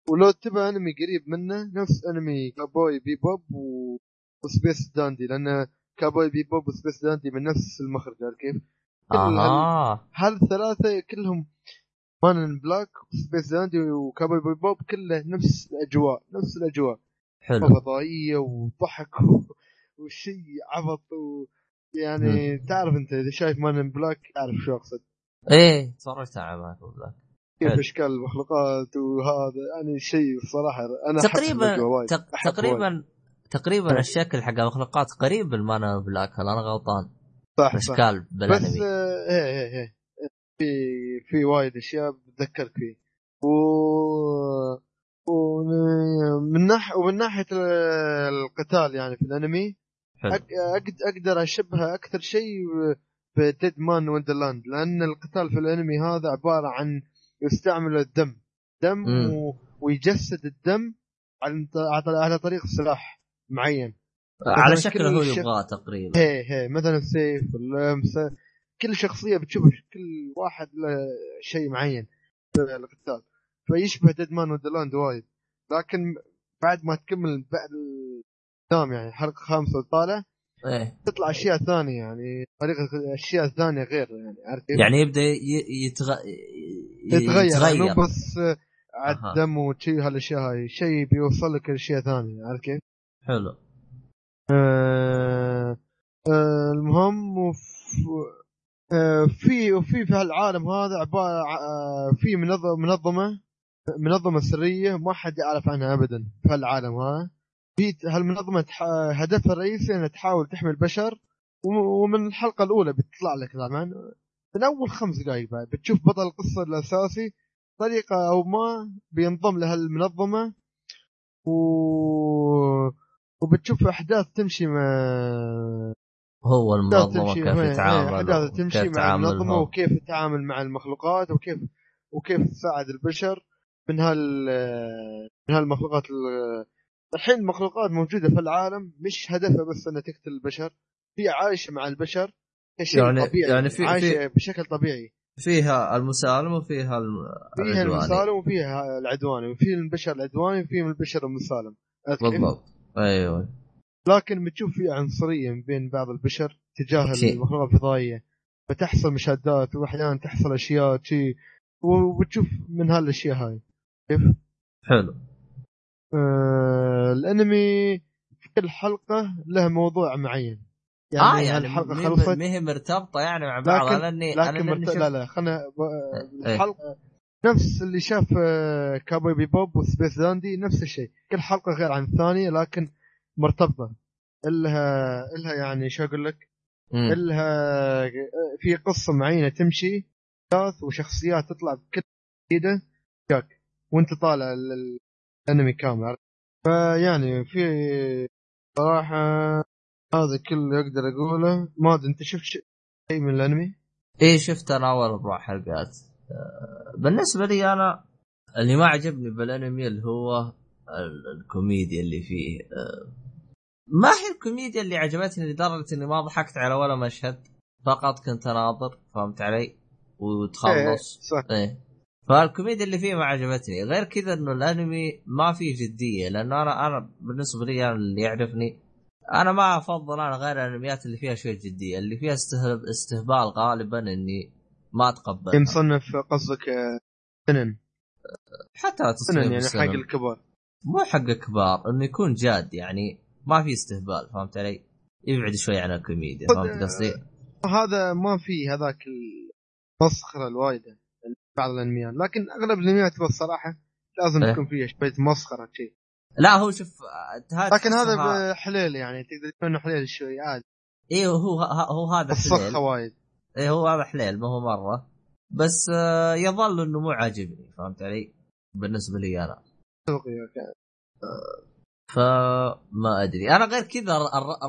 ولو تبع أنمي قريب منه نفس أنمي Cowboy Bebop و... و Space Dandy لأن Cowboy Bebop و Space Dandy من نفس المخرج عارف كيف؟ كل هال- آها هالثلاثة كلهم Men in Black و Space Dandy و Cowboy Bebop كله نفس الاجواء نفس الاجواء حلو. فضائية وضحك و... وشيء عبط و... يعني تعرف انت إذا شايف Men in Black تعرف شو أقصد. إيه تفرجت على Men in Black كيف. أشكال المخلوقات وهذا يعني شيء الصراحه أنا تقريبا الأجواء وايد. تقريبا تقريبا إيه. الشكل حق المخلوقات قريب Men in Black هل أنا غلطان. صح أشكال بس آه، إيه إيه إيه. في في وايد أشياء بتذكرك فيه. و ومن ناحيه ومن ناحية القتال يعني في الأنمي أقدر أشبهه أكثر شيء ب Deadman Wonderland لأن القتال في الأنمي هذا عبارة عن يستعمل الدم. دم. و... ويجسد الدم على طريق سلاح معين. على شكل كل هو يبغاه تقريبا. هي هي مثلا السيف كل شخصية بتشوف كل واحد له شيء معين في القتال فيشبه ديد مان ودلاند وايد لكن بعد ما تكمل بعد الدام يعني حلقة خامسة وطالع إيه تطلع أشياء ثانية يعني طريقة أشياء ثانية غير يعني عارف كيف؟ يعني يبدأ يتغ... يتغير يتغير يعني مو بس. الدم وشي هالأشياء هاي شيء بيوصل لك أشياء ثانية عارف كيف؟ حلو آه آه المهم وف آه في وفي في هالعالم هذا عبارة آه في منظمه منظمة منظمة سرية ما حد يعرف عنها ابدا في هالعالم هذا في هالمنظمة. هدفها الرئيسي إنها تحاول تحمي البشر ومن الحلقة الأولى بتطلع لك طبعا من أول خمس دقائق بعد بتشوف بطل القصة الأساسي طريقة أو ما بينضم لهالمنظمه و وبتشوف أحداث تمشي هو المنظمه كيف إيه، يتعامل احداث تمشي مع. المنظمة وكيف تتعامل مع المخلوقات وكيف وكيف تساعد البشر من هال من هالمخلوقات ال- الحين المخلوقات موجودة في العالم مش هدفها بس إنها تقتل البشر هي عايشة مع البشر كشيء يعني- طبيعي يعني في- عايشة بشكل طبيعي فيها المسالم وفيها الم- فيها العدواني. المسالم وفيها العدواني وفي البشر العدواني وفي البشر المسالم؟ بالضبط أيوه لكن بتشوف في عنصرية بين بعض البشر تجاه. المخلوقات الفضائيه فتحصل مشادات وأحيانا تحصل أشياء شيء وبتشوف من هالأشياء هاي. كيف؟ حلو. آه الأنمي في كل حلقة له موضوع معين. يعني آه يعني الحلقة خلصت. ما هي مرتبطة يعني مع بعض. لكن- أنا اني أنا لكن لأني مرت... شفت- لا لا خلنا ب... إيه. الحلقة نفس اللي شاف آه، كابوي بيبوب وسبيس داندي نفس الشيء. كل حلقة غير عن الثانية لكن مرتبطه إلها إلها يعني شو أقول لك. إلها في قصة معينة تمشي احداث وشخصيات تطلع بكل جديدة جاك وأنت طالع ال- ال- الأنمي كامل؟ فيعني في صراحة هذا كله أقدر أقوله ما ادري أنت شفت شيء من الأنمي؟ إيه شفت أنا أول أربع حلقات آه، بالنسبة لي أنا اللي ما عجبني بالأنمي اللي هو الكوميديا اللي فيه. آه، ما هي الكوميديا اللي عجبتني لدرجة إني ما ضحكت على ولا مشهد. فقط كنت اناظر فهمت علي؟ وتخلص. صح. إيه. فالكوميديا اللي فيه ما عجبتني. غير كذا إنه الأنمي ما فيه جدية لأنه أنا أنا بالنسبة لي أنا اللي يعرفني أنا ما أفضل أنا غير الأنميات اللي فيها شوية جدية. اللي فيها استه- استهبال غالبا إني ما أتقبل. مصنف قصدك آه، سنن. حتى سنن تصنيف يعني. حق الكبار. مو حق كبار إنه يكون جاد يعني ما في استهبال فهمت علي؟ يبعد شوي عن الكوميديا فهمت قصدي؟ هذا ما في هذاك المسخره الوايده بعض الأنميات لكن أغلب الأنميات الصراحه لازم إيه. تكون فيها شوية مسخرة شيء لا هو شوف لكن هذا حليل يعني تقدر تقول إنه حليل شوي عادي إيه هو هو هذا حليل وايد إيه هو هذا حليل ما هو مرة بس آه، يظل إنه مو عاجبني فهمت علي؟ بالنسبة لي أنا. فما أدري. أنا غير كذا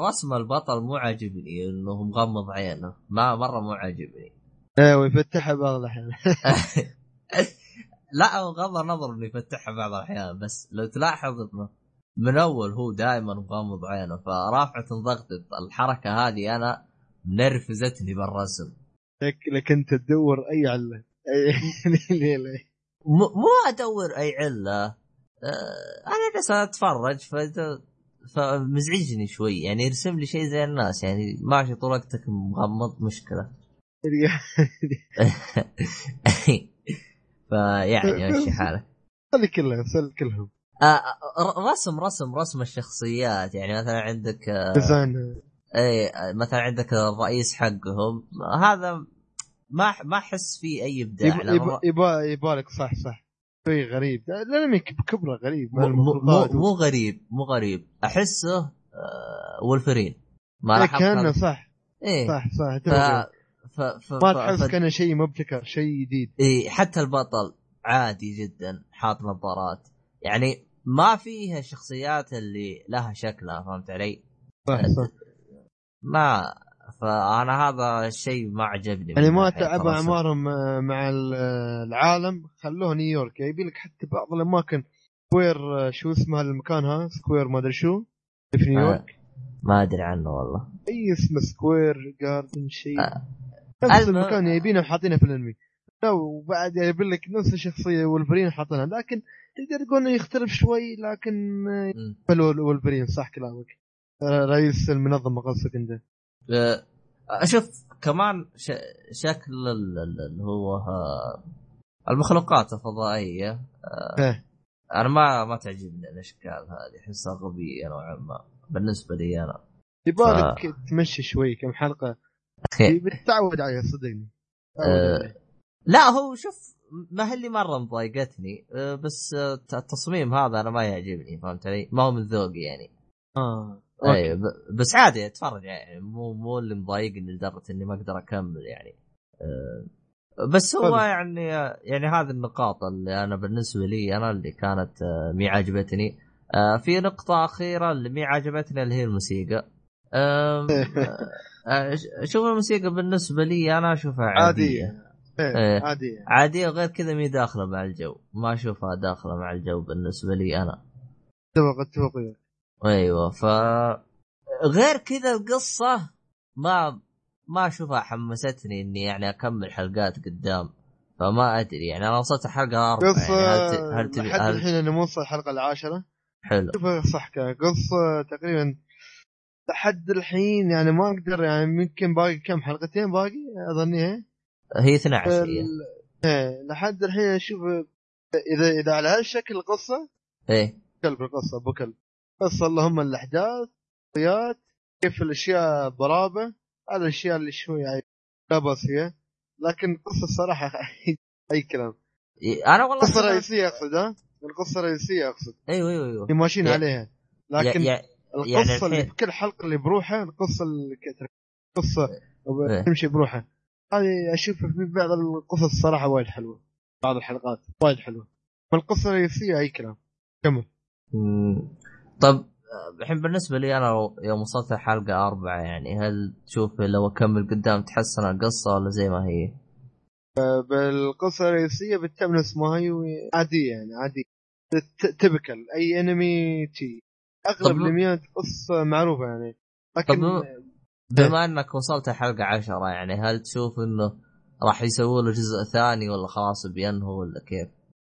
رسم البطل مو عاجبني انه مغمض عينه. ما مرة مو عاجبني. إيه ويفتحها بعض الأحيان. لا بغض النظر إنه يفتحها بعض الأحيان بس لو تلاحظ إنه من أول هو دائما مغمض عينه فرافعة ضغط الحركة هذه أنا نرفزتني بالرسم. لك أنت تدور أي علة. أي مو مو أدور أي علة. أنا جالس أتفرج ف فمزعجني شوي. يعني يرسم لي شيء زي الناس. يعني ماشي طول وقتك مغمض مشكلة. فيعني مشي حالك. خلي كلها سل كلهم. آه، رسم رسم رسم الشخصيات. يعني مثلا عندك آه، ديزاين اي آه، مثلا عندك الرئيس حقهم. هذا ما ما أحس فيه أي إبداع. يبالك صح صح. شوي غريب. الانمي بكبره غريب. مو مو, مو, غريب مو غريب. أحسه آه وولفرين. ما إيه، لاحظت كأنه؟ صح. إيه. صح صح. ف... ف... ف... ما. تحس ف... كأنه شيء مبتكر شيء جديد. إيه حتى البطل عادي جدا حاط نظارات. يعني ما فيها الشخصيات اللي لها شكلها فهمت علي؟ صح صح. ما فأنا هذا الشيء ما عجبني يعني ما تعبوا. أعمارهم آه، مع ال- آه، العالم خلوه نيويورك. يبي لك حتى بعض الأماكن. Square آه، شو اسمه المكان ها Square ما أدري شو. في نيويورك. ما أدري عنه والله. أي اسمه Square Garden شيء. آه. نفس الم- المكان يبينه حاطينه في الأنمي. لا وبعد يبي لك نفس الشخصية ولفرين حاطينها. لكن تقدر تقول إنه يختلف شوي لكن آه، ولفرين صح كلامك. رئيس المنظمة قصدك أنت. آه، أشوف كمان ش... شكل ال- ال- اللي هو آه، المخلوقات الفضائية آه، إيه أنا ما ما تعجبني الأشكال هذه أحسها غبية نوعا ما بالنسبة لي أنا يبغالك تمشي شوي كم حلقة بتتعود عليها صدقني عليها. لا هو شوف ما هي اللي مرة مضايقتني آه، بس آه، التصميم هذا أنا ما يعجبني فهمت علي؟ ما هو من ذوقي يعني آه. اي بس عادي اتفرج يعني مو مو اللي مضايقني لدرجة إني ما أقدر أكمل يعني. آه، بس هو. يعني يعني هذه النقاط اللي أنا بالنسبة لي أنا اللي كانت آه، مي عجبتني. آه، في نقطة أخيرة اللي مي عجبتني اللي هي الموسيقى. شوف الموسيقى بالنسبة لي أنا أشوفها عادية. عادية. إيه إيه. عادية. عادية وغير كذا مي داخلة مع الجو. ما أشوفها داخلة مع الجو بالنسبة لي أنا. اتفق اتفق. أيوه ف غير كذا القصة ما ما أشوفها حمستني إني يعني أكمل حلقات قدام فما أدري يعني أنا وصلت الحلقة اربعه قصة يعني هل, ت... هل تبي لحد هل... الحين أنا موصل الحلقة العاشرة؟ حلو. شوف صح قصة تقريبا لحد الحين يعني ما أقدر يعني يمكن باقي كم حلقتين باقي اظني هي 12 هي. ال- إيه لحد الحين أشوف إذا إذا على هالشكل القصة إيه. كلب القصة ابو كلب قصه اللهم الأحداث شخصيات كيف الأشياء ضرابه هذه الأشياء اللي شوي يعني لا بأس فيها. لكن القصة الصراحه أي كلام. أنا والله القصة الرئيسيه أقصد ها؟ القصة الرئيسيه أقصد. أيوه أيوه أيوه. اللي ماشيين عليها. لكن يا- يا- القصة يعني اللي بكل حلقة اللي بروحها القصة اللي كتر- قصة إيه. تمشي بروحها. هذه أشوف في بعض القصص الصراحه وايد حلوة. بعض الحلقات وايد حلوة. والقصة الرئيسية أي كلام. كمل. طب الحين بالنسبة لي أنا يوم وصلت الحلقة أربعة يعني هل تشوف لو اكمل قدام تحسن القصة ولا زي ما هي؟ بالقصة الرئيسية نفس ما هي عادية يعني عادية تبكل أي انمي تي أغلب الانميات قصة معروفة يعني لكن طب بما إنك وصلت الحلقة عشرة يعني هل تشوف إنه راح يسووا له جزء ثاني ولا خلاص بينهوا ولا كيف؟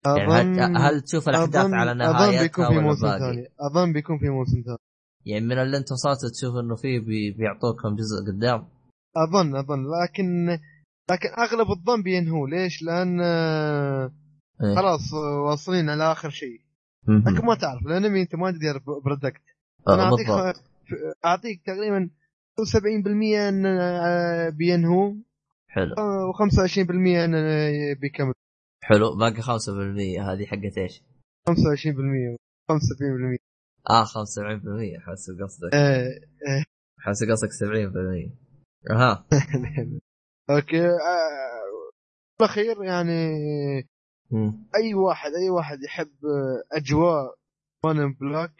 يعني هل, هل تشوف الأحداث أظن- على أظن بيكون في موسم؟ ثاني. أظن بيكون في موسم ثاني. يعني من اللي انت وصلت تشوف إنه فيه بي بيعطوكم جزء قدام؟ اظن أظن. لكن لكن أغلب الظن بينهوا ليش؟ لأن إيه. خلاص واصلين على آخر شيء. لكن ما تعرف. الانمي أنت ما تقدر predict آه، أنا أعطيك أعطيك تقريبا 70% إن آه، بينهوا حلو. آه، و25% إن بيكمل. حلو. باقي 5% هذه حقت إيش؟ 25% 75% آه 75% حاسب قصدك. آه، حاسب قصدك 70% أها. أوكي. آه، بالاخير يعني. أي واحد أي واحد يحب آه، اجواء Men in Black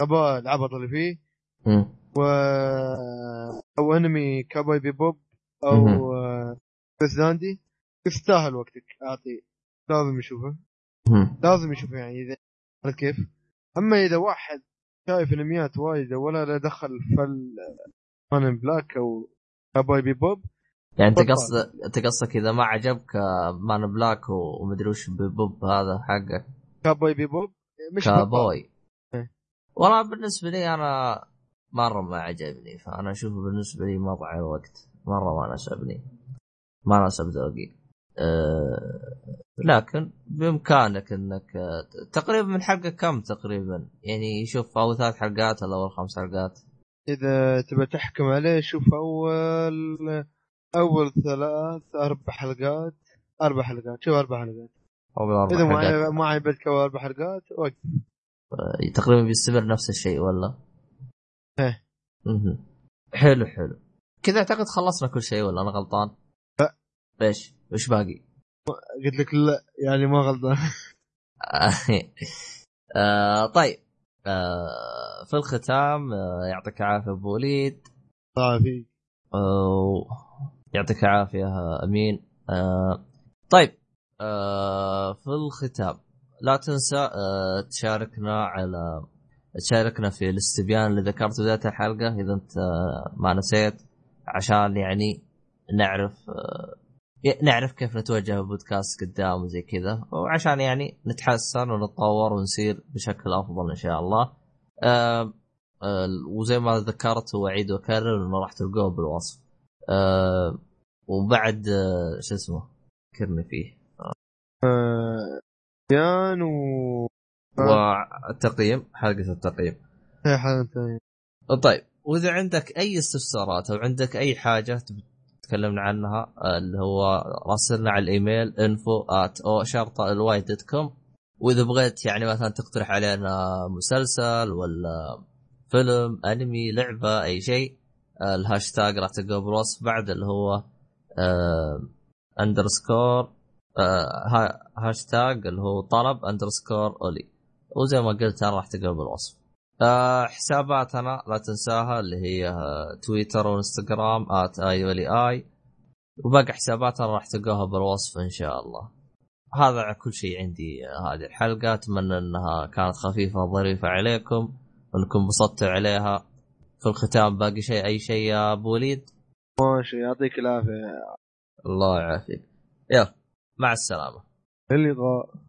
أبا العبط اللي فيه. و أو انمي Cowboy Bebop. أو آه، بس داندي يستاهل وقتك. اعطيه لازم يشوفه. لازم يشوفه يعني اذا عرفت كيف أما إذا واحد شايف انميات وايد ولا له دخل فل Men in Black أو Cowboy Bebop يعني أنت. قصدك أنت قصدك إذا ما عجبك Men in Black ومدري وش Bop هذا حقه Cowboy Bebop مش. كابوي إيه. والله بالنسبة لي أنا مرة ما عجبني فأنا أشوفه بالنسبة لي مضيع الوقت مرة ما ناسبني ما ناسب ذوقي أه لكن بإمكانك إنك آه، تقريبا من حلقه كم تقريبا يعني شوف أول ثلاث حلقات ولا أول خمس حلقات إذا تبى تحكم عليه شوف أول أول ثلاث أربع حلقات أربع حلقات شوف أربع حلقات أول أربع إذا ما ما عجبتك أول أربع حلقات وقف آه، تقريبا بيستمر نفس الشيء ولا؟ مهم. حلو حلو كذا أعتقد خلصنا كل شيء ولا أنا غلطان؟ لا. إيش؟ وش باقي؟ قلت لك لا يعني ما غلطان. آه طيب. آه في الختام آه يعطيك العافية أبو وليد. آه يعطيك العافية أمين. آه طيب. آه في الختام لا تنسى آه تشاركنا على تشاركنا في الاستبيان اللي ذكرته ذات الحلقة إذا أنت آه، ما نسيت عشان يعني نعرف آه نعرف كيف نتوجه البودكاست قدام وزي كذا. وعشان يعني نتحسن ونتطور ونصير بشكل أفضل إن شاء الله. وزي ما ذكرت واعيد واكرر إنه راح تلقوه بالوصف. وبعد آه، شو اسمه؟ ذكرني فيه. بيان و والتقييم حلقة التقييم. إيه حاجة ثانية طيب وإذا عندك أي استفسارات أو عندك أي حاجة تكلمنا عنها آه، اللي هو راسلنا على الإيميل info at O شرطه LY dot com وإذا بغيت يعني مثلا تقترح علينا مسلسل ولا فيلم أنمي لعبة أي شيء آه، الهاشتاج راح تلقاه بالوصف بعد اللي هو آه underscore آه ها- هاشتاج اللي هو طلب underscore Oly وزي ما قلت أنا راح تلقاه بالوصف آه حساباتنا لا تنساها اللي هي تويتر وانستغرام at آي ولي آي. وباقي حساباتنا راح تلقاها بالوصف إن شاء الله. هذا كل شيء عندي آه، هذه الحلقة. أتمنى إنها كانت خفيفة وظريفة عليكم وإنكم انبسطتوا عليها. في الختام باقي شيء أي شيء يا أبو وليد؟ ماشي يعطيك العافية. الله يعافيك. يلا مع السلامة. اللقاء.